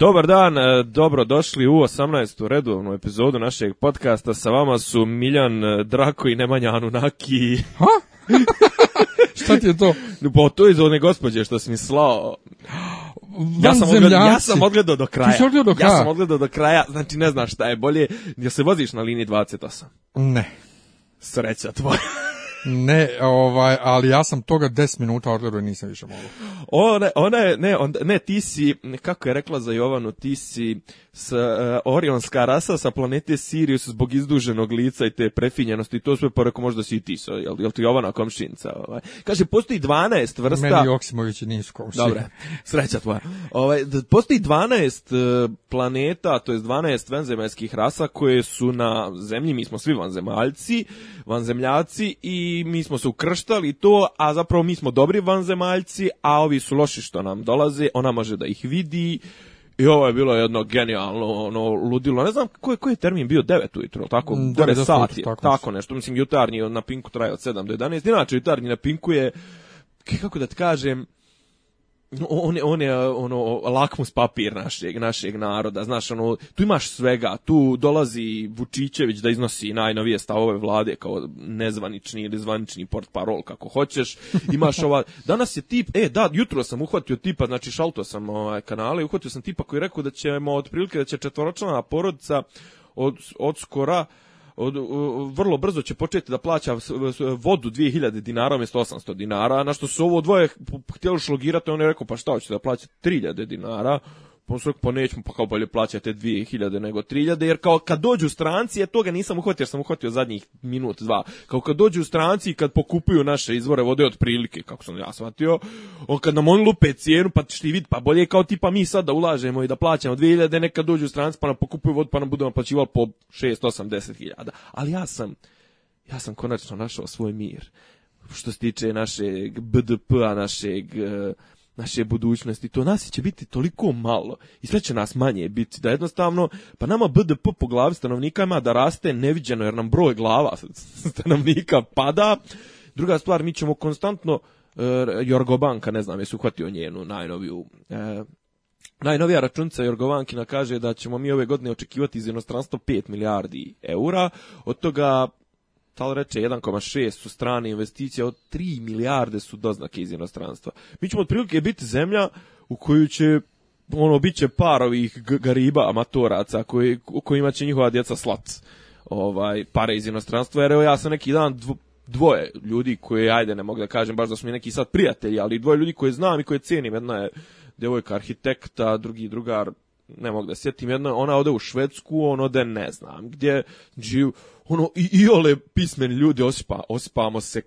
Dobar dan, e, dobro došli u 18. redovnu epizodu našeg podcasta. Sa vama su Miljan e, Drako i Nemanja Anunaki. Ha? Šta ti je to? Pa to je iz one gospođe što si mi slao. Ja sam, odgledao, ja sam odgledao do kraja. Ti do kraja? Ja sam odgledao do kraja, znači ne znaš šta je bolje. Jel se voziš na liniji 28? Ne. Sreća tvoja. Ne, ovaj, ali ja sam toga 10 minuta odgledao i nisam više mogao. Ona, ona je, ne, on, ne, ti si, kako je rekla za Jovanu, ti si s, uh, orionska rasa sa planete Sirius zbog izduženog lica i te prefinjenosti to sve pa rekao možda si i ti, so, jel, jel ti Jovana komšinca? Ovaj. Kaže, postoji 12 vrsta... Meni Joksimović nisu komšinci. Dobre, sreća tvoja. Ovaj, postoji 12 e, planeta, to je 12 vanzemaljskih rasa koje su na zemlji, mi smo svi vanzemaljci, vanzemljaci i mi smo se ukrštali to, a zapravo mi smo dobri vanzemaljci, a ovi su loši što nam dolaze, ona može da ih vidi. I ovo je bilo jedno genijalno ono, ludilo. Ne znam koji, koji je termin bio, 9 ujutro, tako, mm, sati, tako, tako nešto. Mislim, jutarnji na Pinku traje od 7 do 11. Inače, jutarnji na Pinku je, kako da ti kažem, on je, on je ono lakmus papir našeg našeg naroda znaš ono tu imaš svega tu dolazi Vučićević da iznosi najnovije stavove vlade kao nezvanični ili zvanični portparol kako hoćeš imaš ova danas je tip e da jutro sam uhvatio tipa znači šalto sam ovaj kanale uhvatio sam tipa koji rekao da ćemo otprilike da će četvoročlana porodica od od skora vrlo brzo će početi da plaća vodu 2000 dinara umjesto 800 dinara, na što su ovo dvoje htjeli šlogirati, on je rekao pa šta hoćete da plaća 3000 dinara, pa nećemo pa kao bolje plaćate 2000 nego 3000, jer kao kad dođu stranci, ja toga nisam uhvatio, jer sam uhvatio zadnjih minut, dva, kao kad dođu stranci i kad pokupuju naše izvore vode od prilike, kako sam ja shvatio, on kad nam oni lupe cijenu, pa ti vidi, pa bolje kao tipa mi sad da ulažemo i da plaćamo 2000, neka dođu stranci pa nam pokupuju vodu, pa nam budu naplaćivali po 6, 8, 10 hiljada. Ali ja sam, ja sam konačno našao svoj mir što se tiče našeg BDP-a, našeg eh, naše budućnosti. To nas će biti toliko malo i sve će nas manje biti. Da jednostavno, pa nama BDP po glavi stanovnika ima da raste neviđeno jer nam broj glava stanovnika pada. Druga stvar, mi ćemo konstantno, uh, e, Jorgobanka, ne znam, jesu uhvatio njenu najnoviju e, Najnovija računica Jorgovankina kaže da ćemo mi ove godine očekivati iz jednostranstva 5 milijardi eura, od toga Tal reče 1,6 su strane investicije, od 3 milijarde su doznake iz inostranstva. Mi ćemo otprilike biti zemlja u koju će ono biće par ovih gariba amatoraca koji u kojima će njihova djeca slat ovaj pare iz inostranstva jer evo ja sam neki dan dvoje ljudi koje ajde ne mogu da kažem baš da su mi neki sad prijatelji ali dvoje ljudi koje znam i koje cijenim jedna je djevojka arhitekta drugi drugar ne mogu da sjetim, jedno, ona ode u Švedsku, on ode ne znam gdje, ono, i, ole pismeni ljudi, ospa, ospamo se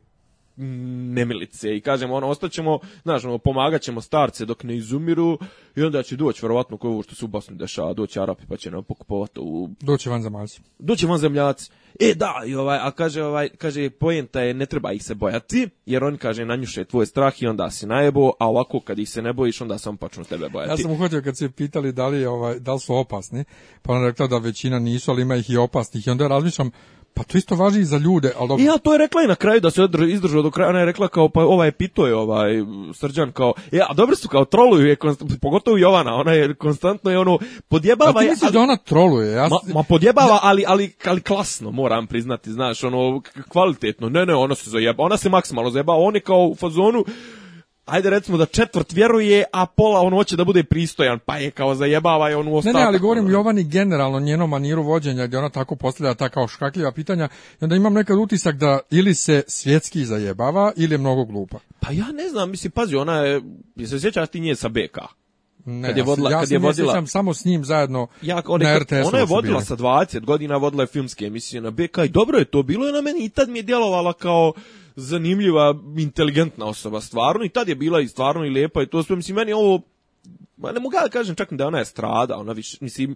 nemilice i kažem ono ostaćemo znaš ono pomagaćemo starce dok ne izumiru i onda će doći verovatno kao što se u Bosni dešava doći Arapi pa će nam pokupovati u doći vanzemaljci doći zemljaci e da i ovaj a kaže ovaj kaže poenta je ne treba ih se bojati jer on kaže nanjuše tvoje strah i onda si najebo a ovako kad ih se ne bojiš onda sam počnu tebe bojati ja sam uhvatio kad se pitali da li ovaj da su opasni pa on rekao da većina nisu ali ima ih i opasnih i onda razmišljam pa to isto važi i za ljude, ali dobro. Ja, to je rekla i na kraju da se izdržao do kraja, ona je rekla kao, pa ovaj pito je ovaj srđan kao, ja, e, dobro su kao troluju je, pogotovo Jovana, ona je konstantno je ono, podjebava. A ti da ona troluje? Ja... Ma, podjebava, ali, ali, ali klasno, moram priznati, znaš, ono, kvalitetno, ne, ne, ona se zajeba, ona se maksimalno zajeba, on je kao u fazonu, ajde recimo da četvrt vjeruje, a pola on hoće da bude pristojan, pa je kao zajebava i on u Ne, ne, ali govorim Jovani generalno njenom maniru vođenja gdje ona tako postavlja ta kao škakljiva pitanja i onda imam nekad utisak da ili se svjetski zajebava ili je mnogo glupa. Pa ja ne znam, mislim, pazi, ona je, se sjećaš ti nije sa BK? Ne, kad je vodila, ja kad vodila, samo s njim zajedno ja, na RTS-u. Ona je vodila sa 20 godina, vodila je filmske emisije na BK i dobro je to bilo i na meni i tad mi je djelovala kao zanimljiva, inteligentna osoba, stvarno, i tad je bila i stvarno i lijepa i to sve, mislim, meni ovo Ma ne mogu da kažem čak da ona je strada, ona više, mislim,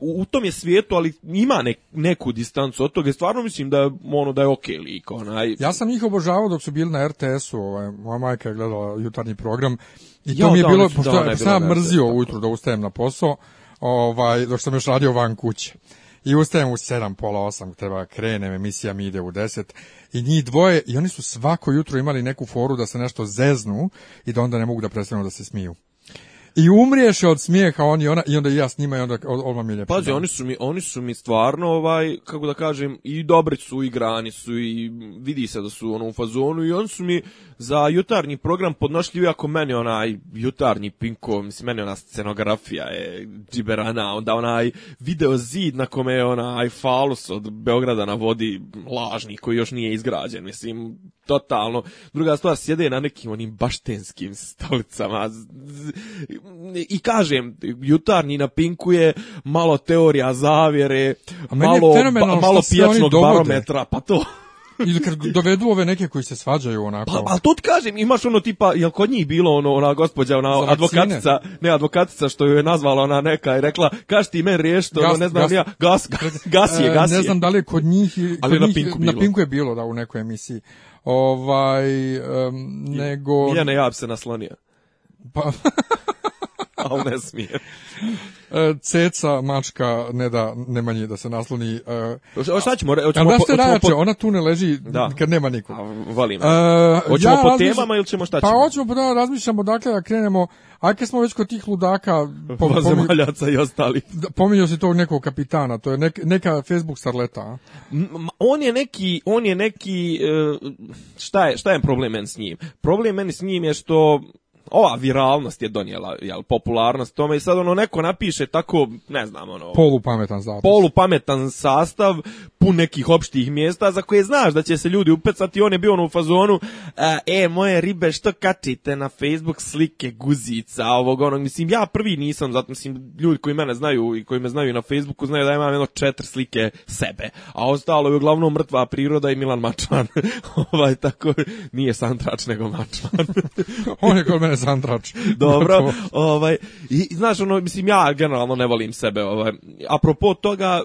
u, tom je svijetu, ali ima neku distancu od toga, stvarno mislim da, ono, da je okej okay lik, Ja sam ih obožavao dok su bili na RTS-u, ovaj, moja majka je gledala jutarnji program i to mi je bilo, pošto sam mrzio ujutro ujutru da ustajem na posao, ovaj, dok sam još radio van kuće i ustajem u 7, pola 8, treba krenem, emisija mi ide u 10 i njih dvoje i oni su svako jutro imali neku foru da se nešto zeznu i da onda ne mogu da prestanu da se smiju i umriješ od smijeha oni ona i onda ja s njima i onda mi je Pazi, oni su mi, oni su mi stvarno ovaj kako da kažem i dobri su i grani su i vidi se da su ono u fazonu i oni su mi za jutarnji program podnošljivi ako meni onaj jutarnji pinko, mislim meni ona scenografija je džiberana, onda onaj video zid na kome je onaj falus od Beograda na vodi lažni koji još nije izgrađen, mislim totalno. Druga stvar sjede na nekim onim baštenskim stolicama i kažem, jutarnji na Pinku je malo teorija zavjere, malo, malo pijačnog barometra, pa to... Ili kad dovedu ove neke koji se svađaju onako. Pa, ali to ti kažem, imaš ono tipa, jel kod njih bilo ono, ona gospođa, ona advokatica, ne advokatica što ju je nazvala ona neka i rekla, kaš ti men riješ to, ono, ne znam gas, ja, gas, gas, je, e, gas je. Ne znam da li je kod njih, ali na, pinku bilo. je bilo da u nekoj emisiji. Ovaj, um, nego... ne Jab se naslonio. Pa... ali ne smije. E, ceca, mačka, ne da Nemanji da se nasloni. E, o šta ćemo? da ste po... ona tu ne leži da. kad nema nikog. Valim. E, hoćemo ja po temama ili ćemo šta pa ćemo? Pa hoćemo, da razmišljamo dakle da krenemo. ajke smo već kod tih ludaka... Po, i ostali. Pominio si tog nekog kapitana, to je nek, neka Facebook starleta. On je neki, on je neki, šta je, šta je problem meni s njim? Problem meni s njim je što ova viralnost je donijela jel, popularnost tome i sad ono neko napiše tako, ne znam, ono... Polupametan zapis. sastav pun nekih opštih mjesta za koje znaš da će se ljudi upecati, on je bio ono u fazonu e, moje ribe, što kačite na Facebook slike guzica ovog onog, mislim, ja prvi nisam, zato mislim, ljudi koji mene znaju i koji me znaju na Facebooku znaju da imam jedno četiri slike sebe, a ostalo je uglavnom mrtva priroda i Milan Mačan, ovaj, tako, nije Santrač, nego Mačan. on je Sandrač. Dobro. ovaj, i, znaš, ono, mislim, ja generalno ne volim sebe. Ovaj, apropo toga,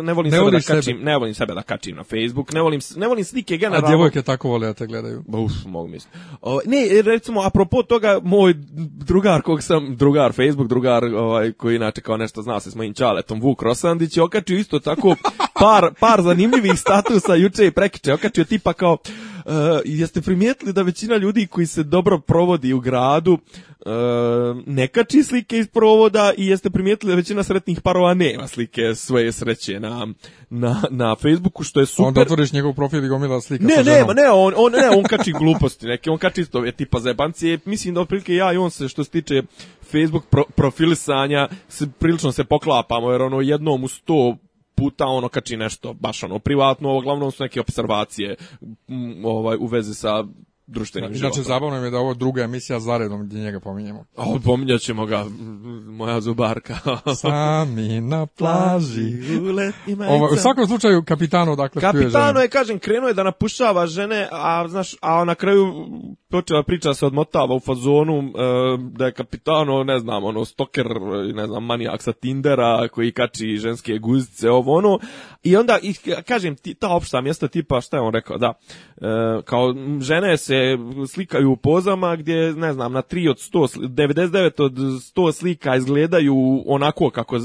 e, ne volim, ne sebe kačim, sebe. ne volim sebe da kačim na Facebook, ne volim, ne volim slike generalno. A djevojke tako vole da te gledaju. Uf, mogu mislim Ovaj, ne, recimo, apropo toga, moj drugar kog sam, drugar Facebook, drugar ovaj, koji inače kao nešto zna se s mojim čaletom, Vuk Rosandić, je okačio isto tako par, par zanimljivih statusa juče i prekiče. Okačio tipa kao, Eh, jeste primijetili da većina ljudi koji se dobro provodi u gradu uh, ne kači slike iz provoda i jeste primijetili da većina sretnih parova nema slike svoje sreće na, na, Facebooku, što je super. Onda otvoriš njegov profil i gomila slika ne, sa ženom. Ne, ne, on, on, ne, on kači gluposti neke, on kači isto tipa zebancije. Mislim da otprilike ja i on se što se tiče Facebook pro, profilisanja se, prilično se poklapamo jer ono jednom u sto puta ono kači nešto baš ono privatno, uglavnom su neke observacije ovaj u vezi sa društvenim Inače, Znači, zabavno je da ovo druga emisija zaredom gdje njega pominjemo. A pominjat ćemo ga, moja zubarka. Sami na plaži. Ovo, u svakom slučaju, kapitano dakle Kapitano je, kažem, krenuo je da napušava žene, a, znaš, a na kraju počela priča se odmotava u fazonu e, da je kapitano, ono, ne znam, ono, stoker, ne znam, manijak sa Tindera koji kači ženske guzice, ovo ono, i onda, i, kažem, ti, ta opšta mjesta tipa, šta je on rekao, da, e, kao žene se slikaju u pozama gdje, ne znam, na 3 od 100, 99 od 100 slika izgledaju onako kako, e,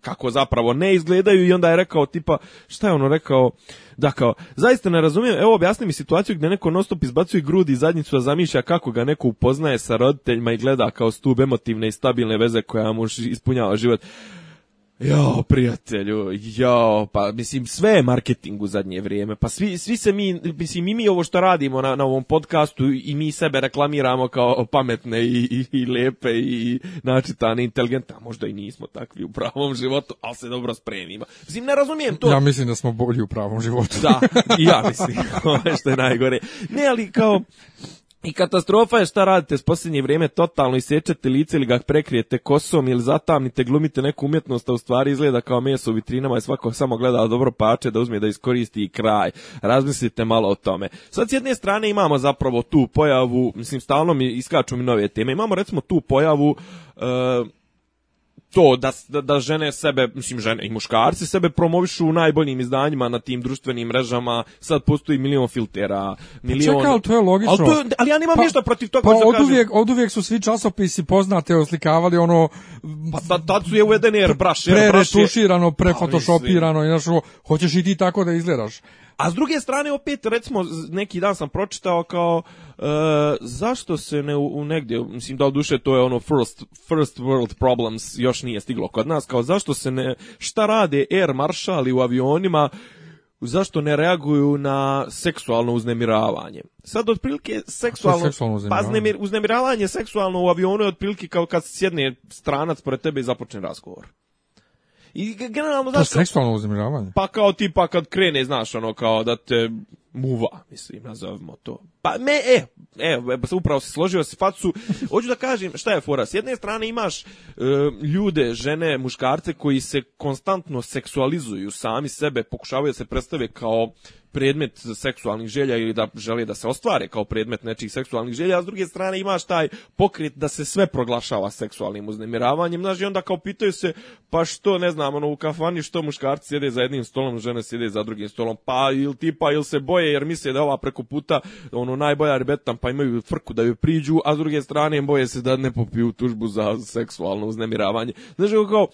kako zapravo ne izgledaju i onda je rekao tipa, šta je ono rekao, da kao, zaista ne razumijem, evo objasni mi situaciju gdje neko stop izbacuje grudi i zadnjicu, da zamišlja kako ga neko upoznaje sa roditeljima i gleda kao stub emotivne i stabilne veze koja mu ispunjava život. Jao, prijatelju, jao, pa mislim sve je marketing u zadnje vrijeme, pa svi, svi se mi, mislim i mi ovo što radimo na, na ovom podcastu i mi sebe reklamiramo kao pametne i, i, i lepe i načitane, inteligentne, a možda i nismo takvi u pravom životu, ali se dobro spremimo. Mislim, ne razumijem to. Ja mislim da smo bolji u pravom životu. Da, i ja mislim, što je najgore. Ne, ali kao, i katastrofa je šta radite s posljednje vrijeme totalno isječete lice ili ga prekrijete kosom ili zatamnite, glumite neku umjetnost, a u stvari izgleda kao meso u vitrinama i svako samo gleda dobro pače da uzme da iskoristi i kraj. Razmislite malo o tome. Sad s jedne strane imamo zapravo tu pojavu, mislim stalno mi iskaču mi nove teme, imamo recimo tu pojavu... E, to da, da žene sebe, mislim žene i muškarci sebe promovišu u najboljim izdanjima na tim društvenim mrežama, sad postoji milion filtera, pa milion... čekaj, ali to je logično. Ali, ja nemam pa- ništa protiv toga. Pa od, Uvijek, su svi časopisi poznate oslikavali ono... Pa tad, su je uveden jer braš, retuširano pre je... pre pa, i ono, hoćeš i ti tako da izgledaš. A s druge strane opet recimo neki dan sam pročitao kao e, zašto se ne u, negdje mislim da duše to je ono first first world problems još nije stiglo kod nas kao zašto se ne šta rade air maršali u avionima zašto ne reaguju na seksualno uznemiravanje. Sad otprilike seksualno, seksualno pa uznemiravanje? pa uznemiravanje seksualno u avionu je otprilike kao kad sjedne stranac pored tebe i započne razgovor. I generalno, znaš... To seksualno uznemiravanje? Pa kao tipa kad krene, znaš, ono, kao da te muva, mislim, nazovimo to. Pa me, e, e, upravo se složio se facu. Hoću da kažem, šta je fora? S jedne strane imaš e, ljude, žene, muškarce koji se konstantno seksualizuju sami sebe, pokušavaju da se predstave kao predmet seksualnih želja ili da žele da se ostvare kao predmet nečih seksualnih želja, a s druge strane imaš taj pokrit da se sve proglašava seksualnim uznemiravanjem, znaš, i onda kao pitaju se, pa što, ne znam, ono, u kafani što muškarci sjede za jednim stolom, žene sjede za drugim stolom, pa ili tipa, ili se boje jer misle da ova preko puta, ono, najbolja rebetan, pa imaju frku da ju priđu, a s druge strane boje se da ne popiju tužbu za seksualno uznemiravanje. Znaš, kao,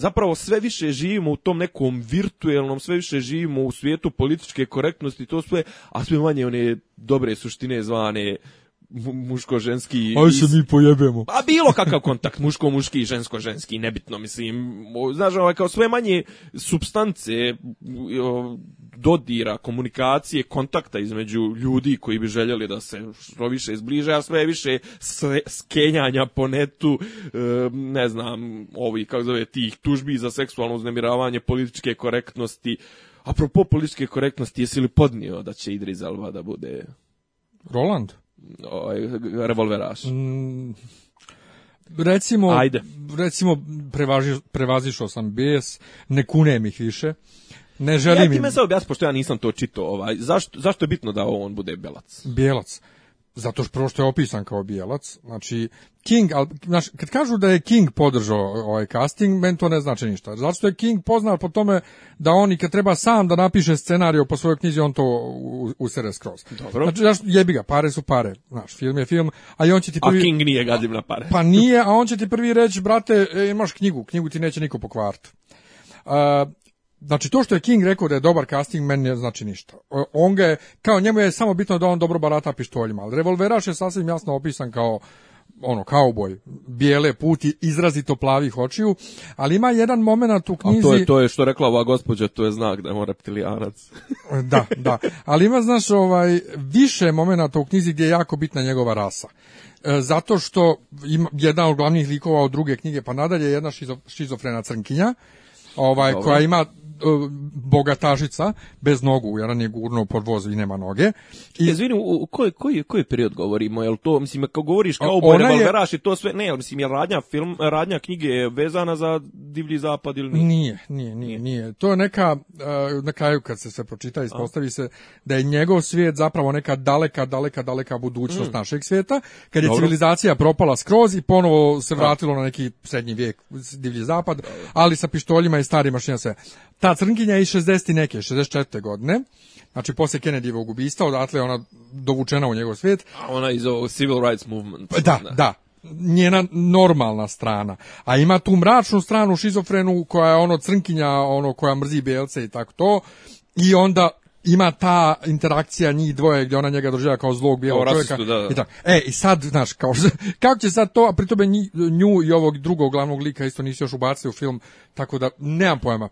zapravo sve više živimo u tom nekom virtuelnom, sve više živimo u svijetu političke korektnosti, to sve, a sve manje one dobre suštine zvane muško-ženski... A bilo kakav kontakt, muško-muški i žensko-ženski, nebitno, mislim. Znaš, ovaj, kao sve manje substance dodira, komunikacije, kontakta između ljudi koji bi željeli da se što više izbliže, a sve više skenjanja po netu, e, ne znam, ovih, kako zove, tih tužbi za seksualno uznemiravanje, političke korektnosti. Apropo političke korektnosti, jesi li podnio da će Idris Alba da bude... Roland? ovaj, revolveraš? Mm, recimo, Ajde. recimo prevaži, prevazišao sam bijes, ne kunem ih više. Ne želim ja ti me sa pošto ja nisam to čito, ovaj, zašto, zašto je bitno da on bude belac Bjelac zato što prvo što je opisan kao bijelac, znači King, al, kad kažu da je King podržao ovaj casting, meni to ne znači ništa. Zato što je King poznat po tome da on i kad treba sam da napiše scenariju po svojoj knjizi, on to usere skroz. Dobro. Znači, jebi ga, pare su pare. Znaš, film je film, a on će ti prvi... A King nije gadim na pare. Pa nije, a on će ti prvi reći, brate, e, imaš knjigu, knjigu ti neće niko pokvart. Uh, Znači to što je King rekao da je dobar casting meni ne znači ništa. E, on ga je, kao njemu je samo bitno da on dobro barata pištoljima, ali revolveraš je sasvim jasno opisan kao ono kauboj, bijele puti, izrazito plavih očiju, ali ima jedan momenat u knjizi... A to je, to je što rekla ova gospođa, to je znak da je on e, da, da, ali ima, znaš, ovaj, više momenata u knjizi gdje je jako bitna njegova rasa e, zato što ima jedna od glavnih likova od druge knjige pa nadalje je jedna šizofrena crnkinja ovaj, koja ima bogatažica bez nogu, jer on je gurno pod i nema noge. I izvini, u koji koji koji period govorimo? Jel to mislim kao govoriš kao revolveraš i to sve? Ne, mislim je radnja film, radnja knjige je vezana za divlji zapad ili nije? Nije, nije, nije, To je neka eh, na kraju kad se se pročita ispostavi se da je njegov svijet zapravo neka daleka, daleka, daleka budućnost mm. našeg svijeta, kad je civilizacija propala skroz i ponovo se vratilo na neki srednji vijek, divlji zapad, ali sa pištoljima i starim mašinama sve. Ta crnkinja je iz 60. neke, 64. godine. Znači, posle Kennedyvog ubista, odatle je ona dovučena u njegov svijet. A ona iz ovog civil rights movement. Pa da, da. Njena normalna strana. A ima tu mračnu stranu, šizofrenu, koja je ono crnkinja, ono koja mrzi belce i tako to. I onda ima ta interakcija njih dvoje gdje ona njega država kao zlog bijelog čovjeka da, E i sad znaš kao kako će sad to a pri tome nju i ovog drugog glavnog lika isto nisi još ubacili u film tako da nemam pojma.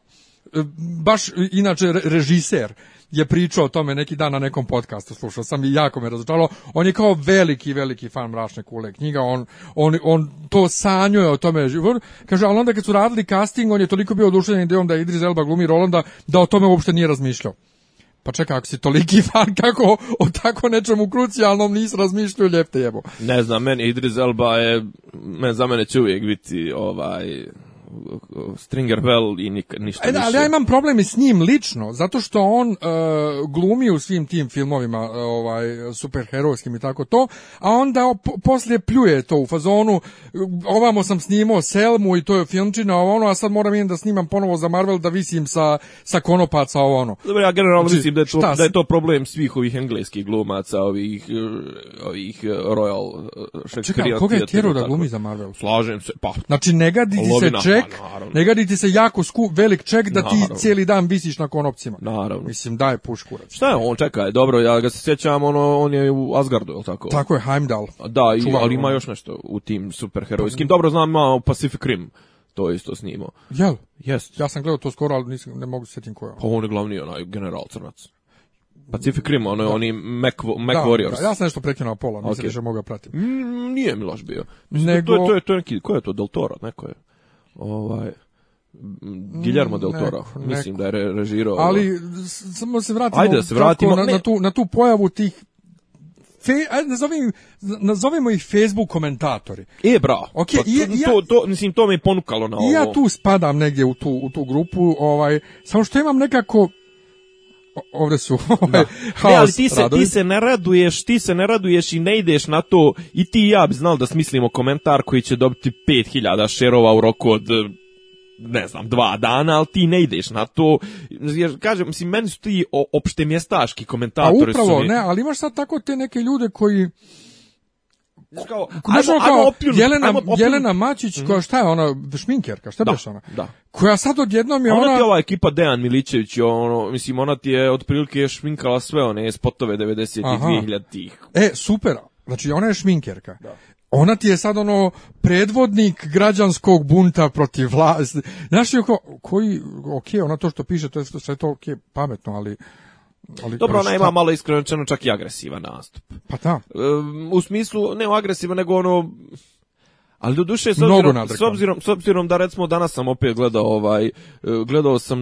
E, baš e, inače režiser je pričao o tome neki dan na nekom podcastu, slušao sam i jako me razočaralo. On je kao veliki, veliki fan Mračne kule knjiga, on, on, on to sanjuje o tome. Kaže, ali onda kad su radili casting, on je toliko bio oduševljen idejom da Idris Elba glumi Rolanda, da o tome uopšte nije razmišljao. Pa čekaj, ako si toliki fan, kako o tako nečemu krucijalnom nisi razmišljao, ljep te jebo. Ne znam, meni Idris Elba je, za mene će uvijek biti ovaj, Stringer Bell i nik, ništa Ali ja imam probleme s njim lično, zato što on e, glumi u svim tim filmovima e, ovaj, superherojskim i tako to, a onda op, poslije pljuje to u fazonu, e, ovamo sam snimao Selmu i to je filmčina, ovo ono, a sad moram idem da snimam ponovo za Marvel da visim sa, sa konopaca, ovo ono. Dobro, ja generalno znači, mislim da je, to, da je to problem svih ovih engleskih glumaca, ovih, ovih Royal Shakespeare. Čekaj, koga je tjerao da glumi za Marvel? Slažem se, pa. Znači, negadi se ček, naravno. ne gadi ti se jako sku, velik ček da naravno. ti cijeli dan visiš na konopcima. Naravno. Mislim, daj puš kurac. Šta je on, čekaj, dobro, ja ga se sjećam, ono, on je u Asgardu, je tako? Tako je, Heimdall. Da, i, ali ima ono. još nešto u tim superherojskim. Pa- dobro, znam, ima Pacific Rim to isto snimao. Jel? Yes. Ja sam gledao to skoro, ali nisam, ne mogu se sjetiti je Pa on je glavni onaj general crnac. Pacific Rim, ono je oni Mac, Warriors. Da, ja sam nešto prekinuo pola, nisam okay. više mogao pratiti. Mm, nije mi loš bio. Mislim, to, je, to, je, to je neki, ko je to, neko je ovaj Guillermo del Toro. Mislim da je režirao. Ali samo se vratimo, Ajde, da se vratimo na, na, tu, na tu pojavu tih fe, ajde, nazovim, ih Facebook komentatori. E, bra Okay, pa to, mislim, to me ponukalo na ovo. Ja tu spadam negdje u tu, u tu grupu, ovaj, samo što imam nekako, ovde su ovaj, Ne, ali ti se, ti se ne raduješ, ti se ne raduješ i ne ideš na to i ti i ja bi znal da smislimo komentar koji će dobiti 5000 šerova u roku od ne znam, dva dana, ali ti ne ideš na to. kažem, mislim, meni su ti opšte mjestaški komentatori. A pa upravo, ne, ali imaš sad tako te neke ljude koji kao, ajmo, ono ajmo Jelena, ajmo Jelena Mačić, mhm. koja šta je ona, šminkerka, šta da, biš ona? Da. Koja sad odjednom je ona... Ona ti je ova ekipa Dejan Milićević, ono, mislim, ona ti je otprilike šminkala sve one spotove 90-ih, tih. E, super, znači ona je šminkerka. Da. Ona ti je sad ono predvodnik građanskog bunta protiv vlasti. Znaš, koji, ok, ona to što piše, to je sve to ok, pametno, ali ali Dobro, ona ima pa- malo iskreno čak i agresivan nastup. Pa da. u smislu, ne agresivan, nego ono... Ali do duše, s obzirom, s, obzirom, da recimo danas sam opet gledao ovaj, e, gledao sam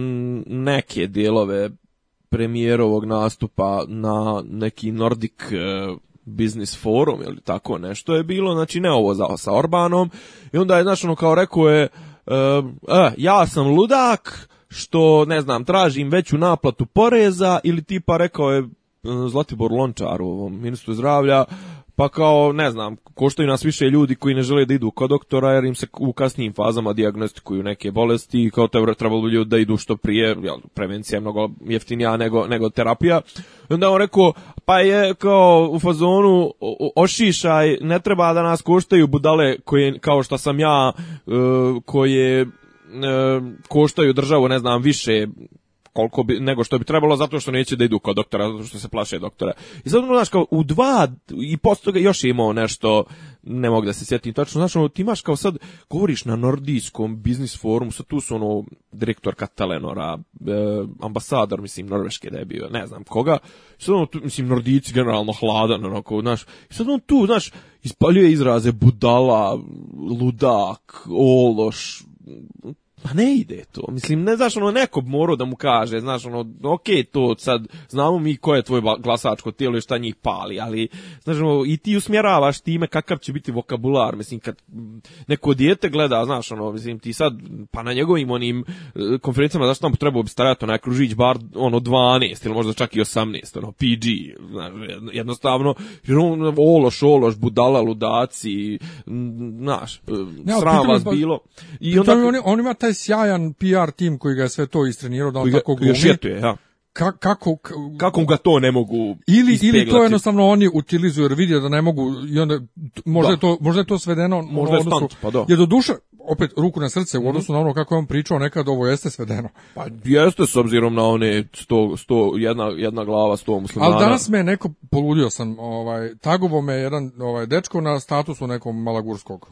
neke dijelove premijerovog nastupa na neki Nordic e, Business forum ili tako nešto je bilo, znači ne ovo sa Orbanom i onda je, znači ono kao rekao je e, ja sam ludak, što, ne znam, tražim veću naplatu poreza ili tipa rekao je e, Zlatibor Lončar u ovom ministru zdravlja, pa kao, ne znam, koštaju nas više ljudi koji ne žele da idu kod doktora jer im se u kasnijim fazama diagnostikuju neke bolesti i kao te trebalo bi ljudi da idu što prije, jel, prevencija je mnogo jeftinija nego, nego terapija. Onda on rekao, pa je kao u fazonu ošišaj, ne treba da nas koštaju budale koje, kao što sam ja, e, koje E, koštaju državu, ne znam, više koliko bi, nego što bi trebalo zato što neće da idu kod doktora, zato što se plaše doktora. I sad, ono, znaš, kao u dva i posto toga još je imao nešto, ne mogu da se sjetim točno, znaš, ono, ti imaš kao sad, govoriš na nordijskom biznis forumu, sad tu su ono, direktor Katalenora, e, ambasador, mislim, Norveške da je bio, ne znam koga, sad ono, tu, mislim, nordijci generalno hladan, onako, znaš, i sad ono tu, znaš, ispaljuje izraze budala, ludak, ološ, 嗯不。Pa ne ide to. Mislim, ne znaš, ono, neko bi da mu kaže, znaš, ono, ok, to sad, znamo mi ko je tvoj glasačko tijelo i šta njih pali, ali, znaš, ono, i ti usmjeravaš time kakav će biti vokabular, mislim, kad neko dijete gleda, znaš, ono, mislim, ti sad, pa na njegovim onim eh, konferencijama, znaš, tamo trebao bi starati onaj kružić bar, ono, 12 ili možda čak i 18, ono, PG, znaš, jednostavno, ološ, ološ, budala, ludaci, znaš, ne, bilo. I onda, on, ima taj sjajan PR tim koji ga je sve to istrenirao da on tako glumi. Šetuje, ja. Ka, kako, kako ga to ne mogu ili ili to jednostavno oni utilizuju jer vide da ne mogu i onda možda da. je to možda je to svedeno možda je ono odnosu, pa da. Jer do duša, opet ruku na srce u mhm. odnosu na ono kako je on pričao nekad ovo jeste svedeno. Pa jeste s obzirom na one sto sto jedna jedna glava sto muslimana. Ali danas me neko poludio sam ovaj tagovo me jedan ovaj dečko na statusu nekom malagurskog.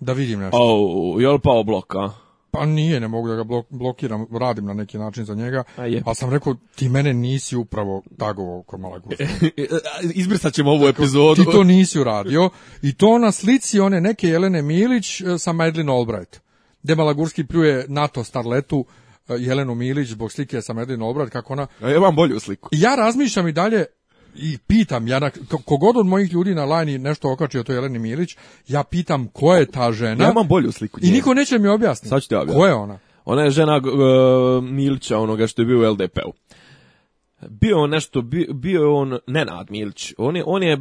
Da vidim nešto. oh, je li pao blok, a? Pa nije, ne mogu da ga blok, blokiram, radim na neki način za njega, a sam rekao, ti mene nisi upravo tagovao oko mala Izbrisat ćemo ovu epizodu. Ti to nisi uradio i to na slici one neke Jelene Milić e, sa Madeleine Albright, gde Malagurski pljuje NATO starletu e, Jelenu Milić zbog slike sa Madeleine Albright, kako ona... Ja imam bolju sliku. Ja razmišljam i dalje, i pitam ja kogod od mojih ljudi na lajni nešto okačio to Jeleni Milić, ja pitam ko je ta žena. Ja imam bolju sliku. I niko neće mi objasniti. Sad ću Ko je ona? Ona je žena uh, Milića, onoga što je bio u LDP-u. Bio on nešto, bio, je on Nenad Milić. On je, on je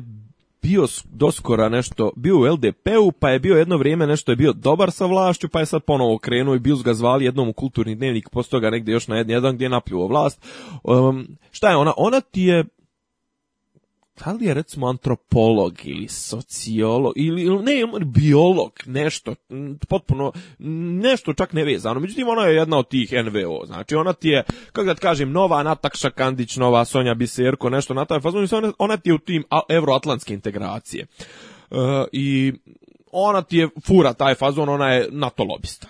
bio doskora nešto, bio u LDP-u, pa je bio jedno vrijeme nešto je bio dobar sa vlašću, pa je sad ponovo krenuo i bio ga zvali jednom u kulturni dnevnik, posto ga negdje još na jedan gdje je napljuo vlast. Um, šta je ona? Ona ti je da li je recimo antropolog ili sociolog ili ne biolog nešto potpuno nešto čak nevezano međutim ona je jedna od tih NVO znači ona ti je kako da kažem nova Natakša Kandić nova Sonja Biserko nešto na taj fazon ona, ti je u tim euroatlantske integracije e, i ona ti je fura taj fazon ona je NATO lobista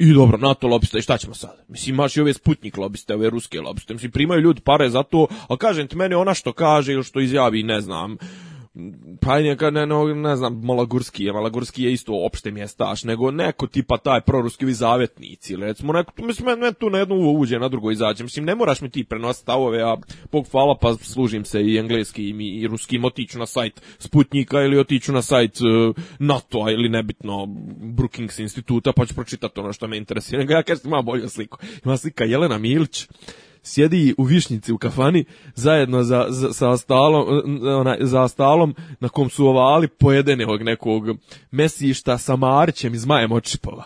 i dobro, NATO lobista, i šta ćemo sad? Mislim, imaš i ove sputnik lobiste, ove ruske lobiste. Mislim, primaju ljudi pare za to, a kažem ti, mene ona što kaže ili što izjavi, ne znam, pa neka, ne, ne, znam, Malagurski je, Malagurski je isto opšte mjestaš, nego neko tipa taj proruski zavetnici, recimo, neko, pa mislim, ne, tu na jedno uđe, na drugo izađe, mislim, ne moraš mi ti prenositi stavove, a Bog hvala, pa služim se i engleskim i, i ruskim, otiću na sajt Sputnika ili otiću na sajt uh, e, nato ili nebitno Brookings instituta, pa ću pročitati ono što me interesuje, nego ja kažem, ima bolju sliku, ima slika Jelena Milić, sjedi u višnjici u kafani zajedno za, za, sa stalom, eh, za stalom na kom su ovali ovog nekog mesišta sa Marićem iz Majem Očipova.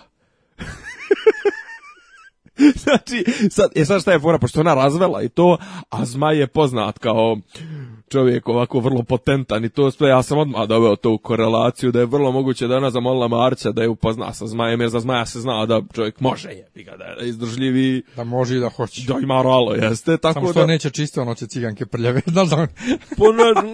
znači, sad, je sad šta je fora, pošto ona razvela i to, a Zmaj je poznat kao čovjek ovako vrlo potentan i to sve, ja sam odmah doveo to u korelaciju da je vrlo moguće da je ona zamolila marca da je upozna sa zmajem, jer za zmaja se zna da čovjek može je, da je izdržljivi. Da može i da hoće. Da ima ralo, jeste. Tako Samo što da... neće čiste, ono će ciganke prljave. Da pa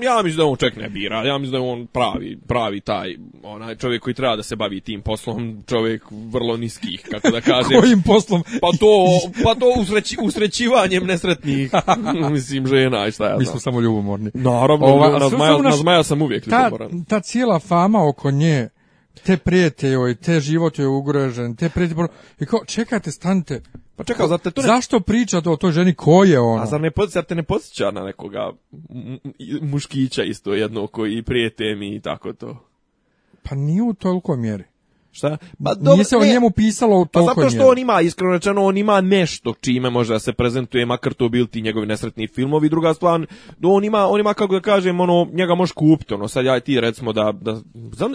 ja mislim da on čovjek ne bira, ja mislim da je on pravi, pravi taj, onaj čovjek koji treba da se bavi tim poslom, čovjek vrlo niskih, kako da kažem. Kojim poslom? Pa to, pa to usreći, usrećivanjem nesretnih, mislim, žena i šta ja znam. Mi smo samo ljubomorni ljubomorni. Naravno, Ova, razmajao, naš, sam uvijek ljubomoran. Ta, cijela fama oko nje, te prijete joj, te život joj je ugrožen, te prijete... I kao, čekajte, stanite. Pa čekaj, zar te to ne... Zašto pričate o toj ženi, ko je ona? A zar, ne, zar te ne posjeća na nekoga muškića isto jedno koji prijete mi i tako to? Pa nije u toliko mjeri. Šta? Nije se o njemu pisalo Pa zato što on ima, iskreno rečeno, on ima nešto čime može da se prezentuje, makar to bili ti njegovi nesretni filmovi. Druga stvar, on ima, on ima kako da kažem, ono, njega može kupiti, ono, sad ja ti recimo da, da,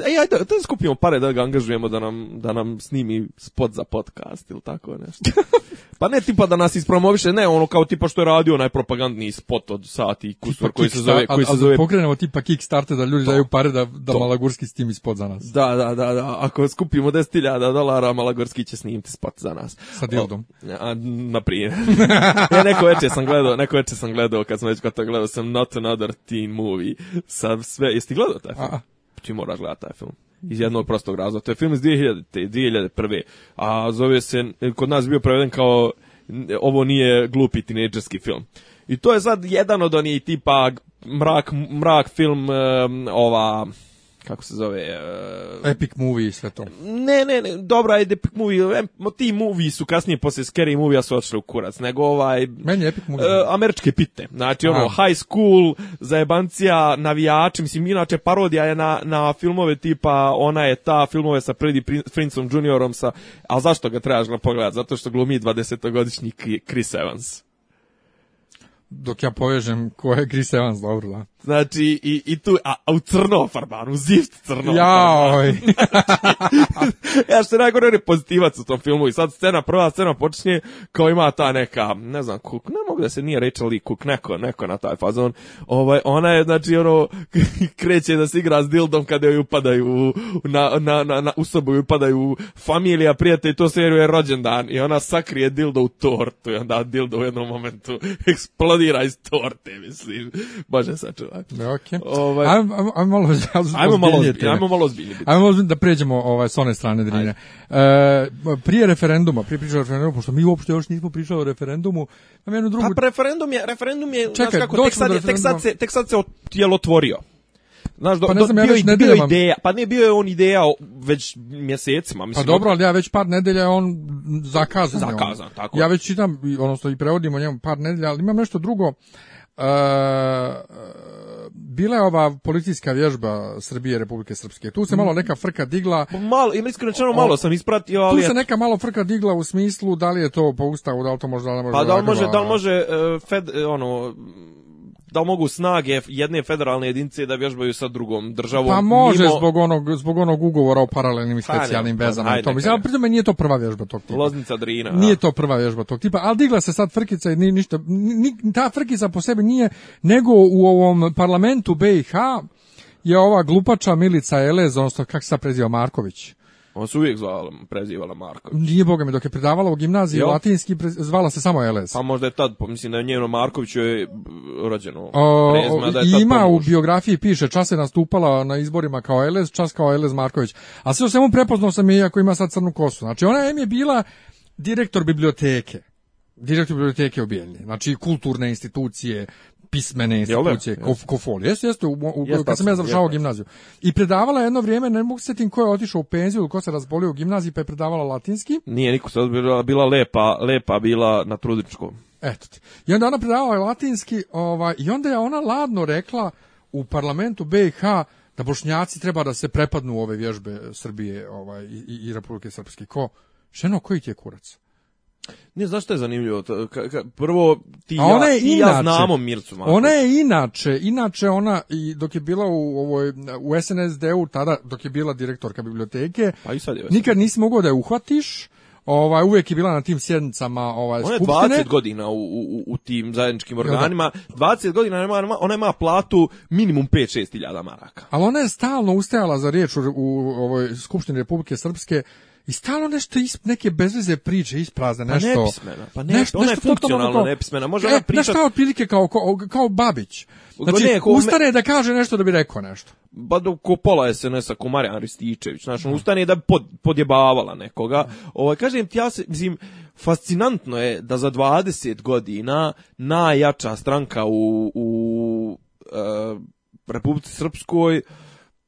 ej, ajde, da skupimo pare da ga angažujemo da nam, da nam snimi spot za podcast ili tako nešto. Pa ne tipa da nas ispromoviše, ne, ono kao tipa što je radio najpropagandniji spot od sati i koji se zove... Koji a, se zove... pokrenemo tipa Kickstarter da ljudi daju pare da, da Malagurski snimi spot za nas. Da, da, da, da. ako skupimo 10.000 dolara, Malagurski će snimiti spot za nas. Sa dildom. A, na neko večer sam gledao, neko večer sam gledao, kad sam već kada gledao, sam Not Another Teen Movie. Sad sve, ti gledao taj film? A. Ti moraš gledati taj film iz jednog prostog razloga. To je film iz 2000, 2001. A zove se, kod nas bio preveden kao ovo nije glupi tinejdžerski film. I to je sad jedan od onih tipa mrak, mrak film ova kako se zove... E, epic movie i sve to. Ne, ne, ne, dobro, ajde epic movie, e, ti movie su kasnije posle scary movie-a su odšli u kurac, nego ovaj... Meni epic movie. Uh, američke pite, znači ono, high school, zajebancija, navijači, mislim, inače parodija je na, na filmove tipa, ona je ta filmove sa Freddy Princeom Juniorom, sa, a zašto ga trebaš na pogled? Zato što glumi 20-godišnji Chris Evans. Dok ja povežem ko je Chris Evans, dobro, da. Znači, i, i tu, a, a u crno farbanu, u zift crno Jaoj. znači, ja što najgore, pozitivac u tom filmu i sad scena, prva scena počinje kao ima ta neka, ne znam, kuk, ne mogu da se nije reći ali kuk, neko, neko na taj fazon. Ovaj, ona je, znači, ono, kreće da se igra s dildom kada joj upadaju na, na, na, u sobu upadaju familija, prijatelj, to se je rođendan i ona sakrije dildo u tortu i onda dildo u jednom momentu eksplodira iz torte, mislim. Bože, sačuva. Okay. Ovaj, ajmo, ajmo malo ajmo malo ozbiljnije. Ajmo malo Ajmo da pređemo ovaj, s one strane Drine. E, prije referenduma, prije pričali o referendumu, pošto mi uopšte još nismo pričali o referendumu, imam jednu drugu... Pa referendum je, referendum je, Čekaj, kako, tek sad, tek sad, se, tek sad se otvorio. Znaš, do, pa ne znam, do, ja bio, ne bio ideja, pa nije bio je on ideja već mjesecima. Mislim, pa dobro, ali ja već par nedelja on zakazan. Zakazan, on. tako. Ja već čitam, odnosno i prevodim o njemu par nedelja, ali imam nešto drugo. E, bila je ova policijska vježba Srbije Republike Srpske. Tu se malo mm. neka frka digla. Malo, ima iskreno malo sam ispratio, ali Tu se neka malo frka digla u smislu da li je to po ustavu, da li to možda ne Pa da li može, da li može e, fed, e, ono da mogu snage jedne federalne jedinice da vježbaju sa drugom državom. Pa može zbog, onog, zbog onog ugovora o paralelnim i specijalnim pa vezama. Pa, Mislim, ali nije to prva vježba tog tipa. Loznica Drina. Nije to prva vježba tog tipa, ali digla se sad frkica i ni, ništa. ta frkica po sebi nije, nego u ovom parlamentu BiH je ova glupača Milica Elez, odnosno kak se preziva Marković on se uvijek zvala, prezivala Marković. Nije boga mi, dok je predavala u gimnaziji latinski, pre, zvala se samo LS. Pa možda je tad, pa mislim da je njeno Markoviću je rođeno. O, da je ima u biografiji piše, čas je nastupala na izborima kao LS, čas kao LS Marković. A sve o svemu prepoznao sam je, ako ima sad crnu kosu. Znači, ona je bila direktor biblioteke direktor biblioteke u Bijeljni, znači kulturne institucije, pismene institucije, Kofoli. Jeste, jeste, u, kad sam ja završavao gimnaziju. I predavala jedno vrijeme, ne mogu se tim ko je otišao u penziju ili ko se razbolio u gimnaziji pa je predavala latinski. Nije, niko se bila lepa, lepa bila na trudničkom. Eto ti. I onda ona predavala latinski ovaj, i onda je ona ladno rekla u parlamentu BiH da bošnjaci treba da se prepadnu u ove vježbe Srbije ovaj, i, Republike Srpske. Ko? Šeno, koji ti je kurac? Ne, znaš je zanimljivo? Prvo, ti, ja, ona je ja znamo Mircu Marković. Ona je inače, inače ona, i dok je bila u, ovoj, u SNSD-u, tada, dok je bila direktorka biblioteke, pa i sad nikad nisi mogao da je uhvatiš, Ovaj uvijek je bila na tim sjednicama ovaj ona je 20 godina u, u, u tim zajedničkim organima. 20 godina ona ima platu minimum 5-6.000 maraka. Ali ona je stalno ustajala za riječ u, u ovoj skupštini Republike Srpske i stalo nešto is neke bezveze priče isprazne, pa nešto. Pa nepismena, pa ne, nešto, ona je funkcionalno nepismena, može e, pričat... Nešto otprilike kao, kao, kao babić. Znači, ustane da kaže nešto da bi rekao nešto. Ba do pola SNS-a ko Marijan Rističević, znači, on ustane da bi pod, podjebavala nekoga. Ovo, ovaj, kažem ti, ja se, mislim, fascinantno je da za 20 godina najjača stranka u, u e, Republici Srpskoj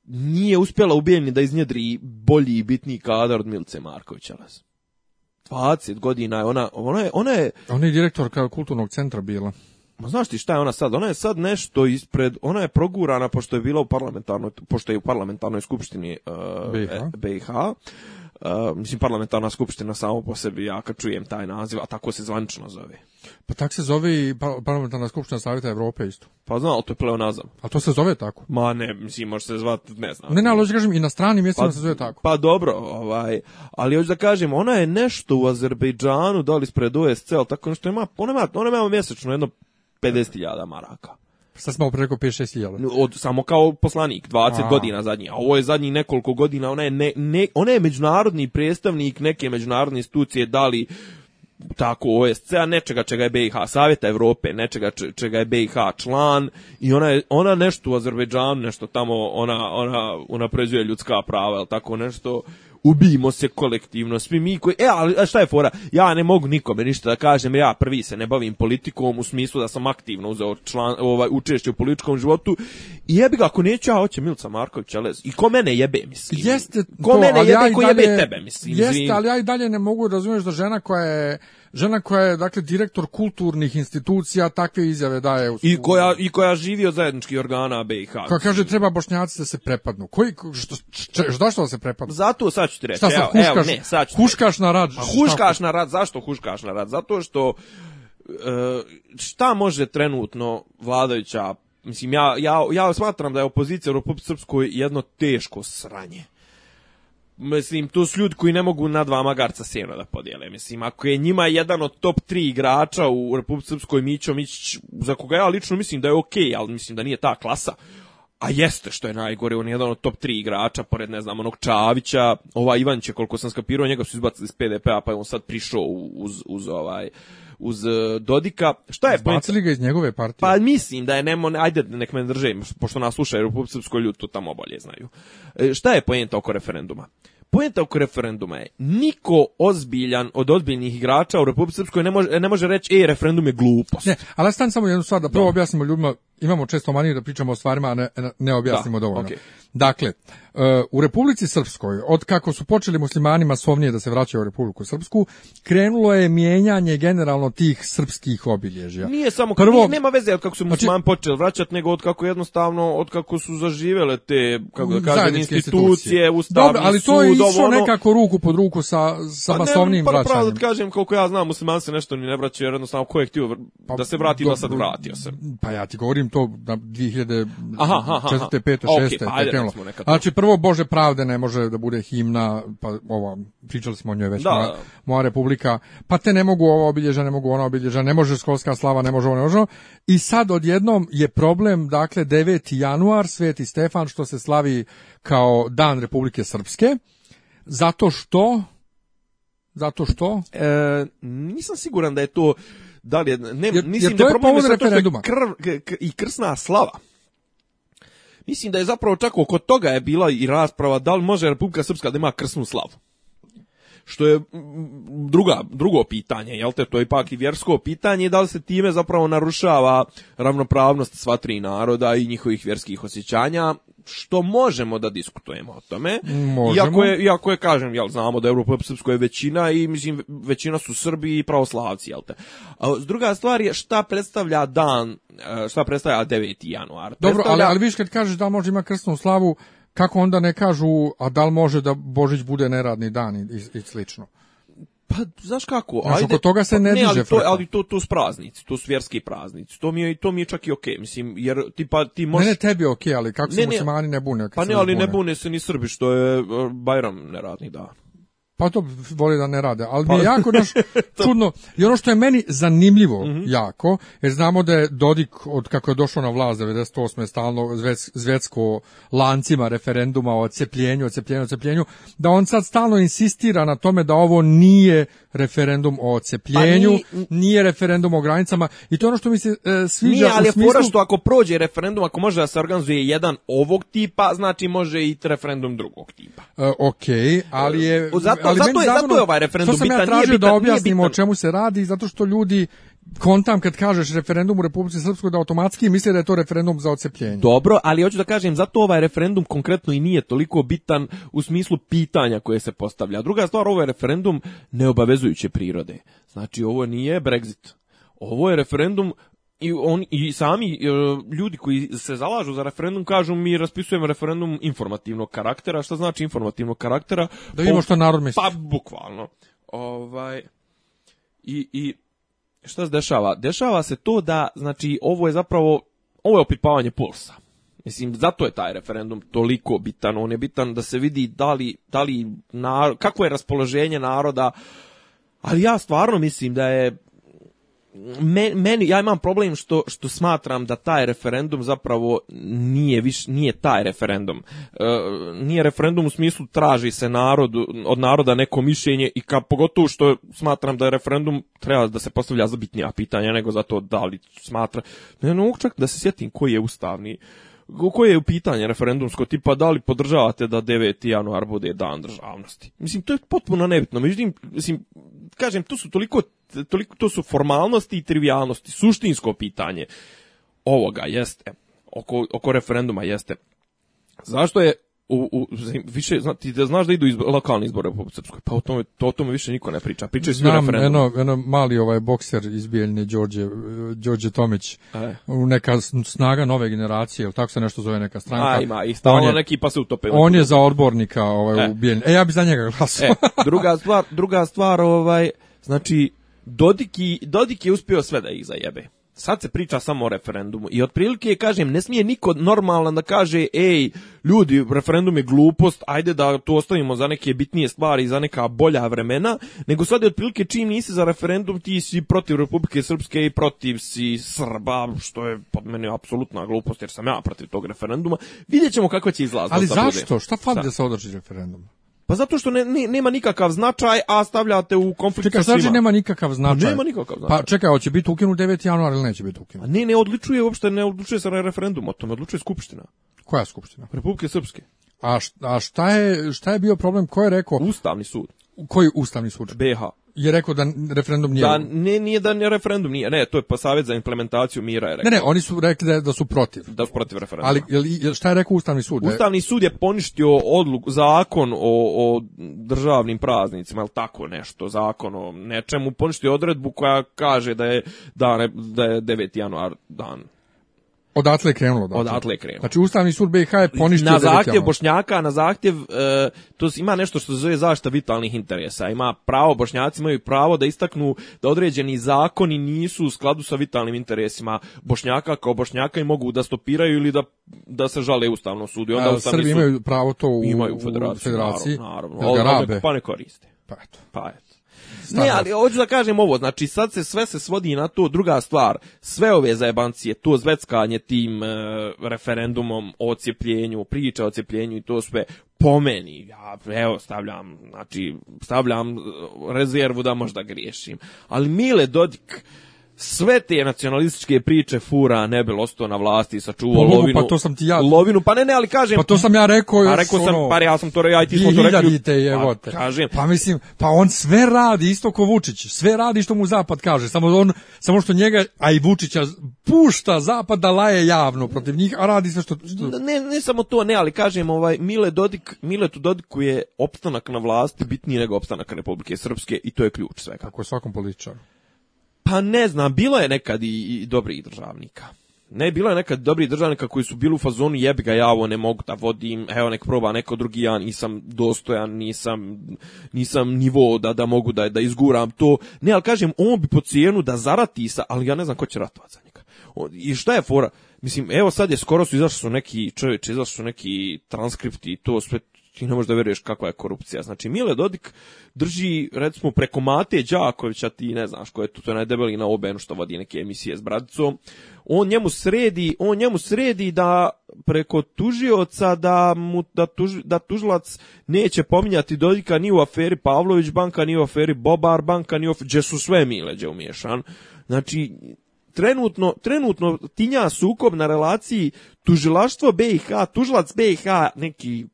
nije uspjela ubijeni da iznjedri bolji i bitniji kadar od Milce Markovića. 20 godina je ona, ona je, ona je... Ona je direktorka kulturnog centra bila. Ma znaš ti šta je ona sad? Ona je sad nešto ispred, ona je progurana pošto je bila u parlamentarnoj, pošto je u parlamentarnoj skupštini uh, e, e, BiH. BiH mislim, parlamentarna skupština samo po sebi, ja kad čujem taj naziv, a tako se zvanično zove. Pa tak se zove i parlamentarna skupština Savjeta Evrope isto. Pa znam, ali to je pleonazam. A to se zove tako? Ma ne, mislim, može se zvati, ne znam. Ne, ne, ali kažem, i na strani mjestima pa se zove tako. Pa dobro, ovaj, ali hoću da kažem, ona je nešto u Azerbejdžanu, da li spreduje OSC, ali tako nešto ima, ona ima, ona ima mjesečno jedno 50.000 maraka. Sad smo preko 5-6 Od, samo kao poslanik, 20 godina zadnji. A ovo je zadnji nekoliko godina, ona je, ne, ne, ona je međunarodni predstavnik neke međunarodne institucije, dali tako OSC, a nečega čega je BiH Savjeta Evrope, nečega čega je BiH član i ona, je, ona nešto u Azerbejdžanu, nešto tamo, ona, ona unapređuje ljudska prava, ili tako nešto ubijimo se kolektivno, svi mi koji, e, ali šta je fora, ja ne mogu nikome ništa da kažem, ja prvi se ne bavim politikom u smislu da sam aktivno uzeo član, ovaj, učešće u političkom životu i jebi ga, ako neću, ja hoće Milca Marković, i ko mene jebe, mislim. Jeste ko mene jebe, ja ko jebe tebe, mislim. Jeste, ali ja i dalje ne mogu razumiješ da žena koja je žena koja je dakle direktor kulturnih institucija takve izjave daje u I koja i koja živi od zajedničkih organa BiH. Kao kaže treba bošnjaci da se prepadnu. Koji što e. zašto da se prepadnu? Zato sad ću ti reći. Šta huškaš, ne, sad ću huškaš na rad. Pa huškaš na rad, zašto huškaš na rad? Zato što e, šta može trenutno vladajuća Mislim, ja, ja, ja smatram da je opozicija u Republike Srpskoj jedno teško sranje mislim, to su ljudi koji ne mogu na dva magarca sjeno da podijele. Mislim, ako je njima jedan od top tri igrača u Republike Srpskoj Mićo Mićić, za koga ja lično mislim da je okej, okay, ali mislim da nije ta klasa, a jeste što je najgore, on je jedan od top tri igrača, pored ne znam, onog Čavića, ova Ivanće, koliko sam skapirao, njega su izbacili iz PDP-a, pa je on sad prišao uz, uz ovaj, uz e, Dodika. Šta je pa- Zbacili ga iz njegove partije? Pa mislim da je nemo, ajde nek me drže, pošto nas slušaju u Srpskoj ljud, tamo bolje znaju. E, šta je pojenta oko referenduma? Pojenta oko referenduma je, niko ozbiljan od ozbiljnih igrača u Republike Srpskoj ne može, ne može reći, ej referendum je glupost. Ne, ali stan samo jednu stvar da prvo objasnimo ljudima imamo često manje da pričamo o stvarima, a ne, objasnimo da, dovoljno. Dakle, e, u Republici Srpskoj, od kako su počeli muslimani masovnije da se vraćaju u Republiku Srpsku, krenulo je mijenjanje generalno tih srpskih obilježja. Nije samo, Prvo, nema veze od kako su znači- muslimani počeli vraćati, nego od kako jednostavno, od kako su zaživele te, kako da kažem, institucije, institucije ustavni ali to je išlo ono. nekako ruku pod ruku sa, sa pa masovnim ne, pa vraćanjem. da kažem, koliko ja znam, muslimani se nešto ni ne vraćaju, jer jednostavno ko je htio pa da se vrati, pa, da sad vratio se. Pa ja ti govorim mislim to na 2004. 5. 6. Znači prvo Bože pravde ne može da bude himna, pa ova, pričali smo o njoj već, da, moja, republika, pa te ne mogu ova obilježa, ne mogu ona obilježa, ne može školska slava, ne može ovo, ne može ono. I sad odjednom je problem, dakle, 9. januar, Sveti Stefan, što se slavi kao Dan Republike Srpske, zato što... Zato što? E, nisam siguran da je to da li je, ne, mislim i krsna slava. Mislim da je zapravo čak oko toga je bila i rasprava da li može Republika Srpska da ima krsnu slavu. Što je druga, drugo pitanje, jel te, to je ipak i vjersko pitanje, da li se time zapravo narušava ravnopravnost sva tri naroda i njihovih vjerskih osjećanja, što možemo da diskutujemo o tome. Iako je, iako je kažem, jel, znamo da Europa Srpsko je većina i mislim većina su Srbi i pravoslavci, jel te. druga stvar je šta predstavlja dan, e, šta predstavlja 9. januar. Dobro, ali, ali viš kad kažeš da može ima krstnu slavu, kako onda ne kažu, a da li može da Božić bude neradni dan i, i slično? Pa, znaš kako, znaš, ajde... Oko toga se pa, ne, ne diže ali to, ali to, to su praznici, to su vjerski praznici, to mi je, to mi je čak i okej, okay, mislim, jer ti pa ti možeš... Ne, ne, tebi je okej, okay, ali kako se mani muslimani ne bune? pa ne, ali ne bune se ni Srbi, što je e, Bajram neradni da... Pa to voli da ne rade, ali mi je pa- jako naš, čudno. I ono što je meni zanimljivo mhm. jako, jer znamo da je Dodik, od kako je došao na vlast 98. stalno zvetsko lancima referenduma o cepljenju, o cepljenju, o cepljenju, da on sad stalno insistira na tome da ovo nije referendum o pa cepljenju, nije referendum o granicama i to je ono što mi se e, sviđa nije, ali u smislu... što ako prođe referendum, ako može da se organizuje jedan ovog tipa, znači može i referendum drugog tipa. E, ok, ali je... E, zato, ali zato, je, je ovaj referendum bitan. Što sam ja tražio da objasnimo o čemu se radi, zato što ljudi kontam kad kažeš referendum u Republici Srpskoj da automatski misle da je to referendum za ocepljenje. Dobro, ali hoću da kažem, zato ovaj referendum konkretno i nije toliko bitan u smislu pitanja koje se postavlja. Druga stvar, ovo je referendum neobavezujuće prirode. Znači, ovo nije Brexit. Ovo je referendum i on i sami e, ljudi koji se zalažu za referendum kažu mi raspisujemo referendum informativnog karaktera šta znači informativnog karaktera da vidimo što narod misli pa bukvalno ovaj i i šta se dešava? Dešava se to da, znači, ovo je zapravo, ovo je opipavanje pulsa. Mislim, zato je taj referendum toliko bitan. On je bitan da se vidi da li, da li narod, kako je raspoloženje naroda. Ali ja stvarno mislim da je meni, ja imam problem što, što smatram da taj referendum zapravo nije viš, nije taj referendum. E, nije referendum u smislu traži se narod, od naroda neko mišljenje i ka, pogotovo što smatram da je referendum treba da se postavlja za bitnija pitanja nego za to da li smatra. Ne, no, čak da se sjetim koji je ustavni koje je u pitanje referendumsko tipa da li podržavate da 9. januar bude dan državnosti. Mislim, to je potpuno nebitno. Međutim, mislim, kažem, to su toliko, toliko to su formalnosti i trivialnosti. Suštinsko pitanje ovoga jeste, oko, oko referenduma jeste, zašto je u, u, više, znači da znaš da idu lokalni izbore u Srpskoj, pa o tome, to, o tome više niko ne priča, pričaju svi Znam, mali ovaj bokser iz Bijeljne, Đorđe, Đorđe Tomić, e. neka snaga nove generacije, ili tako se nešto zove neka stranka. A, ima, i stalno neki pa se utope. On je za odbornika ovaj, e. u e, ja bi za njega glasao. E, druga stvar, druga stvar, ovaj, znači, Dodik, i, je uspio sve da ih zajebe sad se priča samo o referendumu i otprilike kažem ne smije niko normalan da kaže ej ljudi referendum je glupost ajde da to ostavimo za neke bitnije stvari za neka bolja vremena nego sad je otprilike čim nisi za referendum ti si protiv Republike Srpske i protiv si Srba što je pod meni apsolutna glupost jer sam ja protiv tog referenduma vidjet ćemo kako će izlaznost ali zašto šta fali da se održi referendum pa zato što ne, nema nikakav značaj, a stavljate u konflikt čekaj, sa svima. Čekaj, nema nikakav pa značaj. nema nikakav pa, značaj. Pa čekaj, hoće biti ukinut 9. januar ili neće biti ukinut? A ne, ne odličuje uopšte, ne odlučuje se na referendum o tome, odlučuje skupština. Koja skupština? Republike Srpske. A šta, a šta je, šta je bio problem? Ko je rekao? Ustavni sud. Koji ustavni sud? BH je rekao da referendum nije... Da, ne, nije da ne referendum nije, ne, to je pa savjet za implementaciju mira je rekao. Ne, ne, oni su rekli da, su protiv. Da su protiv referenduma. Ali šta je rekao Ustavni sud? E, Ustavni sud je poništio odluk, zakon o, o državnim praznicima, jel tako nešto, zakon o nečemu, poništio odredbu koja kaže da je, da, da je 9. januar dan Odatle je krenulo. Dakle. Odatle je krenulo. Znači Ustavni sud BiH je poništio Na zahtjev Bošnjaka, na zahtjev, e, to ima nešto što se zove zaštita vitalnih interesa. Ima pravo, Bošnjaci imaju pravo da istaknu da određeni zakoni nisu u skladu sa vitalnim interesima Bošnjaka kao Bošnjaka i mogu da stopiraju ili da, da se žale Ustavnom sudu. I Srbi imaju pravo to u, imaju u federaciji. federaciji naravno, naravno. Pa ne koriste. Pa eto. Pa eto. Ne, ali hoću da kažem ovo, znači sad se sve se svodi na to, druga stvar, sve ove zajebancije, to zveckanje tim e, referendumom o cijepljenju, priča o cijepljenju i to sve, po ja evo stavljam, znači stavljam e, rezervu da možda griješim, ali Mile Dodik, sve te nacionalističke priče fura ne bi ostao na vlasti i sačuvao pa, lovinu. Pa to sam ti ja. Lovinu, pa ne, ne, ali kažem. Pa to sam ja rekao. Pa rekao sam, ono, pa ja sam to, ja i ti smo to pa, kažem. pa mislim, pa on sve radi, isto kao Vučić, sve radi što mu Zapad kaže, samo, on, samo što njega, a i Vučića, pušta Zapad da laje javno protiv njih, a radi sve što... Ne, ne samo to, ne, ali kažem, ovaj, Mile Dodik, tu Dodiku je opstanak na vlasti bitniji nego opstanak Republike Srpske i to je ključ sve Kako svakom političaru. Pa ne znam, bilo je nekad i, i dobrih državnika. Ne, bilo je nekad dobrih državnika koji su bili u fazonu jebi ga ja ovo ne mogu da vodim, evo nek proba neko drugi, ja nisam dostojan, nisam, nisam nivo da, da mogu da, da izguram to. Ne, ali kažem, on bi po cijenu da zarati sa, ali ja ne znam ko će ratovat za njega. I šta je fora? Mislim, evo sad je skoro su izašli su neki čovječe, izašli su neki transkripti i to sve ti ne možeš da veruješ kakva je korupcija. Znači, Mile Dodik drži, recimo, preko Mate Đakovića, ti ne znaš ko je tu, to je najdebeli na obenu što vodi neke emisije s bradicom. On njemu sredi, on njemu sredi da preko tužioca da, mu, da, tuž, da tužilac neće pominjati Dodika ni u aferi Pavlović banka, ni u aferi Bobar banka, ni u aferi, gdje su sve Mileđe umješan. Znači, trenutno, trenutno tinja sukob na relaciji tužilaštvo BiH, tužilac BiH, neki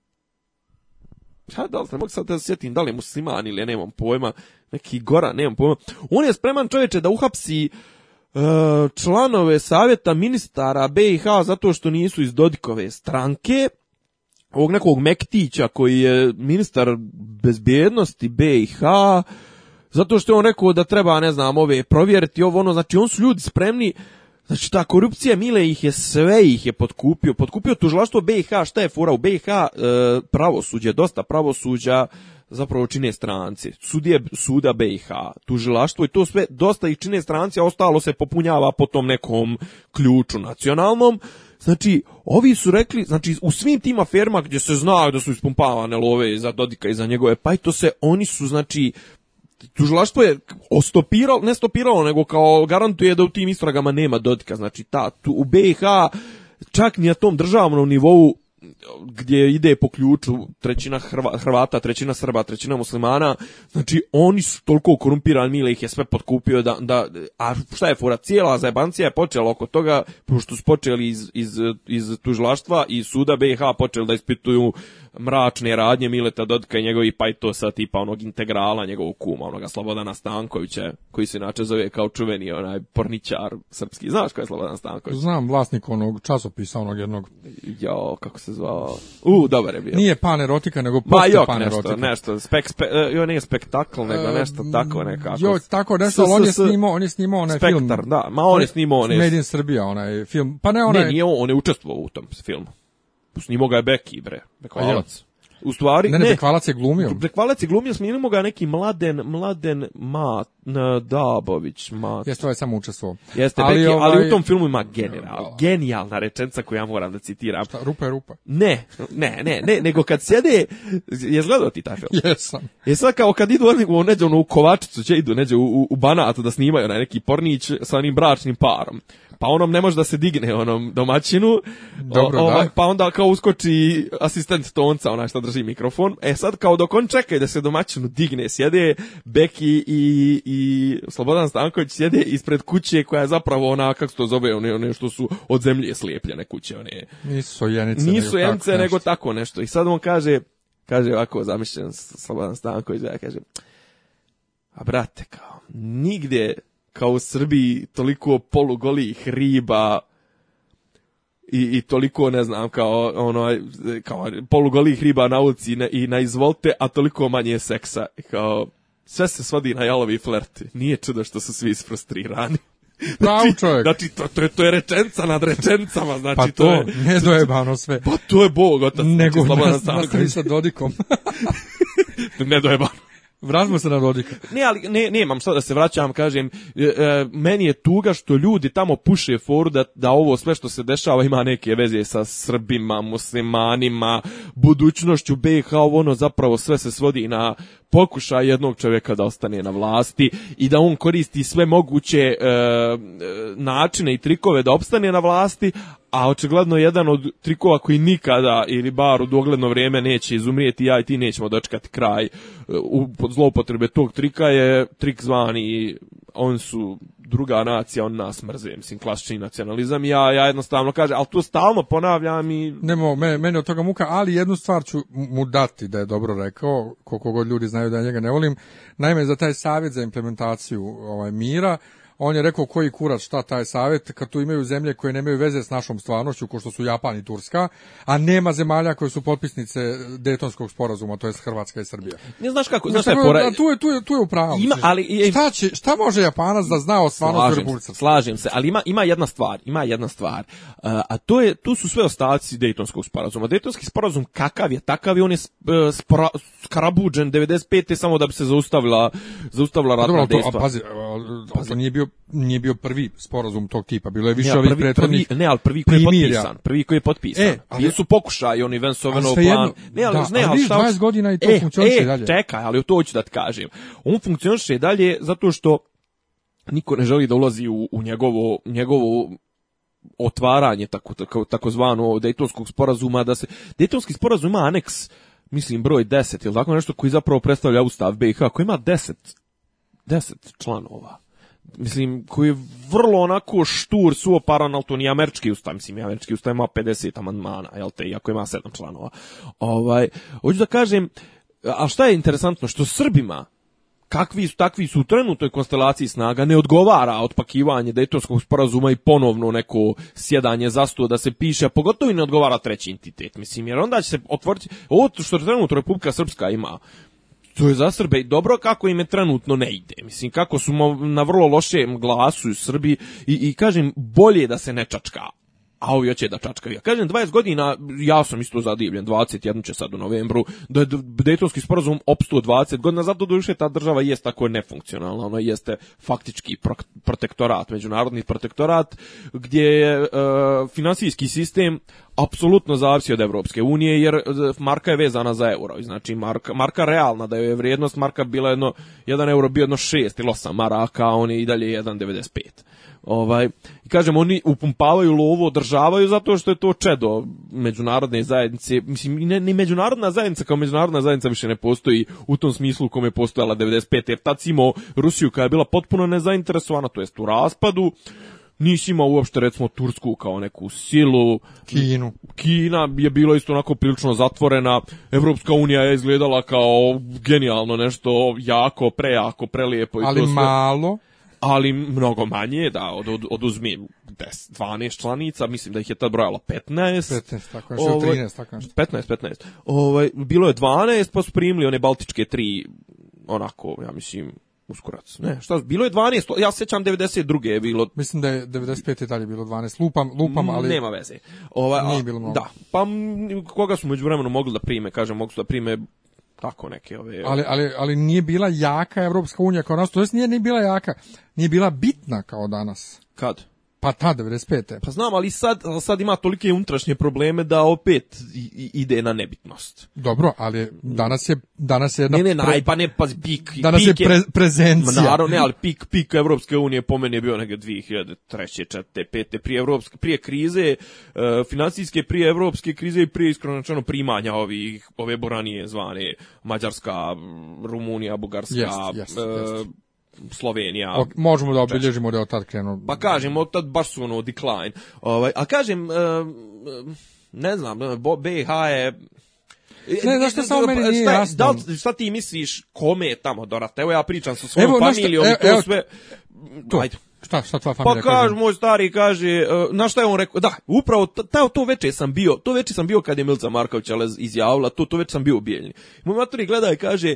da li ne mogu sad da se sjetim da li je musliman ili ja nemam pojma, neki gora, nemam pojma. On je spreman čovječe da uhapsi e, članove savjeta ministara BiH zato što nisu iz Dodikove stranke, ovog nekog Mektića koji je ministar bezbjednosti BiH, zato što je on rekao da treba, ne znam, ove provjeriti ovo, ono, znači on su ljudi spremni Znači ta korupcija Mile ih je sve ih je podkupio, podkupio tužilaštvo BiH, šta je fora u BiH e, pravosuđe, dosta pravosuđa zapravo čine stranci, sudije suda BiH, tužilaštvo i to sve dosta ih čine stranci, a ostalo se popunjava po tom nekom ključu nacionalnom. Znači, ovi su rekli, znači u svim tim aferma gdje se znaju da su ispumpavane love za Dodika i za njegove pajtose, oni su znači tužilaštvo je ostopiralo, ne stopiralo, nego kao garantuje da u tim istragama nema dotika. Znači, ta, tu, u BiH čak ni na tom državnom nivou gdje ide po ključu trećina Hrvata, trećina Srba, trećina muslimana, znači oni su toliko korumpirani, Mile ih je sve potkupio da, da a šta je fora cijela zajebancija je počela oko toga, pošto su počeli iz, iz, iz tužilaštva i suda BiH počeli da ispituju mračne radnje Mileta Dodika i njegovih pajtosa tipa onog integrala njegovog kuma, onoga Slobodana Stankovića, koji se inače zove kao čuveni onaj porničar srpski. Znaš ko je Slobodan Stanković? Znam, vlasnik onog časopisa onog jednog. Jo, kako se zvao? U, dobar je bio. Nije erotika, nego post Ma Nešto, nešto, spek, spe, e, jo, nije spektakl, nego e, nešto tako nekako. Jo, tako nešto, on je snimao, on je snimao onaj film. Spektar, da, ma on je snimao onaj. Made in Srbija, onaj film. Pa ne onaj. Ne, nije on, on je učestvovao u tom filmu snimo ga je Beki, bre. Bekvalac. U stvari, ne, ne, Bekvalac je glumio. Bekvalac je glumio, smijenimo ga neki mladen, mladen Mat Dabović. Ma, Jeste, ovaj samo učestvovao. Jeste, ali, Beki, ali u ovaj- tom filmu ima general, genijalna rečenca koju ja moram da citiram. Šta, rupa je rupa? Ne, ne, ne, ne nego kad sjede, je gledao ti taj film? Jesam. Je sad kao kad idu oni u neđe, ono, u Kovačicu će idu neđe u, u, u Banatu da snimaju na neki pornić sa onim bračnim parom pa onom ne može da se digne onom domaćinu, Dobro, ovaj, da. pa onda kao uskoči asistent tonca, onaj što drži mikrofon. E sad kao dok on čeka da se domaćinu digne, sjede Beki i, i Slobodan Stanković sjede ispred kuće koja je zapravo ona, kak se to zove, one, one što su od zemlje slijepljene kuće. One. Nisu jenice, Nisu nego, tako nego tako nešto. I sad on kaže, kaže ovako zamišljen Slobodan Stanković, da ja kaže, a brate kao, nigdje kao u Srbiji toliko polugolih riba i, i toliko, ne znam, kao, ono, kao polugolih riba na ulici i na, izvolte, a toliko manje seksa. Kao, sve se svodi na jalovi flert. Nije čudo što su svi isfrustrirani. Pravo znači, čovjek. Znači, to, to, je, to rečenca nad rečencama, znači pa to, to je... to, znači, sve. Pa to je bog, otac. Nego, znači, nas, sa Dodikom. nedojebano. Vraćamo se na Rodika. Ne, ali ne, nemam sad da se vraćam, kažem, e, e, meni je tuga što ljudi tamo puše foru da, da ovo sve što se dešava ima neke veze sa Srbima, muslimanima, budućnošću BiH, ono zapravo sve se svodi na pokušaj jednog čovjeka da ostane na vlasti i da on koristi sve moguće e, e, načine i trikove da opstane na vlasti, a očigledno jedan od trikova koji nikada ili bar u dogledno vrijeme neće izumrijeti, ja i ti nećemo dočekati kraj e, u zloupotrebe tog trika je trik zvani on su druga nacija, on nas mrze, mislim, klasični nacionalizam, ja, ja jednostavno kažem, ali to stalno ponavljam i... Nemo, meni meni od toga muka, ali jednu stvar ću mu dati da je dobro rekao, koliko god ljudi znaju da njega ne volim, naime za taj savjet za implementaciju ovaj, mira, on je rekao koji kurac šta taj savjet kad tu imaju zemlje koje nemaju veze s našom stvarnošću kao što su Japan i Turska, a nema zemalja koje su potpisnice Dejtonskog sporazuma, to je Hrvatska i Srbija. Ne znaš kako, tu je tu je tu je u pravu. Ima, ali šta će, šta može Japanac da zna o stvarnosti Republike? Slažem se, ali ima ima jedna stvar, ima jedna stvar. a to je tu su sve ostaci Dejtonskog sporazuma. Dejtonski sporazum kakav je, takav je, on je e, spra, skarabuđen 95. samo da bi se zaustavila zaustavila ratna dejstva. pazi, nije bio bio nije bio prvi sporazum tog tipa, bilo je više ne, ovih prvi, ne, al prvi koji primirja. je potpisan, prvi koji je potpisan. E, ali su pokušaj oni Vensoveno plan. ne, ali da, ne, ali, ali šta 20 godina i to e, funkcioniše e, dalje. čekaj, ali to hoću da ti kažem. On funkcioniše dalje zato što niko ne želi da ulazi u, u njegovo njegovo otvaranje tako tako takozvano Dejtonskog sporazuma da se Dejtonski sporazum ima aneks mislim broj 10 ili tako nešto koji zapravo predstavlja ustav BiH koji ima 10 10 članova mislim, koji je vrlo onako štur, suoparan, ali to nije američki ustav, mislim, američki ustav ima 50 amandmana, jel te, iako ima 7 članova. Ovaj, hoću da kažem, a šta je interesantno, što Srbima, kakvi su, takvi su u trenutnoj konstelaciji snaga, ne odgovara otpakivanje Dejtonskog sporazuma i ponovno neko sjedanje za sto da se piše, a pogotovo i ne odgovara treći entitet, mislim, jer onda će se otvoriti, ovo što trenutno Republika Srpska ima, to je za Srbe i dobro kako im je trenutno ne ide. Mislim, kako su na vrlo lošem glasu u Srbiji i, i kažem, bolje da se ne čačka a ovi hoće da čačkaju. Ja kažem 20 godina, ja sam isto zadivljen, 21 će sad u novembru, da je Dejtonski sporazum opstuo 20 godina, zato duše ta država jest tako nefunkcionalna, ona jeste faktički protektorat, međunarodni protektorat, gdje je e, finansijski sistem apsolutno zavisi od Evropske unije, jer e, marka je vezana za euro, znači marka, marka realna, da je vrijednost marka bila jedno, jedan euro bio jedno 6 ili 8 maraka, a on je i dalje 1,95. Ovaj, kažem, oni upumpavaju lovu, održavaju zato što je to čedo međunarodne zajednice. Mislim, ne, ni međunarodna zajednica kao međunarodna zajednica više ne postoji u tom smislu u kome je postojala 95. Jer tad Rusiju koja je bila potpuno nezainteresovana, to jest u raspadu. Nisi imao uopšte recimo Tursku kao neku silu. Kinu. Kina je bila isto onako prilično zatvorena. Evropska unija je izgledala kao genijalno nešto jako, prejako, prelijepo. I Ali sve. malo ali mnogo manje, da, od, od, oduzmi 10, 12 članica, mislim da ih je tad brojalo 15. 15, tako je, ovaj, 13, tako je. 15, 15. Ovaj, bilo je 12, pa su primili one baltičke tri, onako, ja mislim, uskorac. Ne, šta, bilo je 12, ja sećam 92. je bilo. Mislim da je 95. i dalje bilo 12. Lupam, lupam, ali... Nema veze. Ovaj, nije bilo mnogo. Da, pa koga su među vremenu mogli da prime, kažem, mogli su da prime tako neke ove... Ali, ovaj. ali, ali nije bila jaka Evropska unija kao nas, to nije, nije bila jaka, nije bila bitna kao danas. Kad? Pa ta, 95. Pa znam, ali sad, sad ima tolike unutrašnje probleme da opet ide na nebitnost. Dobro, ali danas je, danas je jedna... Ne, ne, pa ne, pa pik... Danas pik je pre, prezencija. Naravno, ne, ali pik, pik Evropske unije po meni je bio neka 2003. 4. 5. prije, Evropske, prije krize, uh, financijske prije Evropske krize i prije iskronačeno primanja ovih, ove boranije zvane Mađarska, Rumunija, Bugarska, uh, Slovenija. O, možemo da obilježimo da je od tad krenuo. Pa kažem, od tad baš su ono decline. Ovaj, a kažem, eh, ne znam, BH je ne, znaš šta meni nije jasno? Da li, šta ti misliš kome je tamo Dorata? Evo ja pričam sa svojom familijom i e, to sve... Tu. Ajde. Šta, šta tvoja pa familija Pa kaže, moj stari kaže, eh, na šta je on rekao? Da, upravo ta, to veče sam bio, to veče sam bio kad je Milica Marković izjavila, to, to veče sam bio u Bijeljni. Moj matori gleda i kaže,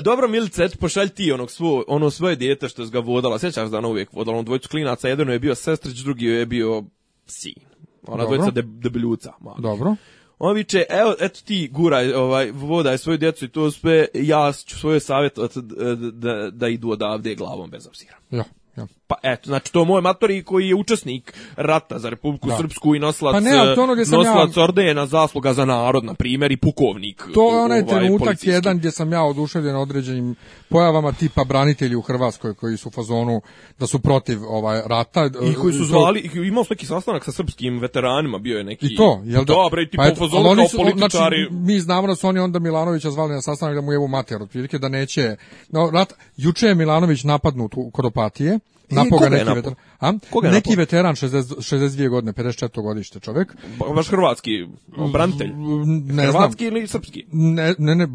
dobro, Milice, eto, pošalj ti onog svo, ono svoje dijete što je ga vodala. Sjećaš da ona uvijek vodala ono dvojicu klinaca, Jedan je bio sestrić, drugi je bio sin. Ona dvojica de, debeljuca. Mali. Dobro. On viče, evo, eto ti guraj, ovaj, vodaj svoju djecu i to sve, ja ću svoje savjet da, eh, da, da idu odavde glavom bez obzira. Ja, ja pa znači to je moj matori koji je učesnik rata za Republiku Srpsku i noslac, pa ne, ono ordena zasluga za narod, na primjer, i pukovnik. To je onaj ovaj, trenutak jedan gdje sam ja oduševljen određenim pojavama tipa branitelji u Hrvatskoj koji su u fazonu da su protiv ovaj rata. I koji su zvali, imao neki sastanak sa srpskim veteranima, bio je neki... I to, jel da? Pa su, znači, političari... mi znamo da su oni onda Milanovića zvali na sastanak da mu jevu mater, otprilike da neće... No, rat, juče je Milanović napadnut u koropatije. Napoga neki napo? veteran. A? Koga neki veteran 60, 62 godine, 54 godište čovjek. Ba, baš hrvatski branitelj. Mm, ne hrvatski ili srpski? Ne, ne, ne,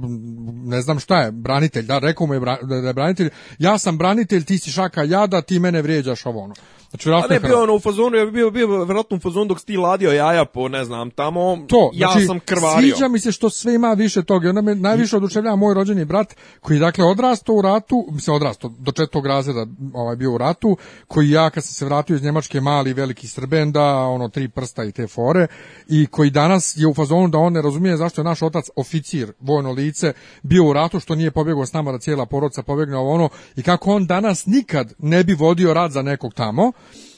ne znam šta je, branitelj. Da, rekao mu je da je branitelj. Ja sam branitelj, ti si šaka jada, ti mene vrijeđaš ovo ono. Znači, A ne, bio ono u fazonu, ja bi bio, bio vjerojatno u fazonu dok ti ladio jaja po, ne znam, tamo, to, ja znači, sam krvario. Sviđa mi se što sve ima više toga. Onda me najviše oduševljava moj rođeni brat, koji je dakle odrastao u ratu, se odrastao, do četvog razreda ovaj, bio u ratu, koji ja kad sam se vratio iz Njemačke mali veliki srbenda, ono tri prsta i te fore, i koji danas je u fazonu da on ne razumije zašto je naš otac oficir, vojno lice, bio u ratu, što nije pobjegao s nama da cijela porodca pobjegne ono, i kako on danas nikad ne bi vodio rat za nekog tamo,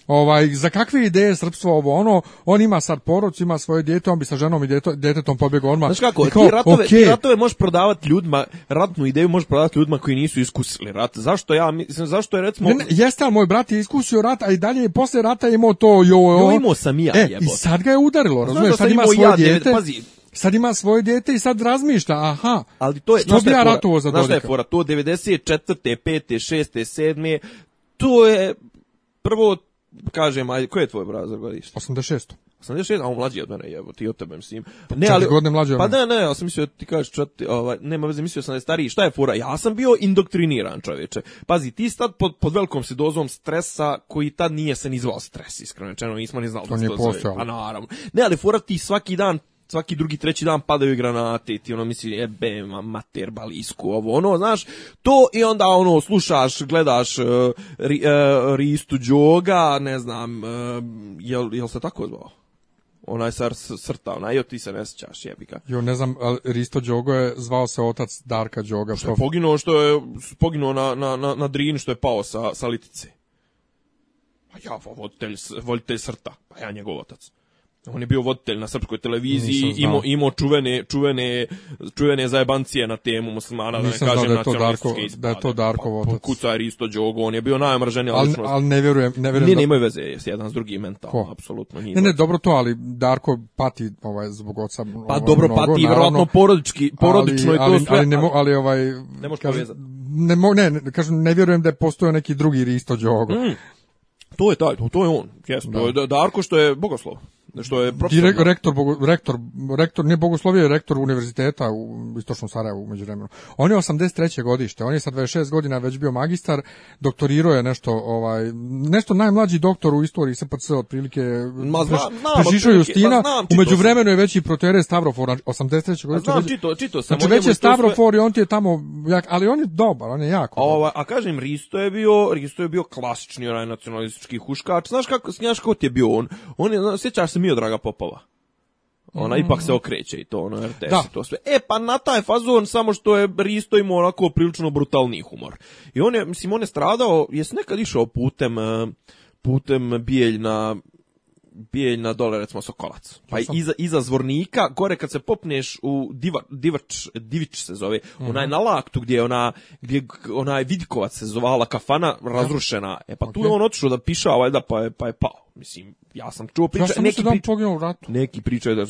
ovaj, za kakve ideje srpstvo ovo ono, on ima sad poroč, ima svoje djete on bi sa ženom i djeto, djetetom pobjegao odmah. Znaš kako, kao, ti, ratove, okay. ratove možeš prodavati ljudima, ratnu ideju možeš prodavati ljudima koji nisu iskusili rat. Zašto ja, mislim, zašto je recimo... Ne, ne, jeste, ali moj brat je iskusio rat, a i dalje je posle rata imao to, jo, jo. jo imao sam i ja, e, I sad ga je udarilo, pa razumiješ, sad ima svoje ja, dijete. Pazi, sad ima svoje dijete i sad razmišlja, aha. Ali to je, što bi ja ratovo za Dodika? Znaš je fora, to 94. 5. 6. 7. To je prvo, kažem, ajde, koji je tvoj brazor godište? 86. 86, a on mlađi od mene, jebo, ti od tebe, mislim. Pa ne, ali, godine mlađi Pa ne, ne, ja sam mislio, ti kažeš, čet, ovaj, nema veze, mislio sam da je stariji, šta je fura? Ja sam bio indoktriniran, čovječe. Pazi, ti sad pod, pod velikom si dozom stresa, koji tad nije se ni zvao stres, iskreno rečeno, nismo ni znali to da se Pa naravno. Ne, ali fura ti svaki dan svaki drugi, treći dan padaju granate i ti ono misli, jebe, mater, balisku, ovo, ono, znaš, to i onda ono, slušaš, gledaš uh, Ristu Đoga, ne znam, uh, jel, jel se tako zvao? onaj sar srta, onaj, jo ti se ne sjećaš, jebika. Jo, ne znam, ali Risto Đogo je zvao se otac Darka Đoga. Što je poginuo, što je poginuo na, na, na, na drin što je pao sa, sa litice. Pa ja, voditelj, voditelj srta, pa ja njegov otac. On je bio voditelj na srpskoj televiziji, imao imao čuvene čuvene čuvene zajebancije na temu muslimana, Nisam da ne kažem da to Darko, ispade. da je to Darko pa, pa otac. Kucar isto Đogo, on je bio najomrženiji ali, ličnost. Ali ne vjerujem, ne vjerujem. Ne, da... nemaju veze s jedan s drugim Ko? apsolutno nije. Ne, ne, dobro to, ali Darko pati ovaj zbog oca. Pa ovaj, dobro mnogo, pati vjerojatno porodički, porodično ali, je to sve. Ali, ali, ne, ali ovaj ne može Ne, mo, ne, ne, kažem ne vjerujem da je postojao neki drugi Risto Đogo. Mm. To je taj, to, to je on. Jesno, to je Darko što je bogoslov što je profesor... rektor, rektor, rektor, nije bogoslovio, rektor univerziteta u Istočnom Sarajevu u vremenu. On je 83. godište, on je sa 26 godina već bio magistar, doktorirao je nešto, ovaj, nešto najmlađi doktor u istoriji SPC, otprilike, ma, zna, Justina, umeđu vremenu je već i protere Stavrofor, 83. Znači godište. Znam, čito, čito sam. Znači, već je Stavrofor i on ti je tamo, jak, ali on je dobar, on je jako. A, ova, a kažem, Risto je bio, Risto je bio klasični onaj nacionalistički huškač. Znaš kako, ti je bio on? On je, sjećaš se mi od Draga Popova. Ona mhm. ipak se okreće i to, ono RTS da. I to sve. E, pa na taj fazon, samo što je Risto imao onako prilično brutalni humor. I on je, mislim, on je stradao, jes nekad išao putem, eh, putem bijeljna bijelj na dole recimo Sokolac. Pa iza, iza zvornika, gore kad se popneš u diva, divač, divič se zove, mm -hmm. onaj na laktu gdje je ona, gdje onaj vidkovac se zovala kafana razrušena. E pa okay. tu je on otišao da piša valjda pa je, pa je pao. Mislim, ja sam čuo priča ja sam neki pričaju da je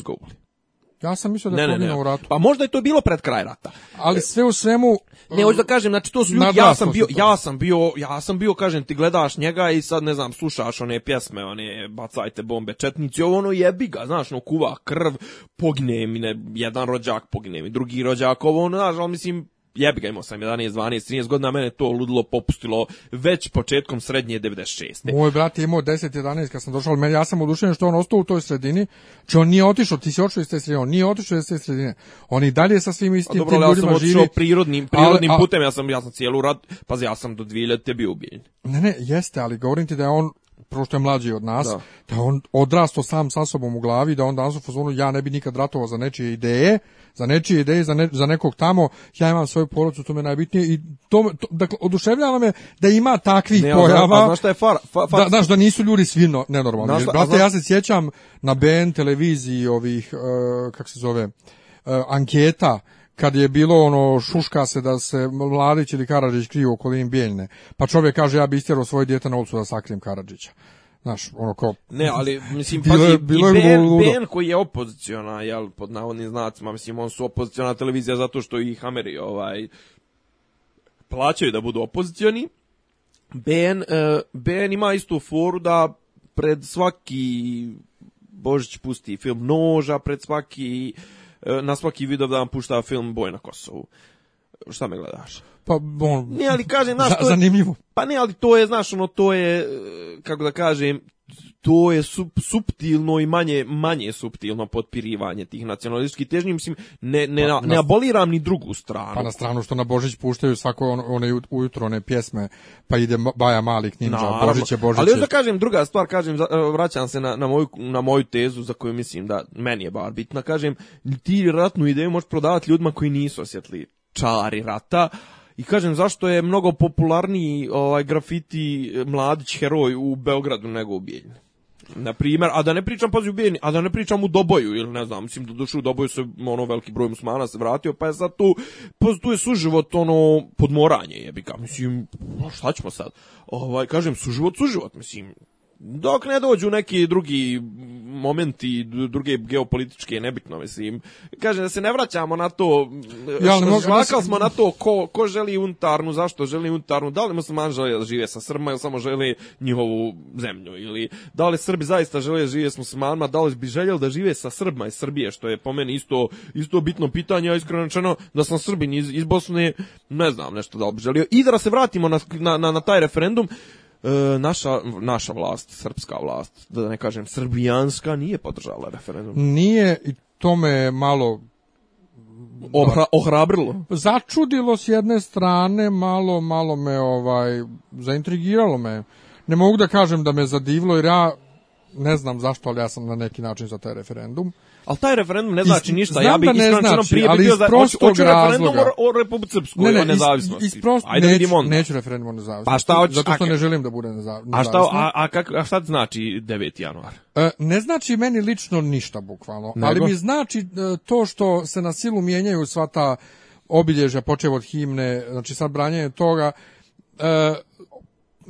ja sam mislio da je ne, u ratu. Pa možda je to bilo pred kraj rata. Ali sve u svemu e, Ne, hoću da e, kažem, znači to su ljudi, ja sam bio, ja sam bio, ja sam bio, kažem, ti gledaš njega i sad ne znam, slušaš one pjesme, one bacajte bombe, četnici, ovo ono jebi ga, znaš, no kuva krv, pogne mi ne, jedan rođak pogne mi, drugi rođak, ovo ono, znaš, ali mislim jebi ga imao sam 11, 12, 13 godina, mene to ludilo popustilo već početkom srednje 96. Moj brat je imao 10, 11 kad sam došao, ali ja sam oduševljen što on ostao u toj sredini, Če znači on nije otišao, ti si otišao iz te sredine, on nije otišao iz te sredine, on i dalje sa svim istim dobro, tim ljudima živi. Dobro, ja sam otišao prirodnim, prirodnim ali, putem, ja sam, ja sam cijelu rad, pazi, ja sam do 2000 bio ubijen. Ne, ne, jeste, ali govorim ti da je on prvo što je mlađi od nas, da, da on odrasto sam sa sobom u glavi, da on danas u fazonu ja ne bi nikad ratovao za nečije ideje, za nečije ideje, za, za nekog tamo, ja imam svoju porodicu, to me najbitnije i to, dakle, oduševljava me da ima takvih ne, pojava. je Da, da nisu ljudi svi no, nenormalni. Brate, ja se sjećam na BN televiziji ovih, uh, kak se zove, e, anketa, kad je bilo ono šuška se da se Mladić ili Karadžić kriju okolim Bijeljne. Pa čovjek kaže ja bi istjerao svoje dijete na ulicu da sakrijem Karadžića. Znaš, ono kao... Ne, ali, mislim, bilo je, i Ben, koji je opoziciona, jel, pod navodnim znacima, mislim, on su opoziciona televizija zato što ih Hameri, ovaj, plaćaju da budu opozicioni. Ben, uh, ima istu foru da pred svaki Božić pusti film Noža, pred svaki, uh, na svaki da vam pušta film Boj na Kosovu šta me gledaš? Pa Ne, ali kažem, to je, zanimljivo. Pa ne, ali to je, znaš, ono, to je, e, kako da kažem, to je sub, suptilno i manje manje suptilno potpirivanje tih nacionalističkih težnji mislim ne ne pa, ne aboliram ni drugu stranu pa na stranu što na Božić puštaju svako on, one ujutro one pjesme pa ide Baja Malik Ninja no, je Božić. ali još da kažem druga stvar kažem e, vraćam se na, na moju na moju tezu za koju mislim da meni je bar bitna kažem ti ratnu ideju možeš prodavati ljudima koji nisu osjetljivi čari rata. I kažem zašto je mnogo popularniji ovaj grafiti eh, mladić heroj u Beogradu nego u Bijeljini. Na primjer, a da ne pričam pazi u a da ne pričam u Doboju ili ne znam, mislim doduše u Doboju se ono veliki broj musmana se vratio, pa je sad tu pa tu je suživot ono podmoranje, jebika. Mislim, pa šta ćemo sad? Ovaj kažem suživot suživot, mislim dok ne dođu neki drugi momenti, druge geopolitičke, nebitno, mislim. Kažem, da se ne vraćamo na to, ja, smo na to ko, ko želi untarnu, zašto želi untarnu, da li musliman žele žive sa Srbima ili samo želi njihovu zemlju, ili da li Srbi zaista žele žive s muslimanima, da li bi željeli da žive sa Srbima i Srbije, što je po meni isto, isto bitno pitanje, a iskreno rečeno, da sam Srbin iz, Bosne, ne znam nešto da li bi želio, i da se vratimo na, na, na taj referendum, E, naša, naša vlast, srpska vlast, da ne kažem srbijanska, nije podržala referendum. Nije i to me malo ohrabrilo. Začudilo s jedne strane, malo, malo me ovaj, zaintrigiralo me. Ne mogu da kažem da me zadivilo jer ja ne znam zašto, ali ja sam na neki način za taj referendum ali taj referendum ne znači ništa. ja bih iskreno znači, prije bio za hoću referendum o, o Republici Srpskoj, ne, ne, o nezavisnosti. prost, Ajde neću, vidimo onda. Neću referendum o nezavisnosti. Pa šta hoćeš? Zato što ne želim da bude nezavisno. A šta, a, a, kak, a šta znači 9. januar? E, ne znači meni lično ništa, bukvalno. Nego? Ali mi znači e, to što se na silu mijenjaju sva ta obilježja, počev od himne, znači sad branjenje toga, e,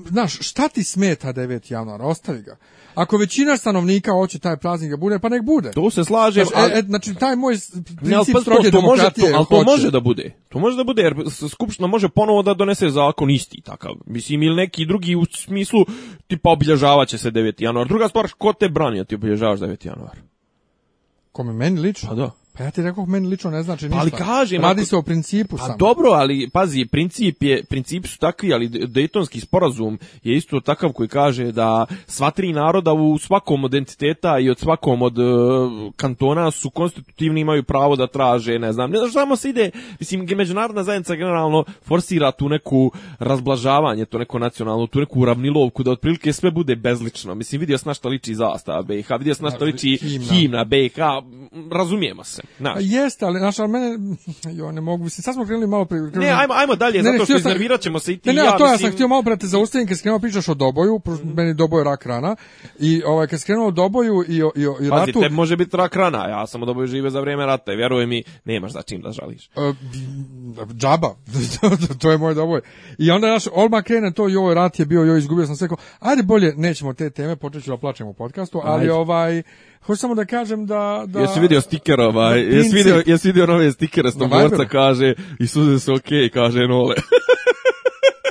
znaš, šta ti smeta 9. januara? Ostavi ga. Ako većina stanovnika hoće taj praznik da bude, pa nek bude. To se slažem. Znači, znači taj moj princip ne, stroge to, može, ali to može da bude. To može da bude, jer skupština može ponovo da donese zakon isti takav. Mislim, ili neki drugi u smislu, tipa će se 9. januar. Druga stvar, ko te brani, ti obilježavaš 9. januar? Kome meni lično? Pa da. Pa ja ti rekao, meni lično ne znači pa ništa. ali kažem, radi se o principu pa samo. dobro, ali pazi, princip je, principi su takvi, ali Daytonski sporazum je isto takav koji kaže da sva tri naroda u svakom od entiteta i od svakom od e, kantona su konstitutivni, imaju pravo da traže, ne znam. Ne znam, samo se ide, mislim, međunarodna zajednica generalno forsira tu neku razblažavanje, to neko nacionalno, tu neku uravnilovku da otprilike sve bude bezlično. Mislim, vidio sam na šta liči zastava BiH, vidio sam na liči himna, himna BiH, razumijemo se se. Naš. jeste, ali naša mene, jo, ne mogu, mislim, sad smo krenuli malo prije. Ne, ajmo, ajmo dalje, ne, zato što iznervirat ćemo se i ti ne, ne, ja, to ja sam htio malo, brate, zaustaviti kad skrenuo pričaš o doboju, mm -hmm. meni doboj rak rana, i ovaj, kad skrenuo o doboju i, i, i ratu... Pazi, može biti rak rana, ja sam o doboju žive za vrijeme rata, i vjeruj mi, nemaš za čim da žališ. E, džaba, to je moj doboj. I onda, naš, olma krene to, I ovaj rat je bio, joj, izgubio sam sve, ajde bolje, nećemo te teme, počet ću da plačem u podcastu, ali Ajde. ovaj Hoću samo da kažem da... da jesi vidio stiker ovaj, jesi vidio, jesi nove stikere borca kaže, i suze se okej, okay, kaže nole.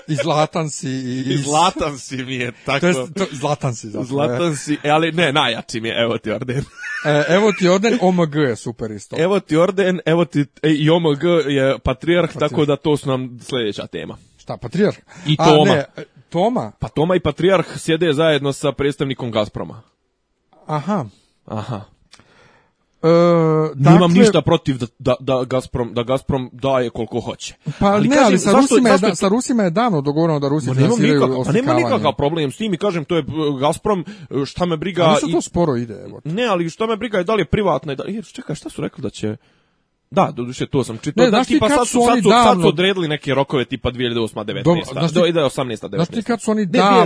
I zlatan si. I, zlatan si mi je, tako. To je, zlatan si, zato. Zlatan si, e, ali ne, najjači mi je, evo ti orden. E, evo ti orden, OMG je super isto. Evo ti orden, evo ti, e, i OMG je patrijarh, tako da to su nam sljedeća tema. Šta, patrijarh? I A, Toma. ne, Toma? Pa Toma i patrijarh sjede zajedno sa predstavnikom Gazproma. Aha. Aha. E, dakle, Nemam ništa protiv da, da, da, Gazprom, da Gazprom daje koliko hoće. Pa ali ne, kažem, ali sa, Rusima je, je da sa Rusima je davno dogovoreno da Rusi finansiraju nikakav, Pa nema nikakav problem s tim i kažem, to je e, Gazprom, e, šta me briga... Ali to sporo ide, Ne, ali šta me briga je da li je privatna i da... Jer, čekaj, šta su rekli da će... Da, doduše to sam čitao. Da, tipa pa sad su, oni sad, su, sad odredili neke rokove tipa 2008-19. Do, znaš ti, do, 18-19. Znaš ti kad su oni davno...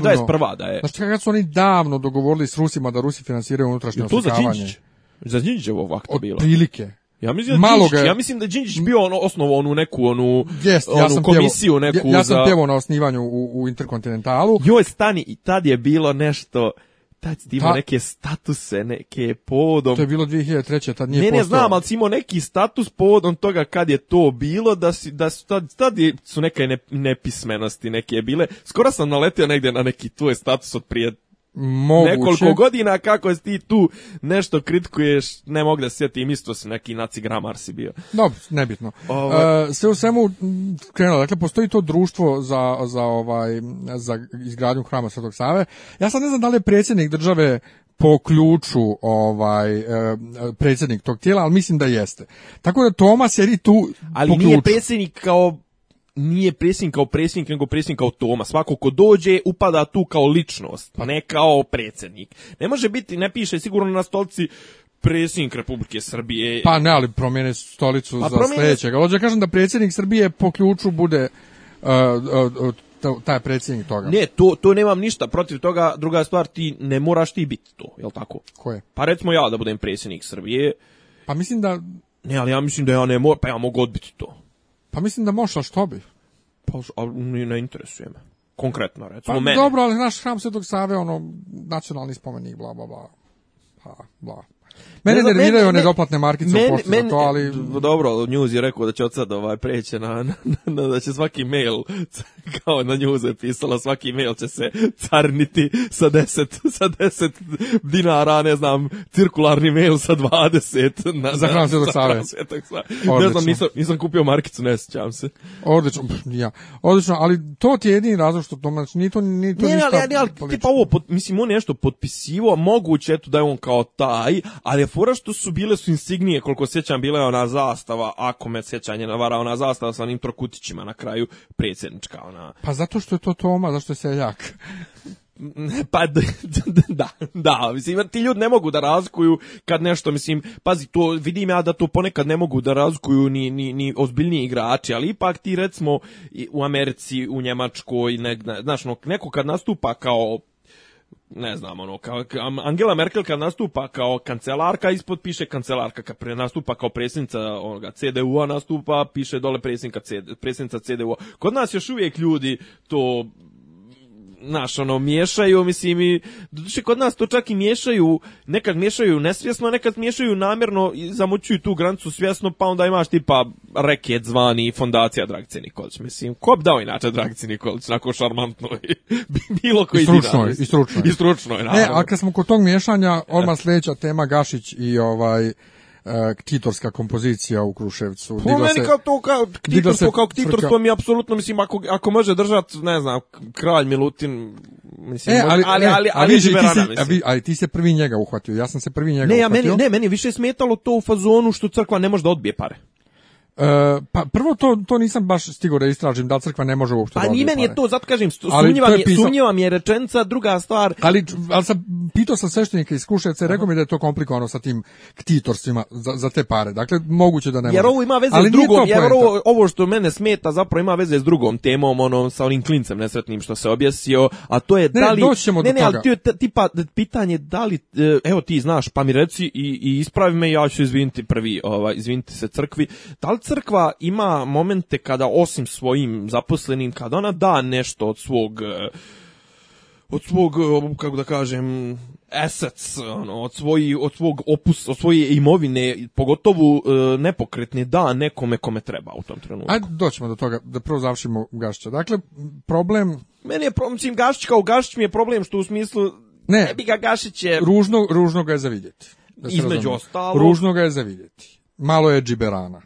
da je. Znaš oni davno dogovorili s Rusima da Rusi finansiraju unutrašnje oslikavanje? za Đinđić. Za ovo ovako bilo. Od prilike. Ja mislim da Malo Đinđić, ja mislim da Đinđić bio ono osnovu onu neku onu, yes, onu ja sam komisiju neku ja, ja sam za... pjevao na osnivanju u, u Interkontinentalu. Joj stani i tad je bilo nešto tad si imao neke statuse, neke povodom... To je bilo 2003. tad nije ne, postao. Ne, znam, ali si imao neki status povodom toga kad je to bilo, da, si, da su, tad, su neke ne, nepismenosti neke bile. Skoro sam naletio negdje na neki tvoj status od prije Moguće. Nekoliko godina kako si ti tu nešto kritikuješ, ne mogu da sjetim, isto si neki naci gramar si bio. Dobro, nebitno. Ovo... Ovaj- e, sve u svemu krenulo, dakle, postoji to društvo za, za, ovaj, za izgradnju hrama Svetog Save. Ja sad ne znam da li je predsjednik države po ključu ovaj e, predsjednik tog tijela, ali mislim da jeste. Tako da Toma sjedi tu Ali nije predsjednik kao nije presinkao kao predsjednik nego predsjednik kao Toma. Svako ko dođe upada tu kao ličnost, pa ne kao predsjednik. Ne može biti, ne piše sigurno na stolci predsjednik Republike Srbije. Pa ne, ali promijene stolicu pa za promjene... sljedećeg. da kažem da predsjednik Srbije po ključu bude e, e, taj predsjednik toga. Ne, to, to nemam ništa protiv toga. Druga stvar, ti ne moraš ti biti to, jel tako? je Pa recimo ja da budem predsjednik Srbije. Pa mislim da... Ne, ali ja mislim da ja ne moram, pa ja mogu odbiti to. Pa mislim da možeš, što bi? Pa, ali ne interesuje me. Konkretno, recimo, pa, Dobro, ali naš hram Svetog Save, ono, nacionalni spomenik, bla, bla, bla. Ha, pa, bla. Mene ne nerviraju one doplatne markice men, u pošti men, to, ali... Dobro, News je rekao da će od sad ovaj preći na, na, na, da će svaki mail, kao na News je pisalo, svaki mail će se carniti sa 10, sa 10 dinara, ne znam, cirkularni mail sa 20. Na, za hram svetog save. Ne znam, nisam, nisam kupio markicu, ne sjećam se. Odlično, ja. Odlično, ali to ti je jedini razlog što to, znači, nije to, nije to ništa... ali, ali, ali tipa ovo, pot, mislim, on nešto potpisivo, moguće, eto, da je on kao taj, ali je fora što su bile su insignije, koliko sjećam, bila je ona zastava, ako me sjećanje vara, ona zastava sa onim trokutićima na kraju, predsjednička ona. Pa zato što je to Toma, zašto je seljak. pa da, da, mislim, ti ljudi ne mogu da razkuju kad nešto, mislim, pazi, to vidim ja da to ponekad ne mogu da razkuju ni, ni, ni ozbiljni igrači, ali ipak ti recimo u Americi, u Njemačkoj, ne, znaš, ono, neko kad nastupa kao ne znam, ono, kao, Angela Merkel kad nastupa kao kancelarka, ispod piše kancelarka, kad pre, nastupa kao predsjednica onoga, CDU-a, nastupa, piše dole predsjednica cdu Kod nas još uvijek ljudi to naš, ono, miješaju, mislim, i, doduše znači, kod nas to čak i miješaju, nekad miješaju nesvjesno, nekad miješaju namjerno i zamućuju tu grancu svjesno, pa onda imaš tipa reket zvani fondacija Dragice Nikolić, mislim, ko bi dao inače Dragice Nikolić, onako šarmantno i bilo koji I stručno, je, i stručno. Je. I e, Ne, a kad smo kod tog miješanja, odmah e. sljedeća tema Gašić i ovaj Eh, titorska kompozicija u Kruševcu. Po pa meni kao to kao ktitorstvo, mi apsolutno, mislim, ako, ako može držat, ne znam, kralj Milutin, mislim, e, ali, ali, e, ali, ali, ali, ti se prvi njega uhvatio, ja sam se prvi njega ne, uhvatio. Ja meni, ne, meni više smetalo to u fazonu što crkva ne može da odbije pare. E, pa prvo to to nisam baš stigao da istražim da crkva ne može uopšte. A ni meni je to zato kažem sumnjiva mi je je rečenica, druga stvar. Ali al sam pitao sam sveštenika iz Kuševca, rekao mi da je to komplikovano sa tim ktitorstvima za, za te pare. Dakle moguće da ne može. Jer ovo ima veze s drugom, jer ovo, ovo što mene smeta zapravo ima veze s drugom temom, ono sa onim klincem nesretnim što se objesio, a to je da li ne, ne, ne ali ti, tipa pitanje da li e, evo ti znaš, pa mi reci i, i ispravi me ja ću izviniti prvi, ovaj izviniti se crkvi. Da li crkva ima momente kada osim svojim zaposlenim, kada ona da nešto od svog e, od svog, e, kako da kažem, assets, ono, od, od svog opusa, od svoje imovine, pogotovo e, nepokretne, da nekome kome treba u tom trenutku. Ajde, doćemo do toga, da prvo završimo Gašća. Dakle, problem... Meni je problem, čim Gašć kao mi je problem što u smislu... Ne, bi ga Gašić Ružno, ružno ga je zavidjeti. Da Između ostalog. ostalo... Ružno ga je zavidjeti. Malo je džiberana.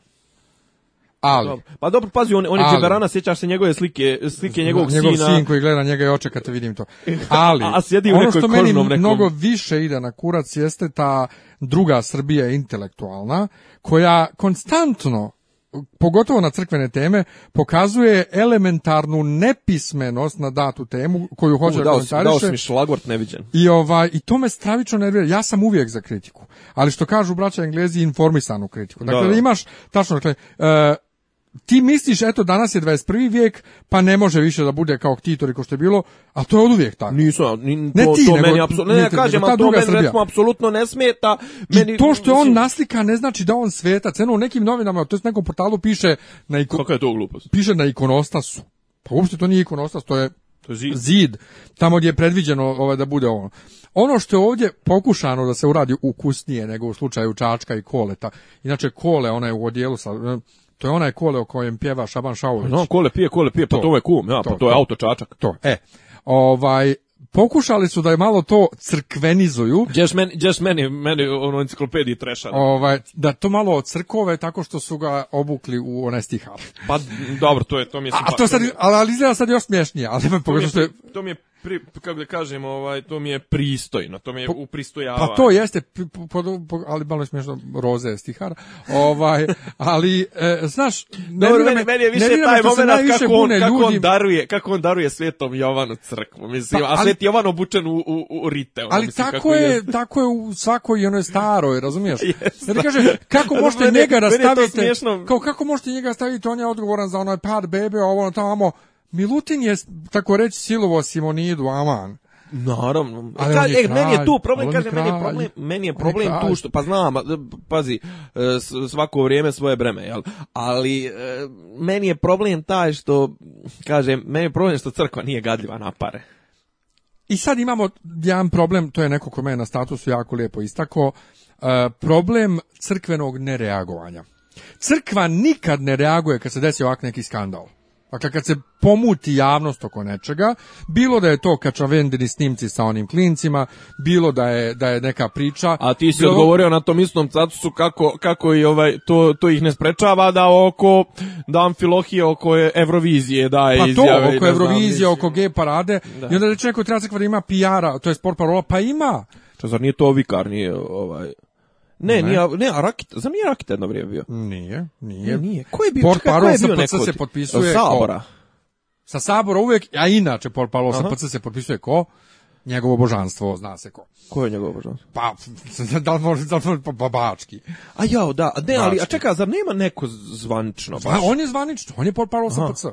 Ali. Pa dobro, pazi, on, on je Čeberana, sjećaš se njegove slike, slike njegovog njegov sina. Njegov sin koji gleda njega i oče kad vidim to. Ali, sjedi ono što meni mnogo više ide na kurac jeste ta druga Srbija intelektualna, koja konstantno pogotovo na crkvene teme, pokazuje elementarnu nepismenost na datu temu koju hoće da komentariše. Dao šlagvort neviđen. I, ovaj, I to me stravično nervira. Ja sam uvijek za kritiku. Ali što kažu braća Englezi, informisanu kritiku. Dakle, imaš, tačno, dakle, e, ti misliš, eto, danas je 21. vijek, pa ne može više da bude kao ktitori ko što je bilo, a to je od uvijek tako. ni, to, ne ti, to nego, meni apsolutno, ne, to apsolutno ne smeta. Meni, to što je on naslika ne znači da on sveta, ceno u nekim novinama, to je nekom portalu piše na, ikon, je to glupost? Piše na ikonostasu. Pa uopšte to nije ikonostas, to je Zid. tamo gdje je predviđeno ovaj, da bude ono. Ono što je ovdje pokušano da se uradi ukusnije nego u slučaju Čačka i Koleta. Inače, Kole, ona je u odijelu sa to je onaj kole o kojem pjeva Šaban Šaulić. No, kole pije, kole pije, pa to, to je kum, ja, to, pa to je auto čačak. To, e. Ovaj, pokušali su da je malo to crkvenizuju. Just meni, just meni, meni ono enciklopediji treša. Ovaj, da to malo od crkove tako što su ga obukli u onaj stihar. Pa dobro, to je to mi A, to ali, izgleda sad još smješnije. Ali, to, mi je, to mi je pri, kako da kažem, ovaj, to mi je pristojno, to mi je pa- upristojavanje. Pa to jeste, ali malo je smiješno, roze je stihar, ovaj, ali, e, znaš, Dobro, meni, meni je više taj moment kako, on, kako, ljudi... daruje, kako on daruje svetom Jovanu crkvu, mislim, pa, ali, a svet Jovan obučen u, u, u rite. Ono, ali tako, je, tako je u svakoj onoj staroj, razumiješ? Jeste. Jer kaže, ono, kako možete njega rastaviti, kao kako možete njega staviti, on je odgovoran za onaj pad bebe, ovo, ono tamo, Milutin je, tako reći, silovo Simonidu Aman. Naravno. Ali e, meni je tu problem, kaže, meni je problem, meni je problem tu što, pa znam, pazi, e, svako vrijeme svoje breme, jel? Ali e, meni je problem taj što, kaže, meni je problem što crkva nije gadljiva na pare. I sad imamo jedan problem, to je neko ko me na statusu jako lijepo istako, e, problem crkvenog nereagovanja. Crkva nikad ne reaguje kad se desi ovak neki skandal. Dakle, kad se pomuti javnost oko nečega, bilo da je to kačavendini snimci sa onim klincima, bilo da je, da je neka priča... A ti si odgovorio na tom istom cacusu kako, kako i ovaj, to, to ih ne sprečava da oko da Amfilohije oko Eurovizije da izjave. Pa to, oko Eurovizije, oko G parade. I onda reče neko treba se kvar ima PR-a, to je sport parola, pa ima. Čo, zar nije to vikar, nije ovaj... Ne, ne, nije, ne, a Rakit, znam nije Rakit jedno vrijeme bio. Nije, nije. Nije, Ko je bio, čekaj, ko je bio neko? se potpisuje Sabora. Sa Sabora uvijek, a inače Port Palo sa PC se potpisuje ko? njegovo božanstvo, zna se ko. Ko je njegovo božanstvo? Pa, da li može, da li može pa, pa bački. A jao, da, ne, ali, a čeka, zar nema neko zvanično? Zva, on je zvanično, on je sa PC.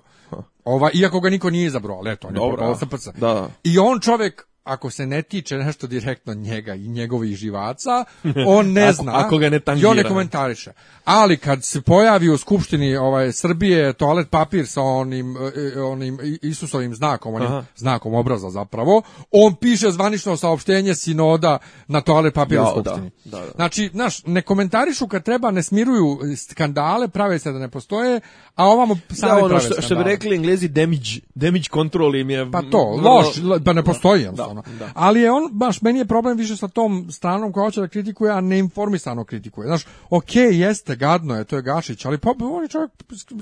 Ova, iako ga niko nije izabrao, ali eto, on je sa pc Da. I on čovek ako se ne tiče nešto direktno njega i njegovih živaca, on ne zna ako ga ne i on ne komentariše. Ali kad se pojavi u skupštini ovaj, Srbije toalet papir sa onim, e, e, onim Isusovim znakom, onim znakom obraza zapravo, on piše zvanično saopštenje sinoda na toalet papir u skupštini. Da, da, da. Znači, znaš, ne komentarišu kad treba, ne smiruju skandale, prave se da ne postoje, a ovamo sami ono što, bi rekli englezi damage, damage control im je... Pa to, loš, pa ne postoji. Ono. Ali je on, baš, meni je problem više sa tom stranom koja hoće da kritikuje, a informisano kritikuje. Znaš, ok, jeste, gadno je, to je Gašić, ali pa, on je čovjek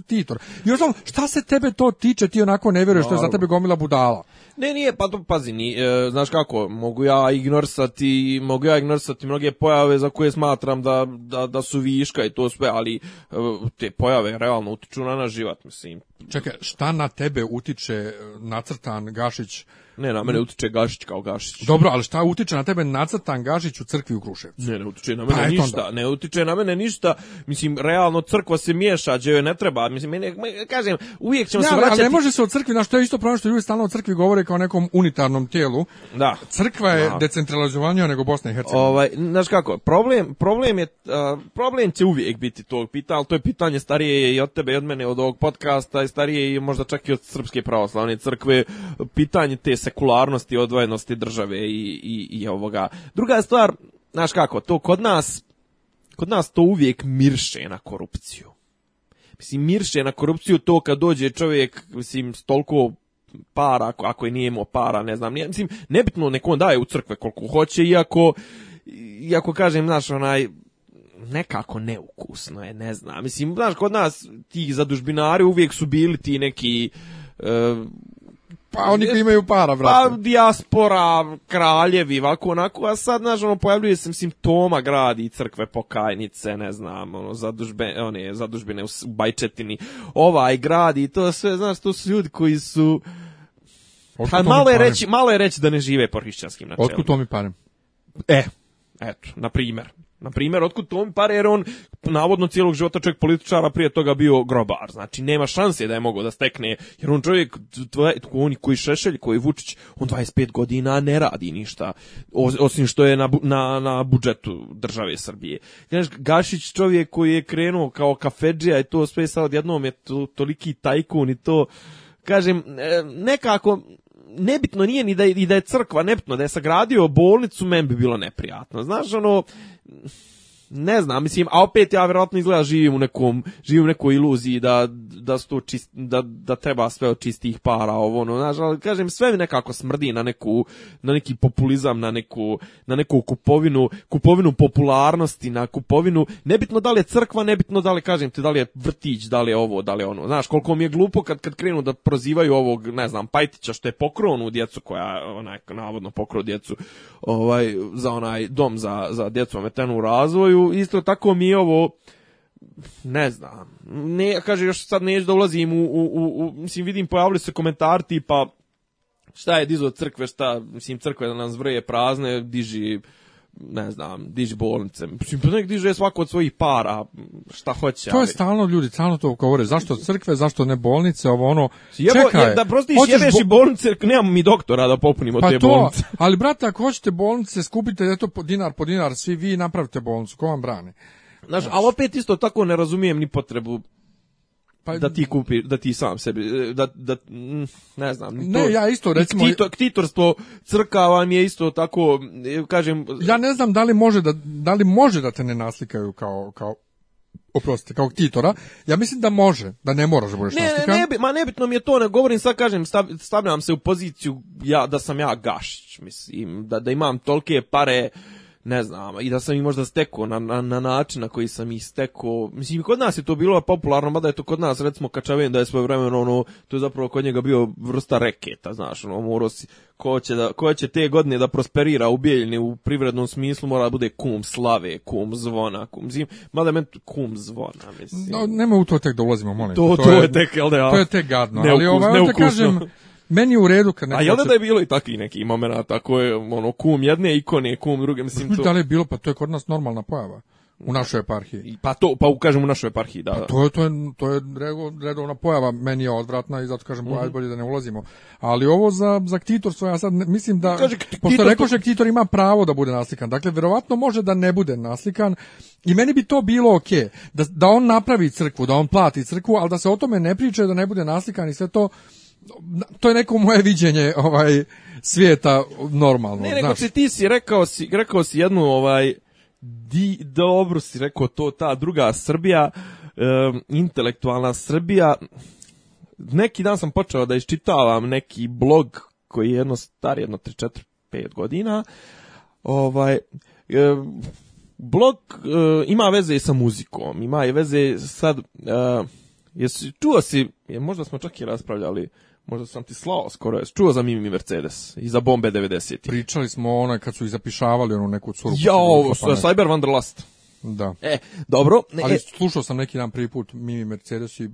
titor. I on šta se tebe to tiče, ti onako ne vjeruješ što je za tebe gomila budala. Ne, nije, pa to pazi, ni, e, znaš kako, mogu ja ignorsati, mogu ja ignorsati mnoge pojave za koje smatram da, da, da su viška i to sve, ali e, te pojave realno utiču na naš život, mislim. Čekaj, šta na tebe utiče e, nacrtan Gašić? Ne, na mene utiče Gašić kao Gašić. Dobro, ali šta utiče na tebe nacrtan Gašić u crkvi u Kruševcu? Ne, ne utiče na pa mene ništa, ne utiče na mene ništa. Mislim, realno crkva se miješa, gdje joj ne treba. Mislim, mene, kažem, uvijek ćemo ne, se vraćati... Ali ne može se o crkvi, znaš, to je isto problem što ljudi stalno o crkvi govore kao nekom unitarnom tijelu. Da. Crkva je da. decentralizovanija nego Bosna i Hercegovina. Ovaj, znaš kako, problem, problem, je, problem će uvijek biti tog pita, to je pitanje starije i od tebe i od mene, od ovog podcasta starije i možda čak i od srpske pravoslavne crkve, pitanje te sekularnosti, odvojenosti države i, i, i ovoga. Druga stvar, znaš kako, to kod nas, kod nas to uvijek mirše na korupciju. Mislim, mirše na korupciju to kad dođe čovjek, mislim, s para, ako, ako je nije imao para, ne znam, nije, mislim, nebitno nek on daje u crkve koliko hoće, iako, iako kažem, znaš, onaj, nekako neukusno je, ne znam. Mislim, znaš, kod nas ti zadužbinari uvijek su bili ti neki... E, pa oni koji imaju para, brate. Pa dijaspora, kraljevi, ovako onako, a sad, znaš, ono, pojavljuje se simptoma gradi, crkve, pokajnice, ne znam, ono, zadužbe, one, zadužbine u Bajčetini, ovaj grad i to sve, znaš, to su ljudi koji su... Pa malo je, reći, malo je reći da ne žive po hrišćanskim načelima. Otkud to mi parem? E, eto, na primjer. Na primjer, otkud tom pare, jer on navodno cijelog života čovjek političara prije toga bio grobar. Znači, nema šanse da je mogao da stekne, jer on čovjek, oni koji Šešelj, koji Vučić, on 25 godina ne radi ništa, osim što je na, na, na budžetu države Srbije. Znači, Gašić čovjek koji je krenuo kao kafeđija i to sve sad jednom je to, toliki tajkun i to kažem, e, nekako nebitno nije ni da, i da je crkva, nebitno da je sagradio bolnicu, meni bi bilo neprijatno. Znaš, ono, ne znam, mislim, a opet ja vjerojatno izgleda živim u nekom, živim u nekoj iluziji da, da, sto čist, da, da treba sve od čistih para, ovo, ono, ali kažem, sve mi nekako smrdi na neku, na neki populizam, na neku, na neku kupovinu, kupovinu popularnosti, na kupovinu, nebitno da li je crkva, nebitno da li, kažem ti, da li je vrtić, da li je ovo, da li je ono, znaš, koliko mi je glupo kad, kad krenu da prozivaju ovog, ne znam, Pajtića što je pokronu djecu koja, onaj, navodno pokro djecu, ovaj, za onaj dom za, za djecu ometenu u razvoju, isto tako mi ovo ne znam. Ne, kaže, još sad neću da ulazim u, u, u, mislim, vidim pojavili se komentari tipa šta je dizo crkve, šta, mislim, crkve da nam zvrje prazne, diži ne znam, diži bolnice. Mislim, pa nek diže svako od svojih para, šta hoće. To je stalno ljudi, stalno to govore. Zašto crkve, zašto ne bolnice, ovo ono. Jebo, je, da prostiš, jebeš i bolnice, nemamo mi doktora da popunimo pa to, Ali, brate, ako hoćete bolnice, skupite, eto, po dinar po dinar, svi vi napravite bolnicu, ko vam brane? Znaš, ali opet isto tako ne razumijem ni potrebu pa, da ti kupi, da ti sam sebi, e, da, da mm, ne znam. Ne, ja isto recimo... Ktitor, ktitorstvo crkava mi je isto tako, e, kažem... Ja ne znam da li može da, da, li može da te ne naslikaju kao, kao oprostite, kao ktitora, ja mislim da može, da ne moraš da budeš ne, Ne, ne, ma nebitno mi je to, ne govorim, sad kažem, stav, stavljam se u poziciju ja, da sam ja gašić, mislim, da, da imam tolke pare, ne znam, i da sam ih možda stekao na, na, na način na koji sam ih stekao. Mislim, kod nas je to bilo popularno, mada je to kod nas, recimo, Kačaven, da je svoje vremeno, ono, to je zapravo kod njega bio vrsta reketa, znaš, ono, morao si, ko će, da, ko će te godine da prosperira u Bijeljni u privrednom smislu, mora da bude kum slave, kum zvona, kum zim, mada meni kum zvona, mislim. No, nema u to tek da ulazimo, molim. To, to, je, tek, da, To je tek gadno, ali ovaj, kažem meni je u redu kad neko... A jel da je bilo i takvih neki tako koje, ono, kum jedne ikone, kum druge, mislim to... Da li je bilo, pa to je kod nas normalna pojava. U našoj eparhiji. Pa to, pa u, kažem u našoj eparhiji, da. Pa to je, to je, to je redovna pojava, meni je odvratna i zato kažem, mm bolje da ne ulazimo. Ali ovo za, za ktitorstvo, ja sad mislim da, Kaže, pošto rekao što ktitor ima pravo da bude naslikan, dakle, verovatno može da ne bude naslikan, i meni bi to bilo ok, da, da on napravi crkvu, da on plati crkvu, ali da se o tome ne priče, da ne bude naslikan i sve to, to je neko moje viđenje ovaj svijeta normalno. Ne, znači ti si rekao si, rekao jednu ovaj di, dobro si rekao to ta druga Srbija, intelektualna Srbija. Neki dan sam počeo da iščitavam neki blog koji je jedno star jedno 3 4 5 godina. Ovaj blog ima veze i sa muzikom, ima i veze sad jesi čuo si, je, možda smo čak i raspravljali Možda sam ti slao skoro, jes čuo za Mimi Mercedes i za bombe 90 Pričali smo ona kad su zapišavali, onu neku curu. Ja, pa Cyber Wanderlust. Da. E, dobro. Ne, Ali e. slušao sam neki dan prvi put Mimi Mercedes i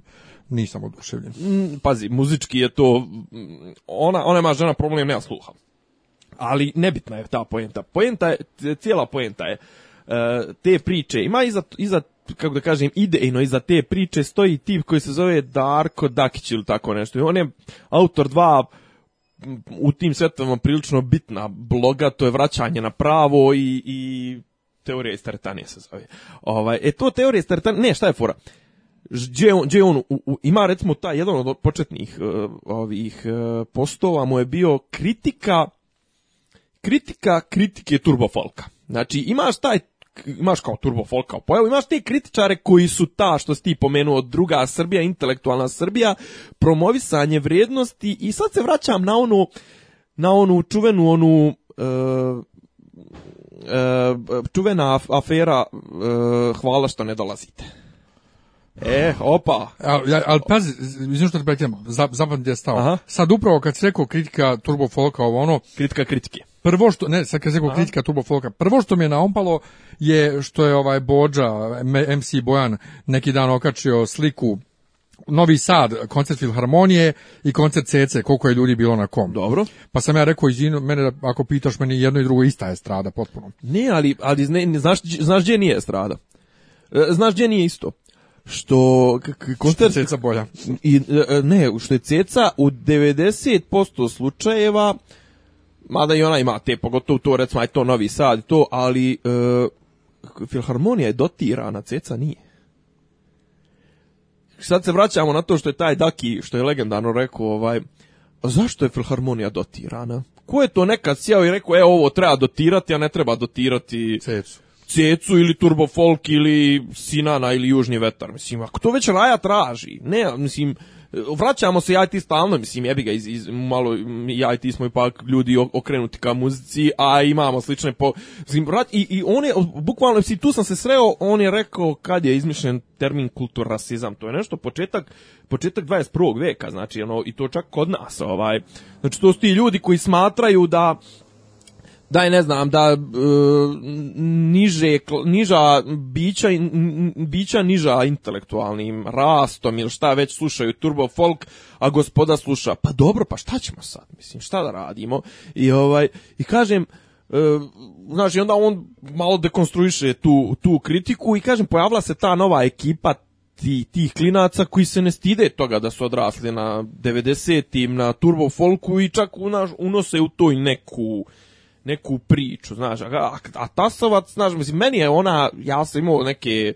nisam oduševljen. Mm, pazi, muzički je to, mm, ona, ona ima žena problem, nema sluha. Ali nebitna je ta poenta. Poenta je, cijela poenta je, e, te priče. Ima iza, iza kako da kažem, idejno iza te priče stoji tip koji se zove Darko Dakić ili tako nešto. I on je autor dva u tim svetovima prilično bitna bloga, to je vraćanje na pravo i, i teorija iz Tartanije se zove. Ovaj, e to teorija iz ne, šta je fora? Gdje on, gdje on u, ima recimo taj jedan od početnih uh, ovih e, postova mu je bio kritika kritika kritike Turbofolka. Znači imaš taj imaš kao turbo folk kao pojavu, imaš te kritičare koji su ta što si ti pomenuo druga Srbija, intelektualna Srbija, promovisanje vrijednosti i sad se vraćam na onu na onu čuvenu onu uh, čuvena afera e, hvala što ne dolazite. E, opa. Al, al pazi, što te pretjeramo, zapam gdje je stao. Sad upravo kad se rekao kritika Turbo Folka, ovo ono... Kritika kritike. Prvo što ne, sa kad kritika Turbo Floka, prvo što mi je naumpalo je što je ovaj Bođa MC Bojan neki dan okačio sliku Novi Sad, koncert Filharmonije i koncert CC, koliko je ljudi bilo na kom. Dobro. Pa sam ja rekao, izvinu, mene, ako pitaš, meni jedno i drugo ista je strada potpuno. Ne, ali, ali znaš, znaš gdje nije strada? E, znaš gdje nije isto? Što koncert Ceca bolja. I, e, e, ne, što je Ceca u 90% slučajeva mada i ona ima te, pogotovo to, recimo, je to Novi Sad, to, ali e, Filharmonija je dotirana, Ceca nije. Sad se vraćamo na to što je taj Daki, što je legendarno rekao, ovaj, zašto je Filharmonija dotirana? Ko je to nekad sjeo i rekao, e, ovo treba dotirati, a ne treba dotirati... Cecu. Cecu ili Turbo Folk ili Sinana ili Južni vetar. Mislim, ako to već Raja traži, ne, mislim, vraćamo se ja i ti stalno, mislim, jebi ga, iz, iz, malo, ja i ti smo ipak ljudi okrenuti ka muzici, a imamo slične po... i, I on je, bukvalno, si, tu sam se sreo, on je rekao kad je izmišljen termin kulturasizam, to je nešto početak, početak 21. veka, znači, ono, i to čak kod nas, ovaj, znači, to su ti ljudi koji smatraju da daj ne znam da e, niže niža bića bića niža intelektualnim rastom ili šta već slušaju turbo folk a gospoda sluša pa dobro pa šta ćemo sad mislim šta da radimo i ovaj i kažem e, znači onda on malo dekonstruiše tu, tu kritiku i kažem pojavila se ta nova ekipa ti, tih klinaca koji se ne stide toga da su odrasli na 90-im, na turbo folku i čak unose u toj neku neku priču, znaš, a, a Tasovac, znaš, mislim, meni je ona, ja sam imao neke e,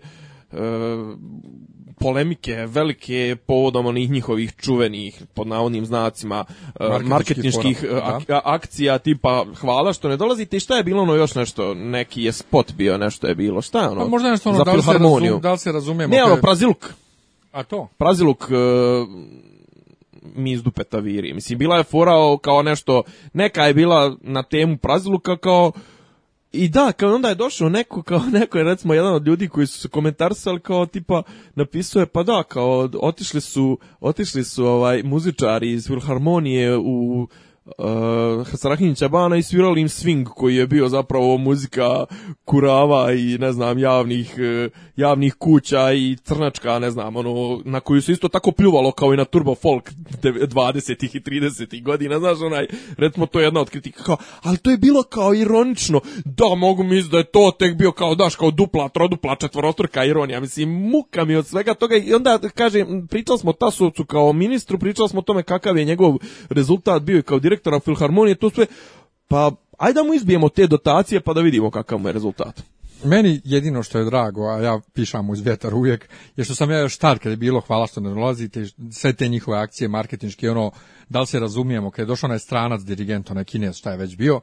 polemike velike povodom onih njihovih čuvenih, pod navodnim znacima, e, marketinških e, akcija tipa hvala što ne dolazite i šta je bilo ono još nešto, neki je spot bio, nešto je bilo, šta je ono? Pa možda nešto ono, da li, se razum, razumijemo? Ne, ono, praziluk. A to? Praziluk, mi iz Mislim, bila je fora kao nešto, neka je bila na temu Praziluka kao, i da, kao onda je došao neko, kao neko je recimo jedan od ljudi koji su se komentarsali kao tipa napisao je pa da, kao otišli su, otišli su ovaj muzičari iz Filharmonije u uh, eh, bana i svirali im swing koji je bio zapravo muzika kurava i ne znam javnih e, javnih kuća i crnačka ne znam ono na koju se isto tako pljuvalo kao i na turbo folk 20-ih i 30 godina znaš onaj recimo to je jedna od kritika kao ali to je bilo kao ironično da mogu misliti da je to tek bio kao daš kao dupla trodupla četvorostruka ironija mislim muka mi od svega toga i onda kažem pričali smo Tasovcu kao ministru pričali smo o tome kakav je njegov rezultat bio kao direktora filharmonije to sve pa ajde da mu izbijemo te dotacije pa da vidimo kakav mu je rezultat. Meni jedino što je drago, a ja pišam uz vjetar uvijek, je što sam ja još star kada je bilo, hvala što ne dolazite, sve te njihove akcije marketinške, ono, da li se razumijemo, kada je došao onaj stranac, dirigent, onaj kinez, šta je već bio,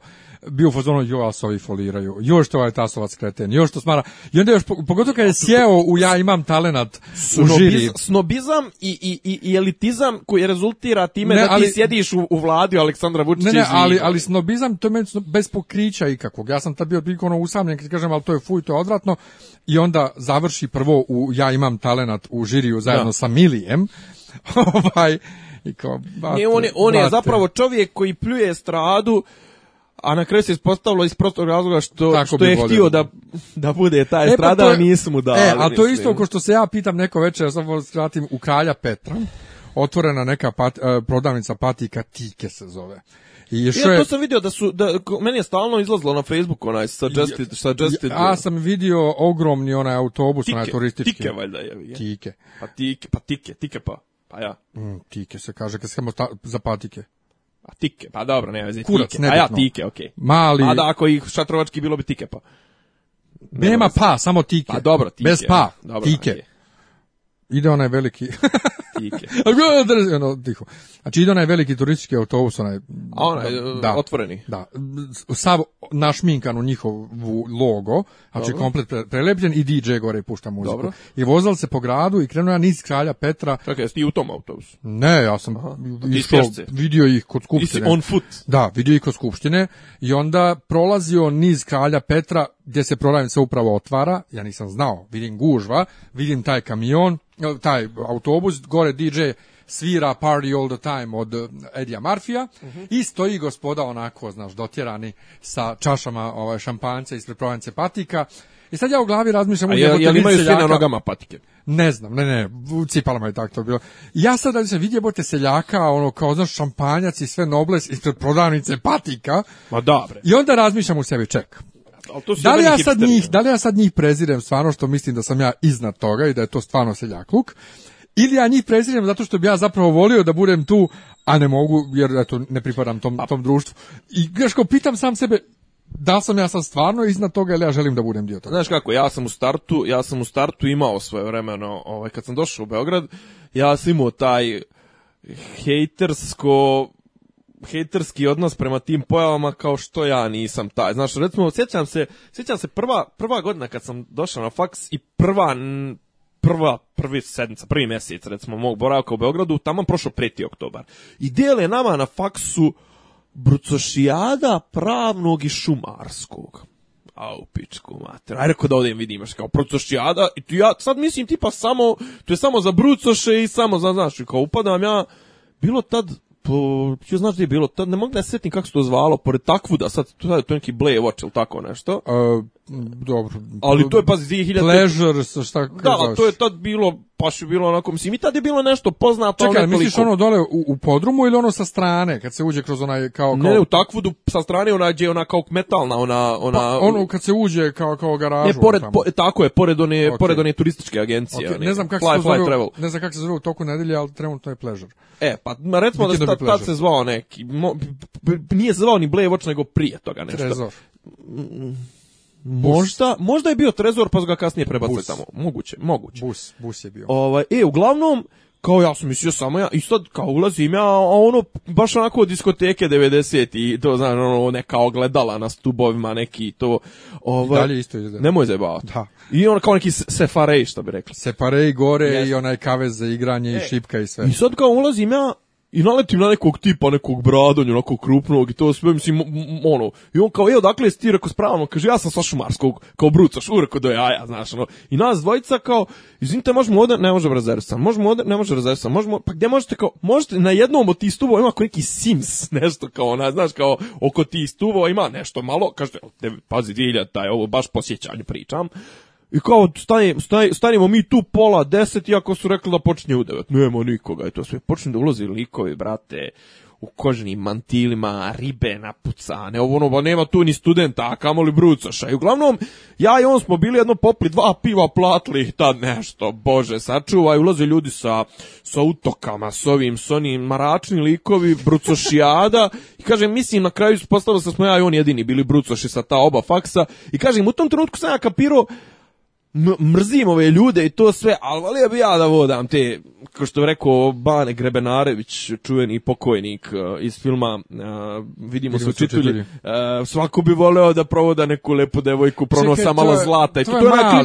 bio u fazonu, joj se ovi foliraju, još je ovaj tasovac kreten, još što smara, i onda još, pogotovo kada je sjeo u ja imam talenat u žiri. Snobizam i, i, elitizam koji rezultira time da ti ali, sjediš u, vladi Aleksandra Vučića. Ne, ne, ali, ali snobizam, to je meni bez pokrića ikakvog. Ja sam tad bio bilo ono usamljen, kad kažem, ali to je fuj, to je odvratno, i onda završi prvo u ja imam talenat u žiriju zajedno sa Milijem. ovaj i ne, on je, zapravo čovjek koji pljuje stradu, a na kraju se ispostavilo iz prostog razloga što, je htio da, da bude taj e, strada, pa nisu mu dali. E, a to je isto ko što se ja pitam neko večer, samo skratim, u Kralja Petra, otvorena neka e, prodavnica patika, Tike se zove. I ja to sam vidio da su, da, meni je stalno izlazilo na Facebooku onaj suggested, suggested. Ja sam vidio ogromni onaj autobus, tike, onaj turistički. Tike valjda je. Tike. Pa tike, pa tike, tike pa. Pa ja. Mm, tike se kaže, kad se za patike. A tike, pa dobro, ne vezi. Kurac, tike. A ja tike, okej. Okay. Mali... A da, ako ih šatrovački bilo bi tike, pa. Nema, Nema pa, samo tike. Pa dobro, tike. Bez pa, dobro, tike. Okay ide onaj veliki... Tike. ono, tiho. Znači ide onaj veliki turistički autobus, onaj... A e, da, otvoreni. Da, sav našminkan u njihovu logo, znači komplet prelepljen i DJ gore pušta muziku. Dobro. I vozal se po gradu i krenuo je niz kralja Petra. Čekaj, u tom autobusu? Ne, ja sam vidio ih kod skupštine. on foot. Da, vidio ih kod skupštine i onda prolazio niz kralja Petra gdje se prodavnica upravo otvara, ja nisam znao, vidim gužva, vidim taj kamion, e, taj autobus, gore DJ svira Party All The Time od e, Edija Marfija i stoji gospoda onako, znaš, dotjerani sa čašama ovaj, šampanca ispred prodavnice patika i sad ja u glavi razmišljam... A jel imaju svi na nogama patike? Ne znam, ne, ne, u cipalama je tako to bilo. Ja sad da se vidje bote seljaka, ono, kao, znaš, šampanjac i sve nobles ispred prodavnice patika. Ma dobre. I onda razmišljam u sebi, ček, da li ja sad njih, da li ja sad njih prezirem stvarno što mislim da sam ja iznad toga i da je to stvarno luk ili ja njih prezirem zato što bi ja zapravo volio da budem tu, a ne mogu jer eto ne pripadam tom pa- tom društvu. I greško pitam sam sebe da sam ja sam stvarno iznad toga ili ja želim da budem dio toga. Znaš kako, ja sam u startu, ja sam u startu imao svoje vremeno, ovaj kad sam došao u Beograd, ja sam imao taj hejtersko hejterski odnos prema tim pojavama kao što ja nisam taj. Znaš, recimo, sjećam se, sjećam se prva, prva godina kad sam došao na faks i prva prva, prvi sedmica, prvi mjesec, recimo, mog boravka u Beogradu, tamo prošao 3. oktobar. I dijele nama na faksu brucošijada pravnog i šumarskog. A u pičku mater. Aj kod da vidim, kao brucošijada. I tu ja sad mislim tipa samo, to je samo za brucoše i samo za, znaš, kao upadam ja, bilo tad po, ću znaš da je bilo, tad ne mogu da se sjetim kako se to zvalo, pored takvu da sad to je neki Blay Watch ili tako nešto. A, dobro. Ali to je, pazi, 2000... Pleasure, sa šta kažeš. Da, to je tad bilo baš pa je bilo onako, mislim, i tad je bilo nešto poznato. Čekaj, misliš ono dole u, u, podrumu ili ono sa strane, kad se uđe kroz onaj, kao... kao... Ne, u do sa strane ona gdje je ona kao metalna, ona... ona... Pa, ono kad se uđe kao, kao garažu. Ne, pored, po, tako je, pored one, okay. pored one turističke agencije. Okay. ne znam kako fly, se fly, zove, ne znam kako se zove u toku nedelje, ali trenutno je pleasure. E, pa recimo Bikin da, se tad se zvao neki, mo, nije zvao ni Blevoč, nego prije toga nešto. Trezor. Mm, Možda, možda je bio trezor pa ga kasnije prebacili tamo. Moguće, moguće. Bus, bus je bio. Ovaj, e, uglavnom, kao ja sam mislio samo ja, i sad kao ulazim ja, a ono, baš onako od diskoteke 90 i to, znam, ono, neka ogledala na stubovima, neki to, ovaj, dalje isto izgleda. Nemoj zajebavati. Da. I ono kao neki sefarej, što bi rekli. Sefarej gore i onaj kavez za igranje e. i šipka i sve. I sad kao ulazim ja, i naletim na nekog tipa, nekog bradonja, onako krupnog i to sve, mislim, ono. I on kao, evo, dakle, ti rekao spravno, kaže, ja sam sa Šumarskog, kao brucaš, u rekao do jaja, znaš, ono. I nas dvojica kao, izvinite, možemo ovdje, ne možemo rezervisan, možemo ovdje, ne možemo, rezervisan, možemo, pa gdje možete kao, možete na jednom od tih stubova ima ako neki Sims, nešto kao ona, znaš, kao, oko tih stubova ima nešto malo, kaže, pazi, dvijeljata, taj, ovo baš po pričam, i kao, stanje, stanimo mi tu pola deset, iako su rekli da počinje u devet. Nemo nikoga i to sve. Počne da ulozi likovi, brate, u kožnim mantilima, ribe napucane, ovo ono, ba nema tu ni studenta, a kamoli brucoša. I uglavnom, ja i on smo bili jedno popli dva piva, platili ta nešto, bože, sačuvaj, ulaze ljudi sa, sa utokama, s ovim, s onim, maračni likovi, brucošijada, i kažem, mislim, na kraju postavili se smo ja i on jedini bili brucoši sa ta oba faksa, i kažem, u tom trenutku sam ja kapirao, mrzim ove ljude i to sve, ali volio bi ja da vodam te, kao što je rekao Bane Grebenarević, čuveni pokojnik e, iz filma e, Vidimo se u e, svako bi voleo da provoda neku lepu devojku, pronosa Čekaj, malo zlata. to,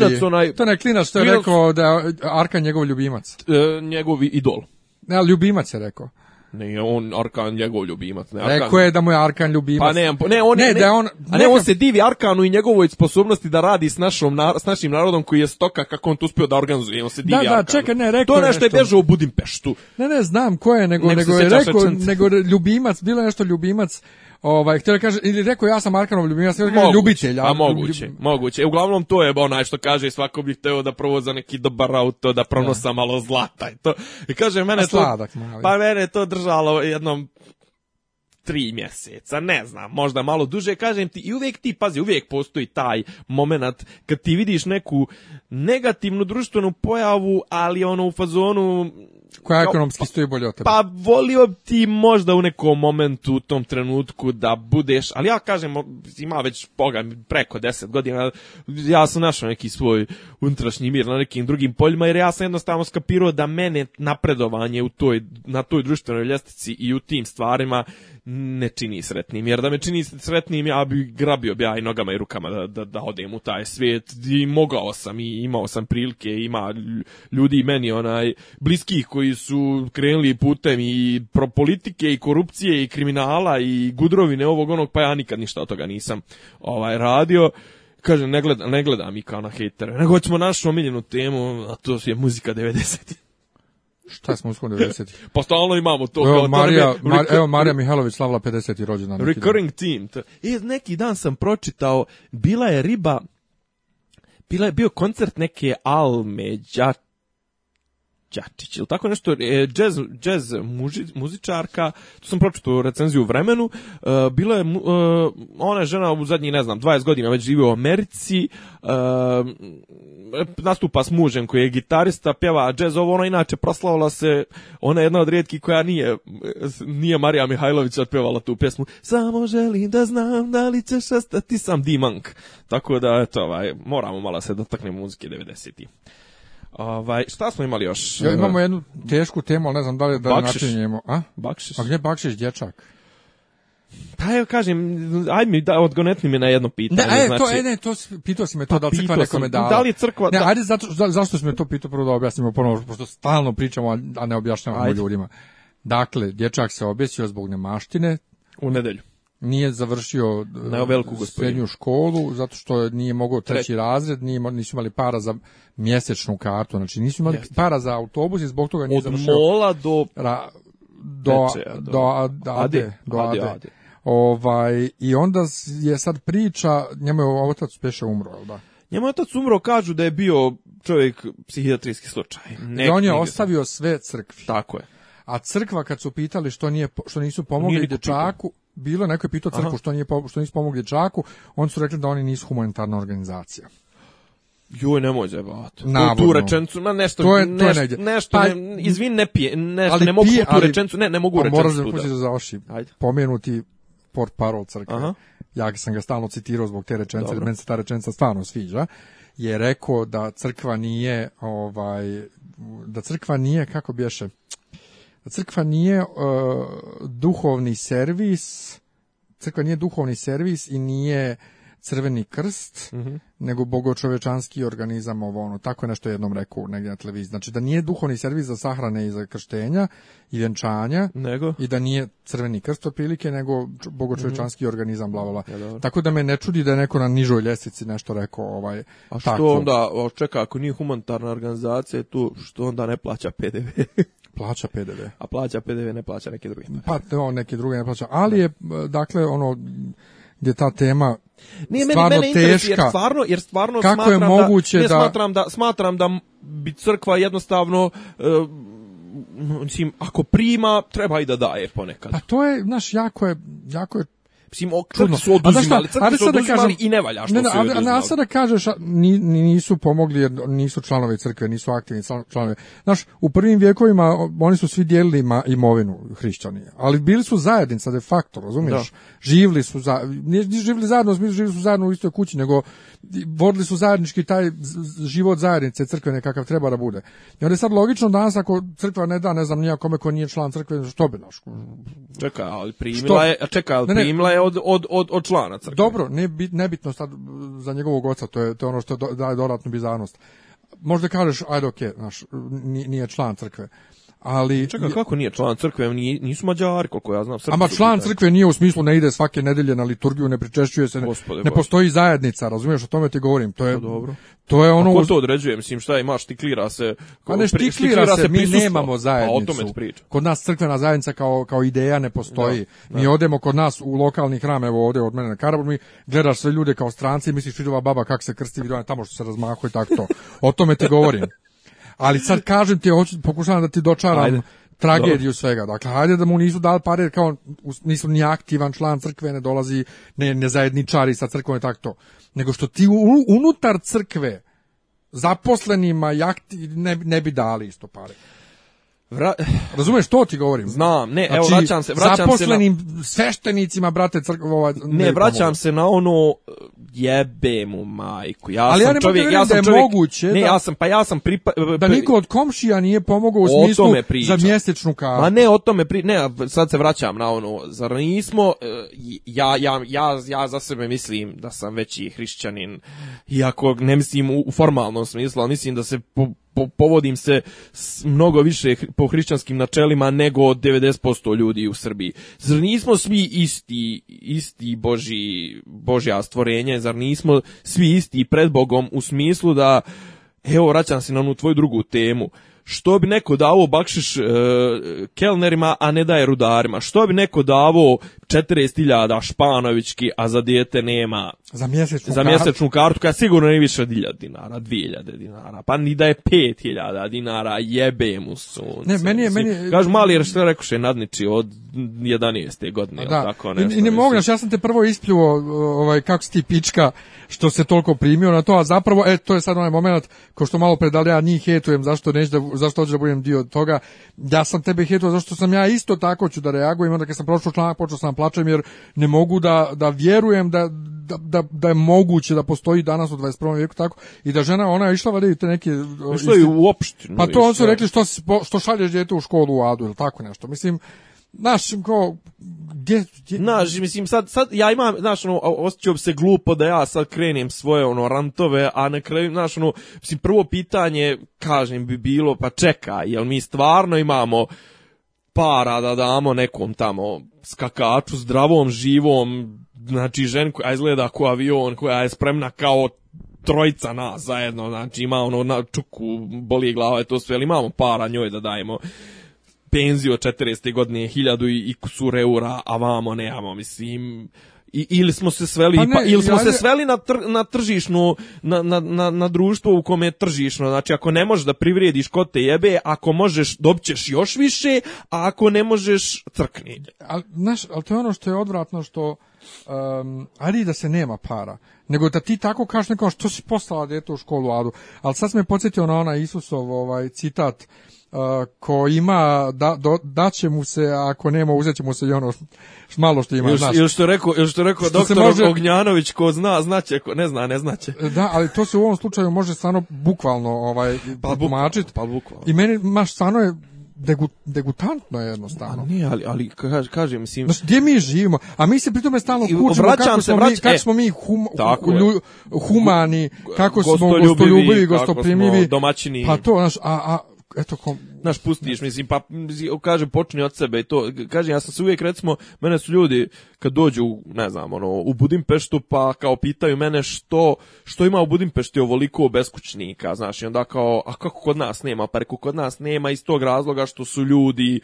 je, onaj... To je klinac što je rekao da je Arka njegov ljubimac. Njegov idol. Ne, ljubimac je rekao. Ne, on Arkan njegov ljubimac. Ne, je da mu je Arkan ljubimac. Pa ne, ne, on, ne, da on, a ne, on se divi Arkanu i njegovoj sposobnosti da radi s, našom, s našim narodom koji je stoka kako on to uspio da organizuje. On se divi da, Arkanu. da, ne, rekao To nešto je bežao u Budimpeštu. Ne, ne, znam ko je, nego, nego, je rekao, nego ljubimac, bilo je nešto ljubimac Ovaj htio kaže ili rekao ja sam Markanov ljubim ja moguće, ljubitelj, a pa moguće, moguće. uglavnom to je onaj što kaže svako bih teo da provoza neki dobar auto, da pronosa malo zlata i to. I kaže mene pa mene to držalo jednom tri mjeseca, ne znam, možda malo duže, kažem ti, i uvijek ti, pazi, uvijek postoji taj moment kad ti vidiš neku negativnu društvenu pojavu, ali ono u fazonu... Koja ekonomski pa, stoji bolje od tebe? Pa volio ti možda u nekom momentu, u tom trenutku da budeš, ali ja kažem, ima već boga, preko deset godina, ja sam našao neki svoj unutrašnji mir na nekim drugim poljima, jer ja sam jednostavno skapirao da mene napredovanje u toj, na toj društvenoj ljestvici i u tim stvarima ne čini sretnim, jer da me čini sretnim ja bi grabio bi ja i nogama i rukama da, da, da odem u taj svijet i mogao sam i imao sam prilike ima ljudi meni onaj bliskih koji su krenuli putem i pro politike i korupcije i kriminala i gudrovine ovog onog pa ja nikad ništa od toga nisam ovaj radio kažem ne gledam, ne i kao na hejtere nego ćemo našu omiljenu temu a to je muzika 90 Šta smo uskoro 90. pa stalno imamo to. Evo, kao, Marija, to Mar, evo Marija Mihajlović slavila 50. rođendan. Recurring dan. team. I neki dan sam pročitao, bila je riba, bila je bio koncert neke Alme, Đatić, ili tako nešto, e, jazz, jazz muži, muzičarka, tu sam pročitao recenziju u vremenu, e, bila je, e, ona je žena u zadnjih, ne znam, 20 godina već živi u Americi, e, nastupa s mužem koji je gitarista, pjeva jazz, ovo ona inače proslavila se, ona je jedna od rijetkih koja nije, nije Marija Mihajlović otpevala tu pjesmu, samo želim da znam da li ćeš ostati sam Dimank, tako da, eto, ovaj, moramo malo se dotaknemo muzike 90-ih. Ovaj, šta smo imali još? Ja, imamo jednu tešku temu, ne znam da li da bakšiš. načinjemo. A? Bakšiš. A gdje bakšiš dječak? Pa ja kažem, aj mi da odgonetni mi na jedno pitanje. Ne, e, znači, to, e, ne, to pitao si me to, pa, da li crkva nekome dala. Da li je crkva... Ne, da... ajde, zato, za, zašto si me to pitao, prvo da objasnimo ponovno, pošto stalno pričamo, a ne objašnjavamo ljudima. Dakle, dječak se objesio zbog nemaštine. U nedelju nije završio e, veliku srednju školu zato što nije mogao treći razred, nije nisu imali para za mjesečnu kartu, znači nisu imali para za autobus i zbog toga nije Od završio. mola do do, do, ade, ade, Ovaj i onda je sad priča, njemu je otac peše umro, da. Njemu je otac umro, kažu da je bio čovjek psihijatrijski slučaj. ne I on je ostavio sve crkvi. Tako je. A crkva kad su pitali što nije što nisu pomogli dječaku, bilo, neko je pitao crkvu što, nije, što nisu pomogli dječaku oni su rekli da oni nisu humanitarna organizacija. Joj, nemoj Navodno. Tu rečenicu, na nešto, to je, to je nešto, pa, ne, izvin, ne pije, ne mogu pije, tu ali, rečenicu, ne, ne mogu pa rečenicu. Moram da da završi, pomenuti port parol crkve. Aha. Ja sam ga stalno citirao zbog te rečenice, jer meni se ta rečenica stvarno sviđa je rekao da crkva nije ovaj da crkva nije kako bješe crkva nije e, duhovni servis, crkva nije duhovni servis i nije crveni krst, mhm. nego bogočovečanski organizam ovo ono, tako je nešto jednom rekao negdje na televiziji. Znači da nije duhovni servis za sahrane i za krštenja i vjenčanja nego? i da nije crveni krst otprilike, nego bogočovečanski mhm. organizam, bla, bla. tako da me ne čudi da je neko na nižoj ljestvici nešto rekao ovaj, A što onda, čeka, ako nije humanitarna organizacija tu, što onda ne plaća PDV? plaća PDV. A plaća PDV, ne plaća neki druge. Pa on neke druge ne plaća, ali je e, dakle ono gdje ta tema nije stvarno mene, mene Jer stvarno, jer stvarno smatram je moguće da, Smatram da... Smatram da bi crkva jednostavno Uh, mislim, ako prima, treba i da daje ponekad. A pa to je, znaš, jako je, jako je Mislim, ok, su oduzimali, crkvi su oduzimali kažem, i ne valja što ne, ne, su oduzimali. A, a sada kažeš, nisu pomogli jer nisu članovi crkve, nisu aktivni članovi. Znaš, u prvim vjekovima oni su svi dijelili imovinu hrišćani, ali bili su zajednica de facto, razumiješ? Da. Živli su, za, nije, živli zajedno, živli su zajedno u istoj kući, nego Vodili su zajednički taj život zajednice crkvene kakav treba da bude. I onda je sad logično danas ako crkva ne da, ne znam, nijakome ko nije član crkve, što bi naš? Čeka, ali primila je, čeka, ali ne, ne. primila je od, od, od, od člana crkve. Dobro, ne, nebitno sad za njegovog oca, to je, to ono što daje dodatnu bizarnost. Možda kažeš, ajde, okej, nije član crkve ali... E, čekaj, kako nije član crkve? Nisu Mađari, koliko ja znam. član crkve nije u smislu ne ide svake nedelje na liturgiju, ne pričešćuje se, Gospode, ne, postoji zajednica, razumiješ, o tome ti govorim. To je, to pa dobro. To je ono... A to određuje? Mislim, šta imaš, štiklira se... a pa ne štiklira, se, mi nemamo pa zajednicu. o priča. Kod nas crkvena zajednica kao, kao ideja ne postoji. Mi odemo kod nas u lokalni hram, evo ovdje od mene na Karabonu, mi gledaš sve ljude kao stranci i misliš vidova baba kak se krsti, vidova tamo što se razmahuje, tako to. O tome ti govorim ali sad kažem ti, hoću, pokušavam da ti dočaram tragediju svega. Dakle, hajde da mu nisu dali pare, kao nisu ni aktivan član crkve, ne dolazi, ne, ne zajedničari sa crkvom i tako to. Nego što ti unutar crkve zaposlenima i ne, ne bi dali isto pare. Vra... Razumeš što ti govorim? Znam, ne, znači, evo vraćam se, vraćam zaposlenim se na... sveštenicima, brate, crkva ovaj, ne, vraćam se na ono jebe mu majku. Ja Ali sam ja ne čovjek, ja sam da čovjek, moguće, da, ja sam pa ja sam pripa... da niko od komšija nije pomogao u smislu za mjesečnu kartu. Ma ne, o tome pri ne, sad se vraćam na ono, zar nismo e, ja, ja, ja, ja za sebe mislim da sam veći hrišćanin, iako ne mislim u, u formalnom smislu, ali mislim da se po, povodim se s, mnogo više po hrišćanskim načelima nego 90% ljudi u Srbiji. Zar nismo svi isti, isti boži, božja stvorenja, zar nismo svi isti pred Bogom u smislu da, evo, vraćam se na onu tvoju drugu temu, što bi neko davo bakšiš e, kelnerima, a ne daje rudarima? Što bi neko davo 40.000 španovički a za dijete nema za mjesečnu, za mjesečnu kartu, koja sigurno ne više od 1000 dinara, 2000 dinara, pa ni da je 5000 dinara, jebe mu sunce. Ne, meni je, meni je... mali, jer što rekoše nadniči od 11. godine, da. tako nešto. I, i ne mogu, ja sam te prvo ispljuo, ovaj, kako si ti pička, što se toliko primio na to, a zapravo, e, to je sad onaj moment, ko što malo predali, ja njih hetujem, zašto neću da, zašto hoću da budem dio toga, ja sam tebe hetuo, zašto sam ja isto tako ću da reagujem, onda kad sam prošao članak, počeo sam plačem jer ne mogu da, da vjerujem da, da, da, da je moguće da postoji danas u 21. vijeku tako i da žena ona je išla valjda te neke I što je uopšte pa to on su rekli što što šalješ dijete u školu u adu ili tako nešto mislim naš ko gdje, gdje... Znaš, mislim, sad, sad ja imam, znaš, ono, osjećam se glupo da ja sad krenem svoje, ono, rantove, a na kraju, znaš, ono, mislim, prvo pitanje, kažem, bi bilo, pa čeka, jel mi stvarno imamo para da damo nekom tamo skakaču zdravom, živom, znači žen koja izgleda ko avion, koja je spremna kao trojica nas zajedno, znači ima ono na čuku, boli glava, je to sve, ali imamo para njoj da dajemo penziju od 40. godine, hiljadu i, i kusur eura, a vamo nemamo, mislim, ili smo se sveli pa ili smo se sveli na, tr, na tržišnu na, na, na, na društvo u kome je tržišno znači ako ne možeš da privrijediš kod te jebe ako možeš dobćeš još više a ako ne možeš crkni al znaš al to je ono što je odvratno što um, da se nema para nego da ti tako kažeš nekom što si poslala dete u školu adu al sad me podsjetio na onaj Isusov ovaj citat ko ima, da, do, daće mu se, ako nema, uzet mu se i ono malo što ima. Još, znaš. što rekao, što rekao doktor može... Ognjanović, ko zna, znaće, ne zna, ne znaće. Da, ali to se u ovom slučaju može stvarno bukvalno ovaj, pa, Pa bukvalno. I meni, maš, stvarno je degutantno je jednostavno. A ali, ali kaže, mislim... gdje mi živimo? A mi se pritome stalno kućemo kako, smo, mi, kako e, smo mi humani, kako smo gostoljubivi, gostoprimivi domaćini. Pa to, znaš, a, a eto kom... naš pustiš, mislim, pa, kaže, počni od sebe i to, kažem, ja sam se uvijek, recimo, mene su ljudi, kad dođu, ne znam, ono, u Budimpeštu, pa kao pitaju mene što, što ima u Budimpešti ovoliko beskućnika, znaš, i onda kao, a kako kod nas nema, pa reko, kod nas nema iz tog razloga što su ljudi,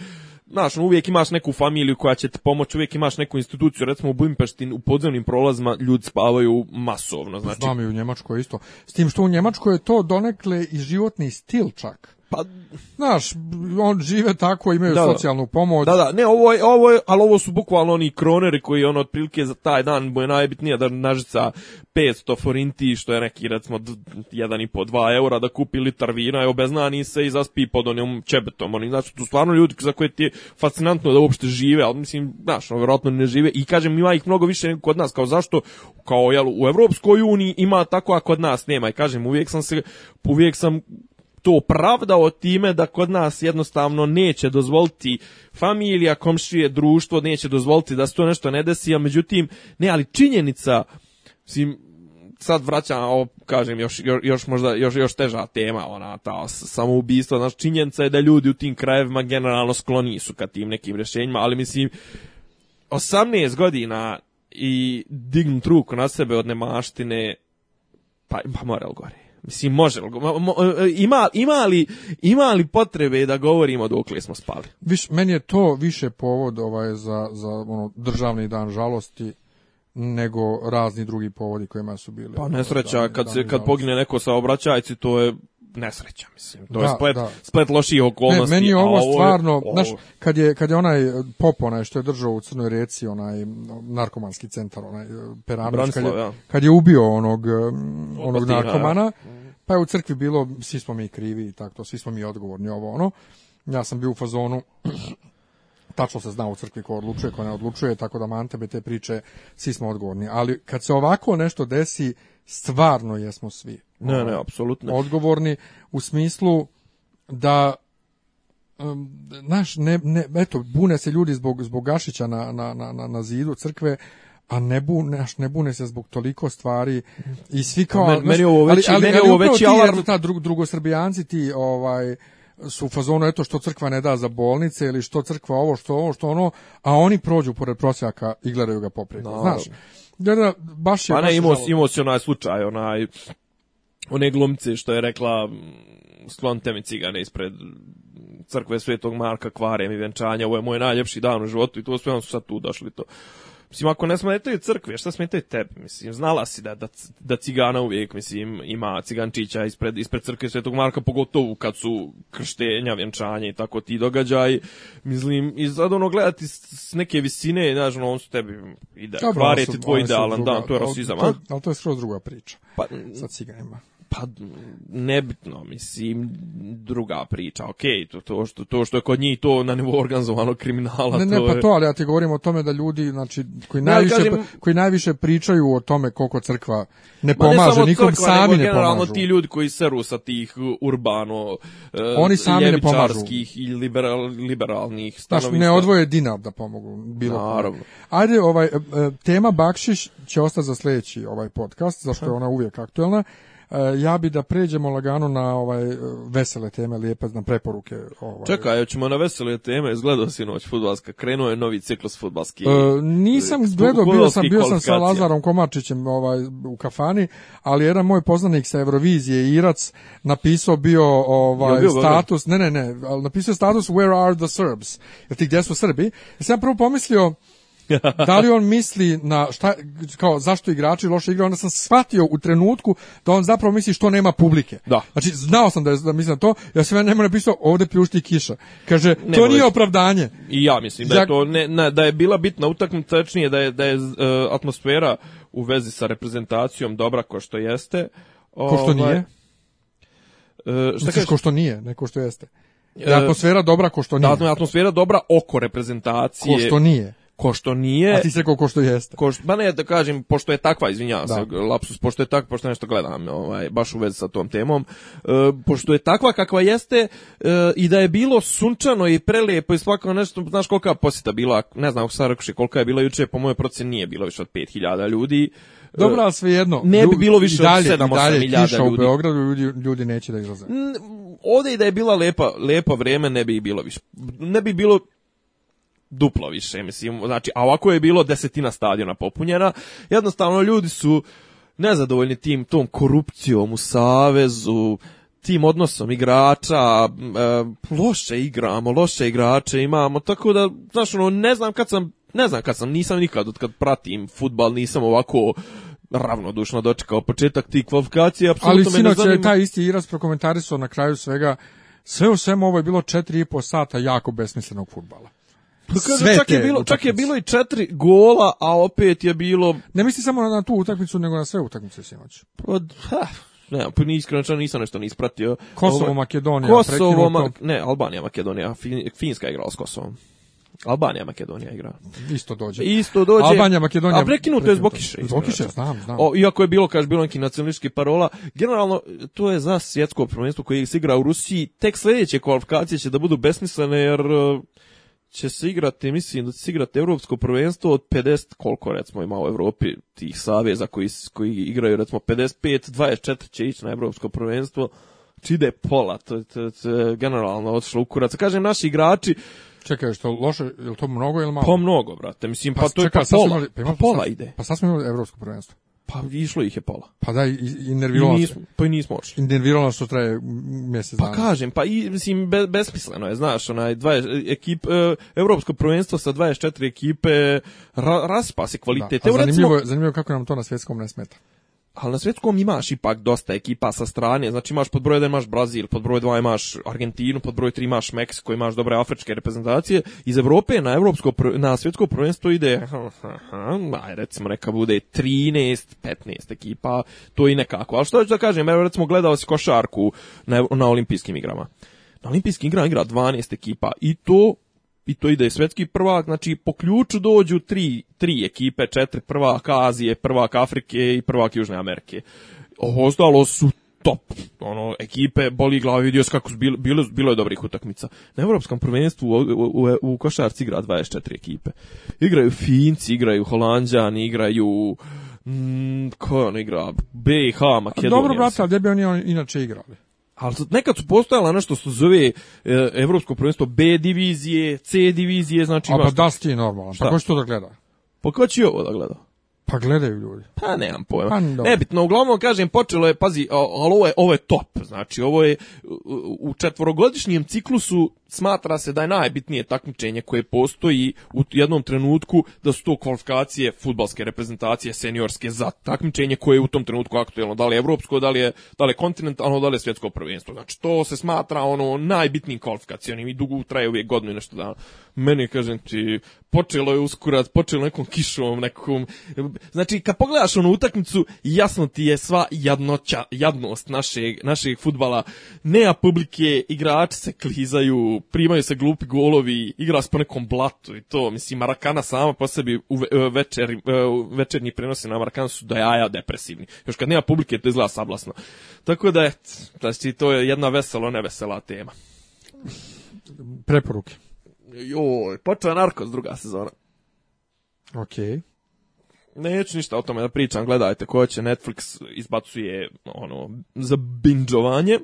znaš, ono, uvijek imaš neku familiju koja će ti pomoći, uvijek imaš neku instituciju, recimo u Budimpešti u podzemnim prolazima ljudi spavaju masovno, pa znači. u Njemačkoj isto. S tim što u Njemačkoj je to donekle i životni stil čak. Pa, znaš, on žive tako, imaju socijalnu pomoć. Da, da, ne, ovo je, ovo je, ali ovo su bukvalno oni kroneri koji ono otprilike za taj dan mu je najbitnije da nažica 500 forinti, što je neki recimo 1,5-2 eura da kupi litar vina i obeznani se i zaspi pod onim čebetom. Oni, znači, tu stvarno ljudi za koje ti je fascinantno da uopšte žive, ali mislim, znaš, ono, vjerojatno ne žive i kažem, ima ih mnogo više nego kod nas, kao zašto, kao jel, u Evropskoj uniji ima tako, a kod nas nema i kažem, uvijek sam se, uvijek sam to pravda o time da kod nas jednostavno neće dozvoliti familija, komšije, društvo, neće dozvoliti da se to nešto ne desi, a međutim, ne, ali činjenica, mislim, sad vraćam, ovo kažem, još, još, možda još, još teža tema, ona, ta samoubistva, znači činjenica je da ljudi u tim krajevima generalno skloni su ka tim nekim rješenjima, ali mislim, 18 godina i dignut ruku na sebe od nemaštine, pa, pa moral gore? Mislim, može e, e, ima, ima, li, ima li potrebe da govorimo dokle smo spali? Viš, meni je to više povod ovaj, za, za ono, državni dan žalosti nego razni drugi povodi kojima su bili. Pa nesreća, ovaj, kad, se, kad pogine neko sa obraćajci, to je nesreća, mislim. To da, je splet, loših okolnosti. Ne, meni je ovo, stvarno, znaš, kad je, kad je onaj e, pop, onaj što je držao u Crnoj reci, onaj narkomanski centar, onaj e, Peranović, kad, je, ja. ubio onog, e, onog narkomana, pa je u crkvi bilo, svi smo mi krivi i tako, svi smo mi odgovorni, ovo ono. Ja sam bio u fazonu, tačno se zna u crkvi ko odlučuje, ko ne odlučuje, tako da mantebe te priče, svi smo odgovorni. Ali kad se ovako nešto desi, stvarno jesmo svi. Ne, ono, ne, apsolutno. Odgovorni u smislu da naš ne, ne, eto bune se ljudi zbog zbog Gašića na, na, na, na zidu crkve a ne bune, naš ne bune se zbog toliko stvari i svi kao meni, meni ovo veći ali, ali, ali ovo veći alarm ta drug, drugosrbijanci ti ovaj su u fazonu eto što crkva ne da za bolnice ili što crkva ovo što ovo što ono a oni prođu pored prosjaka i gledaju ga poprijeko znaš da, da, baš je... Pa ne, imao, onaj slučaj, onaj, one glumce što je rekla mm, sklonite mi cigane ispred crkve Svetog Marka, kvarem i venčanja, ovo je moj najljepši dan u životu i to sve on su sad tu došli to. Mislim, ako ne smetaju crkve, šta smetaju tebi? Mislim, znala si da, da, da cigana uvijek, mislim, ima cigančića ispred, ispred crkve Svetog Marka, pogotovo kad su krštenja, vjenčanja i tako ti događaj. Mislim, i sad ono gledati s neke visine, znaš, ono, on su tebi ide, kvar ono tvoj idealan, da, to je rasizam, a? Ali to je skroz druga priča pa, sa ciganima. Pa, nebitno, mislim, druga priča, okej, to, to, što, to što je kod njih to na nivou organizovanog kriminala. Ne, ne, to pa to, ali ja ti govorim o tome da ljudi, znači, koji, najviše, kažem... koji najviše pričaju o tome koliko crkva ne pomaže, ne nikom crkva, sami ne pomažu. ti ljudi koji seru sa tih uh, urbano uh, Oni sami ne pomažu. i liberal, liberalnih stanovista. Znaš, ne odvoje dinar da pomogu, bilo Naravno. Ajde, ovaj, e, e, tema Bakšiš će ostati za sljedeći ovaj podcast, zašto je ona uvijek aktuelna. E, ja bi da pređemo lagano na ovaj vesele teme, lijepe na preporuke. Ovaj. Čekaj, hoćemo na vesele teme, izgledao si noć futbalska, krenuo je novi ciklus futbalski. E, nisam gledao, bio sam, bio sam sa Lazarom Komačićem ovaj, u kafani, ali jedan moj poznanik sa Eurovizije, Irac, napisao bio ovaj, status, ne, ne, ne, napisao status Where are the Serbs? Jer ti gdje su Srbi? Ja sam prvo pomislio, da li on misli na šta, kao zašto igrači loše igraju, onda sam shvatio u trenutku da on zapravo misli što nema publike. Da. Znači, znao sam da, je, da mislim na to, ja sam ja nema napisao ovdje pljušti kiša. Kaže, to nije opravdanje. I ja mislim da je, to ne, da je bila bitna utakmica, da je, da je e, atmosfera u vezi sa reprezentacijom dobra ko što jeste. Ko što ovaj, nije? Uh, Ko što nije, ne ko što jeste. E, atmosfera dobra ko što nije. Da, atmosfera dobra oko reprezentacije. Ko što nije ko nije... A ti se ko što jeste. Ko što, ne, da kažem, pošto je takva, izvinjavam se, lapsus, pošto je takva, pošto nešto gledam, ovaj, baš u vezi sa tom temom, e, pošto je takva kakva jeste e, i da je bilo sunčano i prelijepo i svako nešto, znaš kolika posjeta bila, ne znam, Sarakuši, kolika je bila juče, po mojoj proceni nije bilo više od 5000 ljudi. E, Dobro, ali svejedno. Ne bi bilo više od 7-8 milijada ljudi. u Beogradu, ljudi, ljudi neće da izlaze. Ovdje i da je bila lepa, lepa vreme, ne bi bilo više. Ne bi bilo duplo više, mislim, znači, a ovako je bilo desetina stadiona popunjena, jednostavno ljudi su nezadovoljni tim, tom korupcijom u savezu, tim odnosom igrača, e, loše igramo, loše igrače imamo, tako da, znaš, ono, ne znam kad sam, ne znam kad sam, nisam nikad, od kad pratim futbal, nisam ovako ravnodušno dočekao početak tih kvalifikacija, apsolutno me ne zanima. Ali taj isti Iras prokomentarisao na kraju svega, sve u svemu ovo je bilo četiri i po sata jako besmislenog futbala. Pa čak je bilo, čak je bilo i četiri gola, a opet je bilo... Ne misli samo na tu utakmicu, nego na sve utakmice sinoć. od pa, ha, ne, pa ni iskreno čano nisam nešto ni ispratio. Kosovo, ovaj, Makedonija, Kosovo, ne, Albanija, Makedonija, Finska je igrala s Kosovom. Albanija Makedonija igra. Isto dođe. Isto dođe. Albanija Makedonija. A prekinuto je zbog kiše. Zbog kiše, znam, znam. O, iako je bilo kaže bilo neki nacionalistički parola, generalno to je za svjetsko prvenstvo koje se igra u Rusiji. Tek sljedeće kvalifikacije će da budu besmislene jer će se igrati, mislim da će se igrati evropsko prvenstvo od 50, koliko recimo ima u Europi tih saveza koji, koji igraju recimo 55, 24 će ići na evropsko prvenstvo, či znači, ide pola, to, je generalno otišlo u kurac. Kažem, naši igrači, Čekaj, što loše, je to mnogo ili malo? Po pa mnogo, brate, mislim, pa, pa to je pa pola, imali, pa, imali, pa pola ide. Pa sad smo imali evropsko prvenstvo. Pa išlo ih je pola. Pa da, i, nervirala nismo, Pa i nismo očili. I se što traje mjesec Pa dana. kažem, pa i, mislim, be, besmisleno je, znaš, onaj, 20, ekip, evropsko prvenstvo sa 24 ekipe ra, raspa se kvalitete Da, a zanimljivo, recimo, zanimljivo kako nam to na svjetskom ne smeta ali na svjetskom imaš ipak dosta ekipa sa strane, znači imaš pod broj 1 imaš Brazil, pod broj 2 imaš Argentinu, pod broj 3 imaš Meksiko, imaš dobre afričke reprezentacije, iz Evrope na evropsko na svjetsko prvenstvo ide aj recimo neka bude 13, 15 ekipa, to i nekako. Ali što ću da kažem, evo recimo gledao si košarku na, na olimpijskim igrama. Na olimpijskim igrama igra 12 ekipa i to i to ide svetski prvak, znači po ključu dođu tri, tri ekipe, četiri prvak Azije, prvak Afrike i prvak Južne Amerike. Ostalo su top, ono, ekipe, boli glavi, vidio kako su bilo, bilo, je dobrih utakmica. Na evropskom prvenstvu u, u, košarci igra 24 ekipe. Igraju Finci, igraju Holandjani, igraju... Mm, ko je on igra? BiH, Makedonija. Dobro, brate, ali gdje bi oni inače igrali? Ali nekad su postojala nešto što se zove e, evropsko prvenstvo B divizije, C divizije, znači... A pa da ti je normalno, pa ko će to da gleda? Pa ko će ovo da gleda? Pa gledaju ljudi. Pa nemam pojma. Pa, Nebitno, uglavnom kažem, počelo je, pazi, ali ovo je, ovo je top, znači ovo je u četvorogodišnjem ciklusu smatra se da je najbitnije takmičenje koje postoji u jednom trenutku da su to kvalifikacije futbalske reprezentacije seniorske za takmičenje koje je u tom trenutku aktuelno, da li je evropsko, da li je, da li je kontinentalno, da li je svjetsko prvenstvo. Znači to se smatra ono najbitnijim kvalifikacionim i dugo traje uvijek godinu i nešto dana. Meni kažem ti počelo je uskurat, počelo nekom kišom, nekom znači kad pogledaš onu utakmicu jasno ti je sva jadnoća, jadnost našeg našeg fudbala. a publike, igrači se klizaju, primaju se glupi golovi, igra se po nekom blatu i to, mislim, Marakana sama po sebi u e, e, večernji prenosi na marakana su da jaja depresivni. Još kad nema publike, to izgleda sablasno. Tako da, et, znači, to je jedna veselo, nevesela tema. Preporuke. Joj, počeo je Narkos druga sezona. Okej. Okay. Neću ništa o tome da pričam, gledajte koja će Netflix izbacuje ono za binđovanje.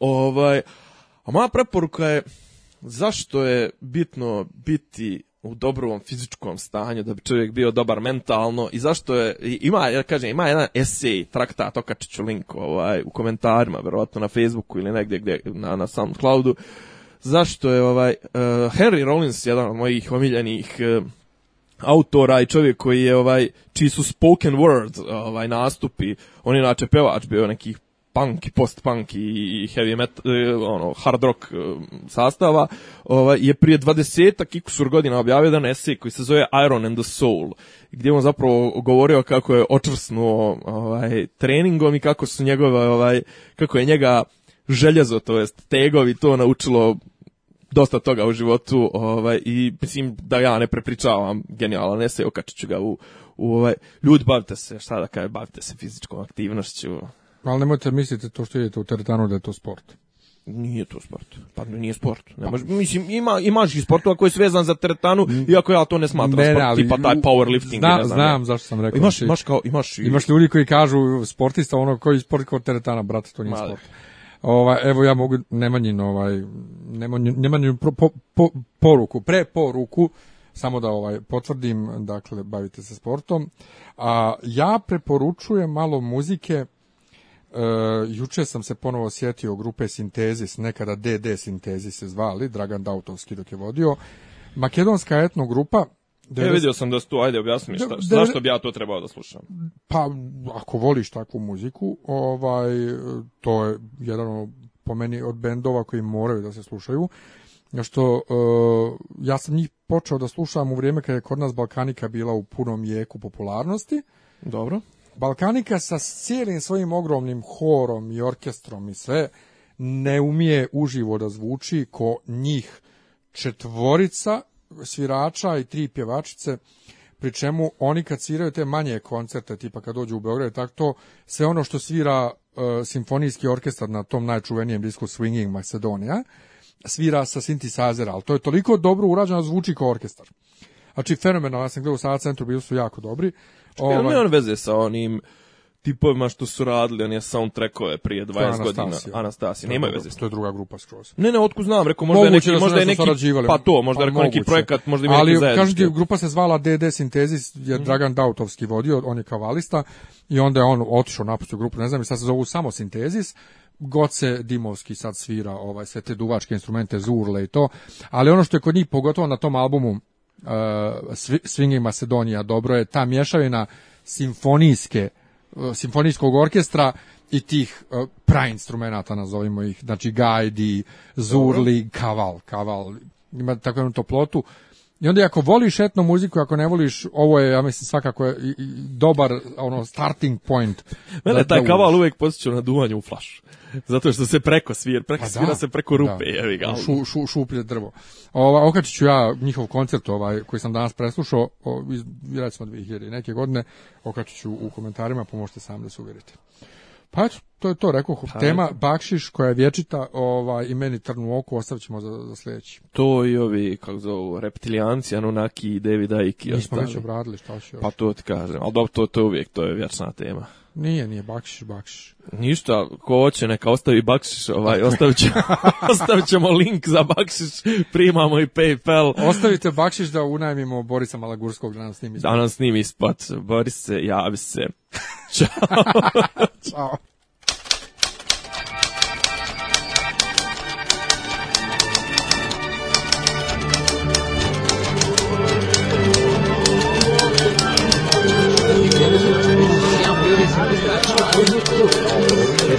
Ovaj, a moja preporuka je zašto je bitno biti u dobrom fizičkom stanju da bi čovjek bio dobar mentalno i zašto je ima ja kažem ima jedan esej traktat okačiću link ovaj u komentarima vjerojatno na Facebooku ili negdje gdje na na SoundCloudu zašto je ovaj uh, eh, Henry Rollins jedan od mojih omiljenih eh, autora i čovjek koji je ovaj čiji su spoken words ovaj nastupi on je inače pevač bio nekih punk i post-punk i heavy metal, e, ono, hard rock e, sastava, ovaj, je prije 20 ikusur godina objavio jedan esej koji se zove Iron and the Soul, gdje on zapravo govorio kako je očvrsnuo ovaj, treningom i kako su njegove, ovaj, kako je njega željezo, to jest tegovi to naučilo dosta toga u životu ovaj, i mislim da ja ne prepričavam genijalan esej, okačit ću ga u, ovaj, ljudi bavite se, šta da kaže, bavite se fizičkom aktivnošću, ali nemojte misliti to što idete u teretanu da je to sport. Nije to sport. Pa nije sport. Ne može, mislim, ima, imaš i sport ako je svezan za teretanu, iako ja to ne smatram ne, sport, tipa taj powerlifting. Zna, ne znam, znam ja. zašto sam rekao. Imaš, znači, imaš, kao, imaš, imaš ljudi koji kažu sportista, ono koji sport kao teretana, brate, to nije Mali. sport. Ovaj, evo ja mogu Nemanjin, ovaj, Nemanjin, poruku, preporuku, samo da ovaj potvrdim, dakle, bavite se sportom. A, ja preporučujem malo muzike, Uh, juče sam se ponovo sjetio grupe Sintezis, nekada DD Sintezis se zvali, Dragan Dautovski dok je vodio. Makedonska etno grupa, Ja e, vidio sam da tu, ajde objasni zašto bi ja to trebao da slušam? Pa, ako voliš takvu muziku, ovaj, to je jedan po meni od bendova koji moraju da se slušaju. Što, e, ja sam njih počeo da slušam u vrijeme kada je kod nas Balkanika bila u punom jeku popularnosti. Dobro. Balkanika sa cijelim svojim ogromnim horom i orkestrom i sve ne umije uživo da zvuči ko njih četvorica svirača i tri pjevačice pri čemu oni kad sviraju te manje koncerte, tipa kad dođu u Beograd, tako to, sve ono što svira e, simfonijski orkestar na tom najčuvenijem disku Swinging Macedonia, svira sa sintisazera, ali to je toliko dobro urađeno, zvuči kao orkestar. Znači, fenomenalno, ja sam gledao u sada centru, bili su jako dobri. Ovaj... Nema on veze sa onim tipovima što su radili on je soundtrackove prije 20 godina. Anastasija. Nema veze. To je druga grupa skroz. Ne, ne, otkud znam, rekao možda moguće je neki, možda je neki pa to, možda pa, neki projekat, možda ima neki zajednički. Ali kažete grupa se zvala DD Sintezis, je mhm. Dragan Dautovski vodio, on je kavalista i onda je on otišao napustio grupu, ne znam, i sad se zovu samo Sintezis. Goce Dimovski sad svira ovaj sve te duvačke instrumente, zurle i to, ali ono što je kod njih pogotovo na tom albumu Uh, Swinging Macedonija, dobro je ta mješavina simfonijske uh, simfonijskog orkestra i tih uh, prainstrumenata, nazovimo ih, znači gajdi, zurli, kaval, kaval, ima takvu jednu toplotu i onda ako voliš etno muziku, ako ne voliš, ovo je, ja mislim, svakako dobar ono, starting point. Mene taj kaval uvijek posjeća na duvanju u flašu. Zato što se preko svira, preko pa svira da, se preko rupe, jevi ga. Šu, šu, šuplje drvo. Ova, okačit ću ja njihov koncert ovaj, koji sam danas preslušao, iz, recimo 2000 neke godine, okačit ću u komentarima, pomožete pa sami da se uvjerite. Pa to je to, rekao, pa, tema Bakšiš koja je vječita ovaj, i meni trnu oku, ostavit ćemo za, za sljedeći. To i ovi, kako zovu, reptilijanci, anunaki i David Aiki. Nismo već obradili, šta će još. Pa to ti kažem, ali dobro, to, to je uvijek, to je vječna tema. Nije, nije, bakšiš, bakšiš. Ništa, ko hoće neka ostavi bakšiš, ovaj, ostavit, će, ostavit ćemo link za bakšiš, primamo i Paypal. Ostavite bakšiš da unajmimo Borisa Malagurskog da nam snimi spot. Da nam snimi spot, Boris se, javi se. Ćao. Ćao. Oh,